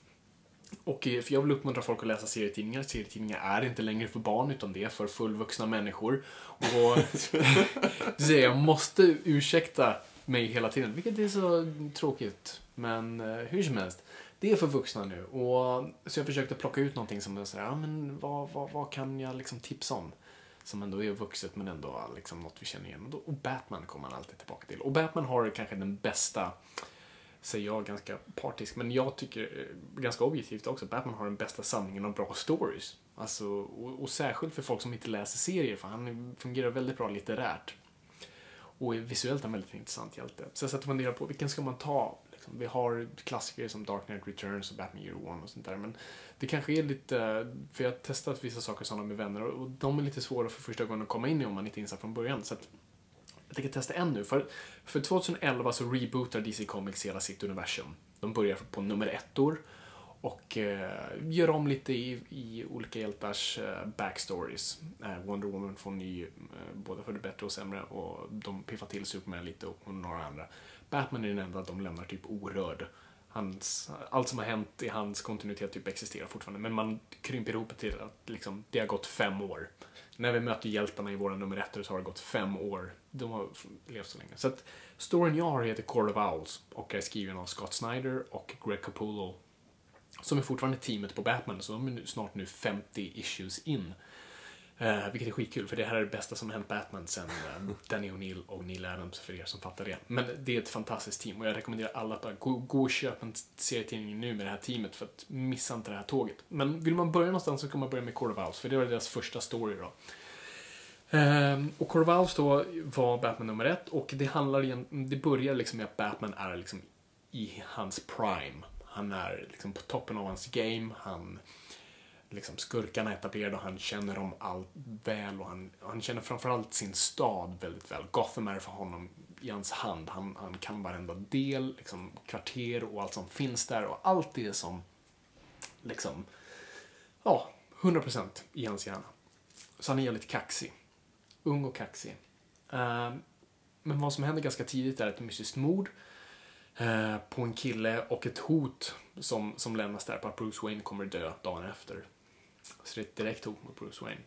Och eh, för jag vill uppmuntra folk att läsa serietidningar. Serietidningar är inte längre för barn, utan det är för fullvuxna människor. Och [laughs] [laughs] jag måste ursäkta mig hela tiden, vilket är så tråkigt. Men eh, hur som helst, det är för vuxna nu. Och, så jag försökte plocka ut någonting som sådär, ja men vad, vad, vad kan jag liksom tipsa om? Som ändå är vuxet men ändå liksom något vi känner igen. Och, Batman kommer man alltid tillbaka till. Och Batman har kanske den bästa säger jag ganska partisk, men jag tycker eh, ganska objektivt också Batman har den bästa samlingen av bra stories. Alltså, och, och särskilt för folk som inte läser serier, för han fungerar väldigt bra litterärt. Och är visuellt en väldigt intressant hjälte. Så jag satt och funderade på vilken ska man ta? Liksom, vi har klassiker som Dark Knight Returns och Batman Year One och sånt där, men det kanske är lite, för jag har testat vissa saker sådana med vänner och de är lite svåra för första gången att komma in i om man inte är insatt från början. Så att jag tänker testa en nu. För, för 2011 så rebootar DC Comics hela sitt universum. De börjar på nummer ettor och eh, gör om lite i, i olika hjältars eh, backstories. Eh, Wonder Woman får ny, eh, både för det bättre och sämre, och de piffar till Superman lite och några andra. Batman är den enda de lämnar typ orörd. Hans, allt som har hänt i hans kontinuitet typ existerar fortfarande, men man krymper ihop det till att liksom, det har gått fem år. När vi möter hjältarna i våra nummer ettor så har det gått fem år. De har levt så länge. Så att storyn jag har heter Court of Owls och är skriven av Scott Snyder och Greg Capullo som är fortfarande teamet på Batman, så de är nu, snart nu 50 issues in. Uh, vilket är skitkul, för det här är det bästa som har hänt Batman sen uh, Danny O'Neill och Neil Adams, för er som fattar det. Men det är ett fantastiskt team och jag rekommenderar alla att bara gå, gå och köpa en serietidning nu med det här teamet för att missa inte det här tåget. Men vill man börja någonstans så kan man börja med Court of Owls, för det var deras första story då. Uh, och Court of Owls då var Batman nummer ett och det handlar igen, det börjar liksom med att Batman är liksom i hans prime. Han är liksom på toppen av hans game, han liksom skurkarna etablerade och han känner dem allt väl och han, han känner framförallt sin stad väldigt väl. Gotham är för honom i hans hand. Han, han kan varenda del, liksom kvarter och allt som finns där och allt det som liksom, ja, 100% i hans hjärna. Så han är jävligt kaxig. Ung och kaxig. Uh, men vad som händer ganska tidigt är ett mystiskt mord uh, på en kille och ett hot som, som lämnas där på att Bruce Wayne kommer dö dagen efter. Så det är ett direkt hot mot Bruce Wayne.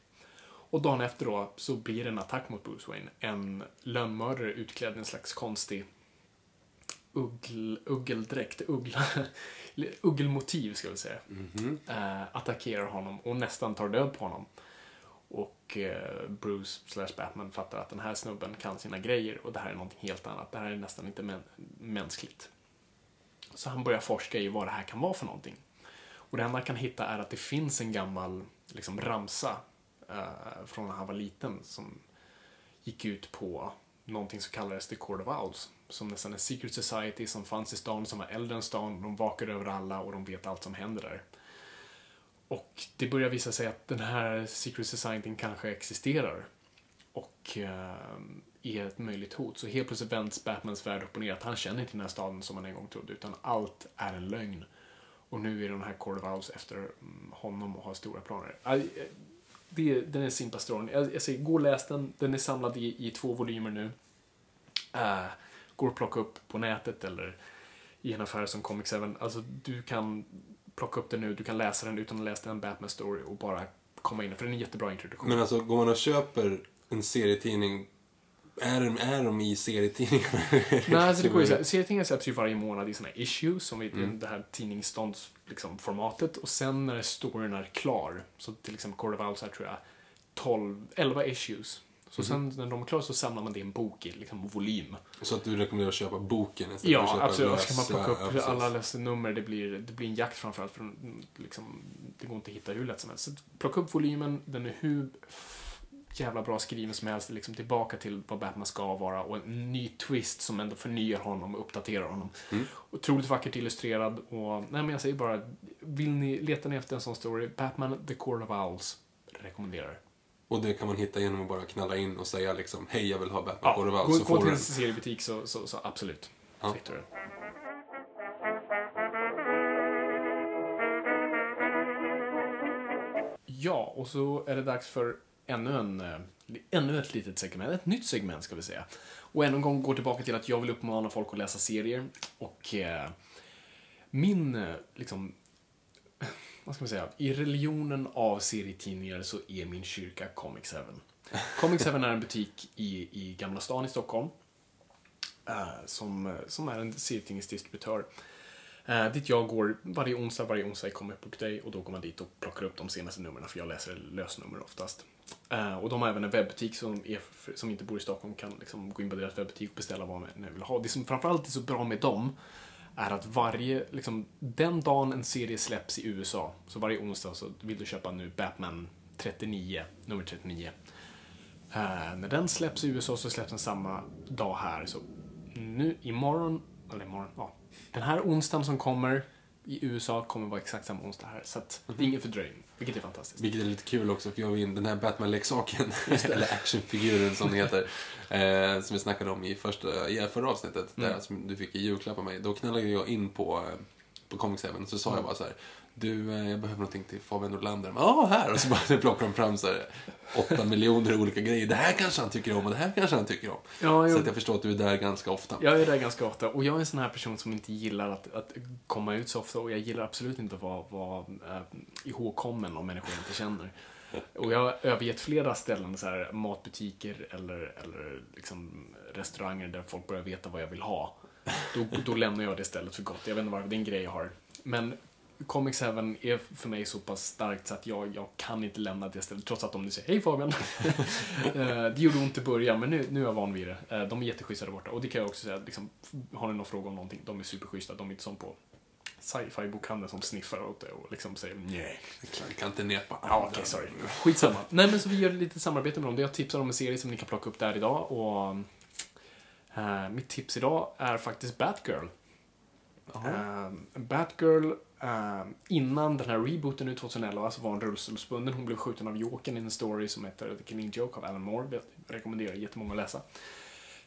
Och dagen efter då så blir det en attack mot Bruce Wayne. En lönnmördare utklädd i en slags konstig uggl, uggeldräkt, uggla, [laughs] uggelmotiv ska vi säga. Mm -hmm. attackerar honom och nästan tar död på honom. Och eh, Bruce slash Batman fattar att den här snubben kan sina grejer och det här är någonting helt annat. Det här är nästan inte mä mänskligt. Så han börjar forska i vad det här kan vara för någonting. Och det enda han kan hitta är att det finns en gammal liksom, ramsa eh, från när han var liten som gick ut på någonting som kallades The Court of Owls. Som nästan en secret society som fanns i stan, som var äldre än stan. De vakar över alla och de vet allt som händer där. Och det börjar visa sig att den här secret Society kanske existerar. Och eh, är ett möjligt hot. Så helt plötsligt vänds Batmans värld upp och ner. Att han känner inte den här staden som han en gång trodde, utan allt är en lögn. Och nu är den här Cordovaus of efter mm, honom och har stora planer. Eh, det, den är simpa storyn. Jag, jag säger, gå och läs den. Den är samlad i, i två volymer nu. Eh, uh, går att plocka upp på nätet eller i en affär som Comics 7. Alltså, du kan plocka upp den nu, du kan läsa den utan att läsa en Batman story och bara komma in. För den är en jättebra introduktion. Men alltså, går man och köper en serietidning är de, är de i serietidningarna? [laughs] Nej, alltså det går ju så Serietidningar släpps ju varje månad i såna issues, som är mm. det här tidningsståndsformatet. Liksom, och sen när storyn är klar, så till exempel of Owls här tror jag 12, 11 issues. Så mm. sen när de är klara så samlar man det i en bok i liksom, volym. Så att du rekommenderar att köpa boken istället ja, för att köpa absolut. Lös, ska man plocka upp ja, alla lösenummer, det blir, det blir en jakt framförallt. För liksom, det går inte att hitta hur lätt som helst. Så plocka upp volymen, den är hur jävla bra skriven som helst, liksom tillbaka till vad Batman ska vara och en ny twist som ändå förnyar honom och uppdaterar honom. Mm. Otroligt vackert illustrerad och, nej men jag säger bara, vill ni, leta efter en sån story, Batman The Court of Owls, rekommenderar. Och det kan man hitta genom att bara knalla in och säga liksom, hej jag vill ha Batman ja, of Owls. Gå, gå till en seriebutik så, så, så absolut. Ja. Så Ja, och så är det dags för ännu, en, eh, ännu ett litet segment, ett nytt segment ska vi säga. Och ännu en gång går tillbaka till att jag vill uppmana folk att läsa serier. Och eh, min, eh, liksom, vad ska man säga, i religionen av serietidningar så är min kyrka Comic 7. Comic 7 är en butik i, i Gamla stan i Stockholm. Uh, som, eh, som är en serietidningsdistributör. Uh, dit jag går varje onsdag, varje onsdag i Comic Book Day och då går man dit och plockar upp de senaste numren för jag läser lösnummer oftast. Uh, och de har även en webbutik som, är, som inte bor i Stockholm kan liksom gå in på deras webbutik och beställa vad man vill ha. Det som framförallt är så bra med dem är att varje, liksom, den dagen en serie släpps i USA, så varje onsdag så vill du köpa nu Batman 39, nummer 39. Uh, eh, när den släpps i USA så släpps den samma dag här. Så nu imorgon, eller imorgon, ja. Den här onsdagen som kommer i USA kommer vara exakt samma onsdag här. Så att det är ingen fördröjning, vilket är fantastiskt. Vilket är lite kul också, för jag var in den här Batman-leksaken, [laughs] eller actionfiguren som den heter, eh, som vi snackade om i första, i förra avsnittet, där, som du fick i julklapp av mig. Då knallade jag in på, eh, på Comics Heaven, så sa jag bara så här, du, eh, jag behöver någonting till Fabian Nordlander. Ja, här! Och så bara plockar de fram så här, åtta miljoner olika grejer. Det här kanske han tycker om och det här kanske han tycker om. Ja, så jag- att jag förstår att du är där ganska ofta. Jag är där ganska ofta och jag är en sån här person som inte gillar att, att komma ut så ofta och jag gillar absolut inte att vara, vara äh, ihågkommen om människor jag inte känner. Och jag har övergett flera ställen, så här, matbutiker eller, eller liksom restauranger där folk börjar veta vad jag vill ha. Då, då lämnar jag det stället för gott. Jag vet inte varför, det är en grej jag har. Men Comics Heaven är för mig så pass starkt så att jag, jag kan inte lämna det stället trots att de nu säger Hej Fabian! [laughs] Eh, det gjorde ont i början men nu, nu är jag van vid det. Eh, De är jätteschyssta där borta och det kan jag också säga, liksom, har ni någon fråga om någonting, de är superschyssta. De är inte som på sci-fi bokhandeln som sniffar åt det och liksom säger nej. Klankar inte ner på Ja, okej, sorry. Skitsamma. Nej, men så vi gör lite samarbete med dem. Jag tipsar om en serie som ni kan plocka upp där idag och eh, mitt tips idag är faktiskt Batgirl. Eh, Batgirl, Ehm, innan den här rebooten nu 2011 så var hon rullstolsbunden. Hon blev skjuten av Jokern i en story som heter The Killing Joke av Alan Moore. Jag rekommenderar jättemånga att läsa.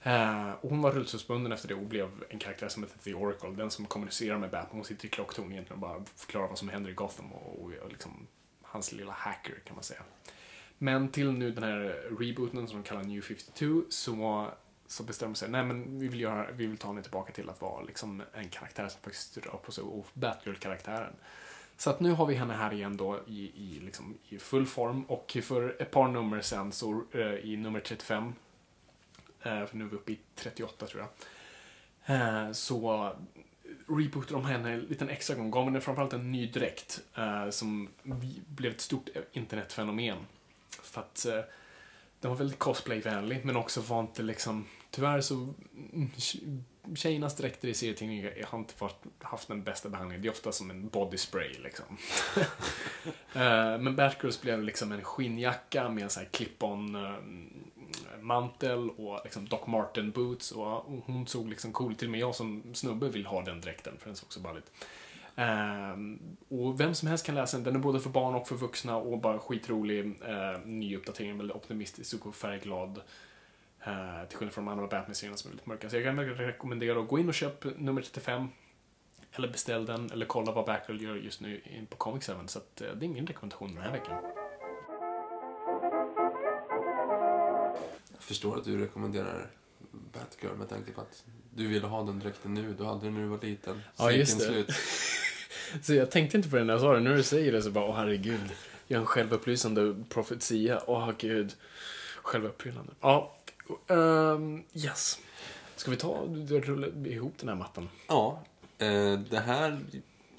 Uh, och hon var rullstolsbunden efter det och blev en karaktär som heter The Oracle. Den som kommunicerar med Batman. Hon sitter i klocktorn egentligen och bara förklarar vad som händer i Gotham och, och, och liksom hans lilla hacker kan man säga. Men till nu den här rebooten som de kallar New 52 så, så bestämmer de sig, nej men vi vill, göra, vi vill ta henne tillbaka till att vara liksom en karaktär som faktiskt rör på sig och Batgirl-karaktären. Så att nu har vi henne här igen då i, i, liksom, i full form och för ett par nummer sen så eh, i nummer 35 eh, för nu är vi uppe i 38 tror jag. Eh, så rebootade de henne en liten extra gång, gav henne framförallt en ny dräkt eh, som blev ett stort internetfenomen. För att eh, den var väldigt cosplayvänlig men också var inte liksom, tyvärr så mm, tje- Tjejernas dräkter i serietidningar har inte varit, haft den bästa behandlingen. Det är ofta som en body spray liksom. [laughs] Eh, Men Batgirls blev liksom en skinnjacka med en sån här clip-on eh, mantel och liksom Doc Marten boots och hon såg liksom cool. Till och med jag som snubbe vill ha den dräkten för den såg så ball ut. Ehm, och vem som helst kan läsa den. Den är både för barn och för vuxna och bara skitrolig. Eh, Ny uppdatering, väldigt optimistisk och färgglad. Uh, eh, till skillnad från de andra Batman-serierna som är lite mörka. Så jag kan verkligen rekommendera att gå in och köp nummer 35. Eller beställ den, eller kolla vad Batgirl gör just nu in på Comics 7. Så att, eh, det är min rekommendation den här veckan. Jag förstår att du rekommenderar Batgirl med tanke på att du ville ha den dräkten nu. Du hade den när du var liten. Ja, just det. slut. [laughs] Så jag tänkte inte på det när jag sa det. Nu när du säger det så bara, åh herregud. Jag är en självupplysande profetia. Åh gud. Självuppfyllande. Ja, ehm, yes. Ska vi ta rulla ihop den här mappen? Ja, eh, det här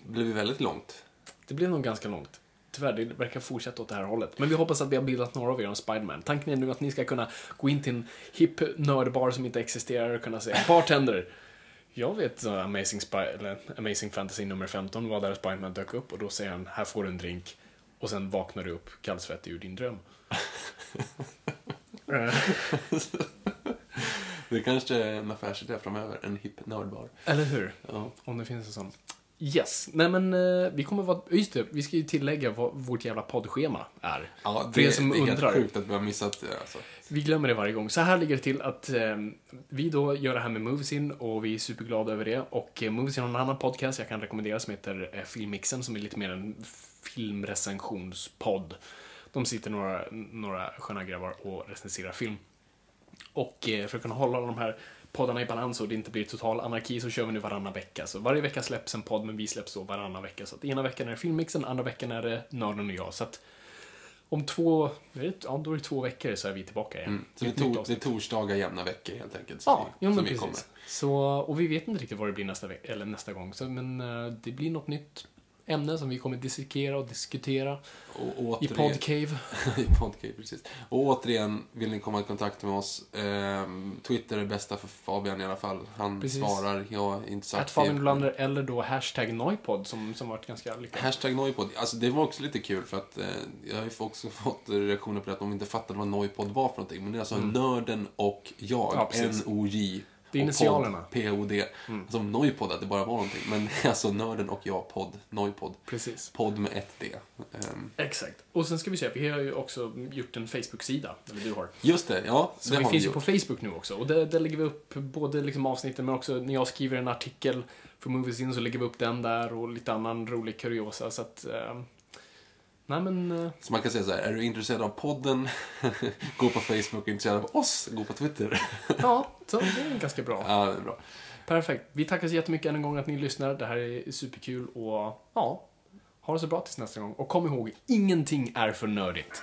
blev ju väldigt långt. Det blev nog ganska långt. Tyvärr, det verkar fortsätta åt det här hållet. Men vi hoppas att vi har bildat några av er om Spiderman. Tanken är nu att ni ska kunna gå in till en hipp nördbar som inte existerar och kunna säga Bartender! Jag vet uh, Amazing, Spy- eller Amazing Fantasy nummer 15 var där Spiderman dök upp och då säger han här får du en drink och sen vaknar du upp kallsvettig ur din dröm. [laughs] Eh, Det kanske är en affärsidé framöver. En hipp nördbar. Eller hur? Ja. Om det finns en sån. Yes. Nej men eh, vi kommer vara... Just det, vi ska ju tillägga vad vårt jävla poddschema är. Ja, För det, er som det är undrar. helt sjukt att vi har missat det. Alltså. Vi glömmer det varje gång. Så här ligger det till att eh, vi då gör det här med Moviesin och vi är superglada över det. Och eh, Moviesin har en annan podcast jag kan rekommendera som heter eh, Filmmixen som är lite mer en filmrecensionspodd. De sitter några, några sköna grabbar och recenserar film. Och eh, för att kunna hålla de här poddarna i balans och det inte blir total anarki så kör vi nu varannan vecka. Så varje vecka släpps en podd, men vi släpps då varannan vecka. Så att ena veckan är det filmmixen, andra veckan är det Nörden och jag. Så att om två, ja då är det två veckor så är vi tillbaka igen. Mm. Så det to- det är torsdagar jämna veckor helt enkelt. Ja, vi, som vi precis. kommer. Så, och vi vet inte riktigt vad det blir nästa, veck- eller nästa gång. Så, men eh, det blir något nytt ämne som vi kommer dissekera och diskutera Och i återigen, Podcave. [laughs] I Podcave, precis. Och återigen, vill ni komma i kontakt med oss, ehm, Twitter är bästa för Fabian i alla fall. Han Precis. svarar, jag är inte så Att aktiv. Fabian Nolander eller då hashtag Noipod som, som varit ganska lyckad. Hashtag Noipod, alltså det var också lite kul för att eh, jag har ju också [laughs] fått reaktioner på det att de inte fattade vad Noipod var för någonting. Men det är alltså Nörden och jag, Mm. Ja. N-O-J. Det är initialerna. P-O-D. Alltså Noipod, att det bara var någonting. Men [laughs] alltså Nörden och jag, podd, Noipod. Precis. Podd med ett D. Ehm, Exakt. Och sen ska vi se, vi har ju också gjort en Facebook-sida, eller du har. just det, ja. Så det vi finns ju på. Facebook nu också. Och där, där lägger vi upp både liksom avsnitten men också när jag skriver en artikel för Movies In så lägger vi upp den där och lite annan rolig kuriosa. Så att, eh, nej men, eh, Så man kan säga så här, är du intresserad av podden, [laughs] gå på Facebook. Är intresserad av oss, gå på Twitter. [laughs] ja, så det är ganska bra. ja, det är bra. Perfekt. Vi tackar så jättemycket än en gång att ni lyssnar. Det här är superkul och ja, ha det så bra tills nästa gång. Och kom ihåg, ingenting är för nördigt.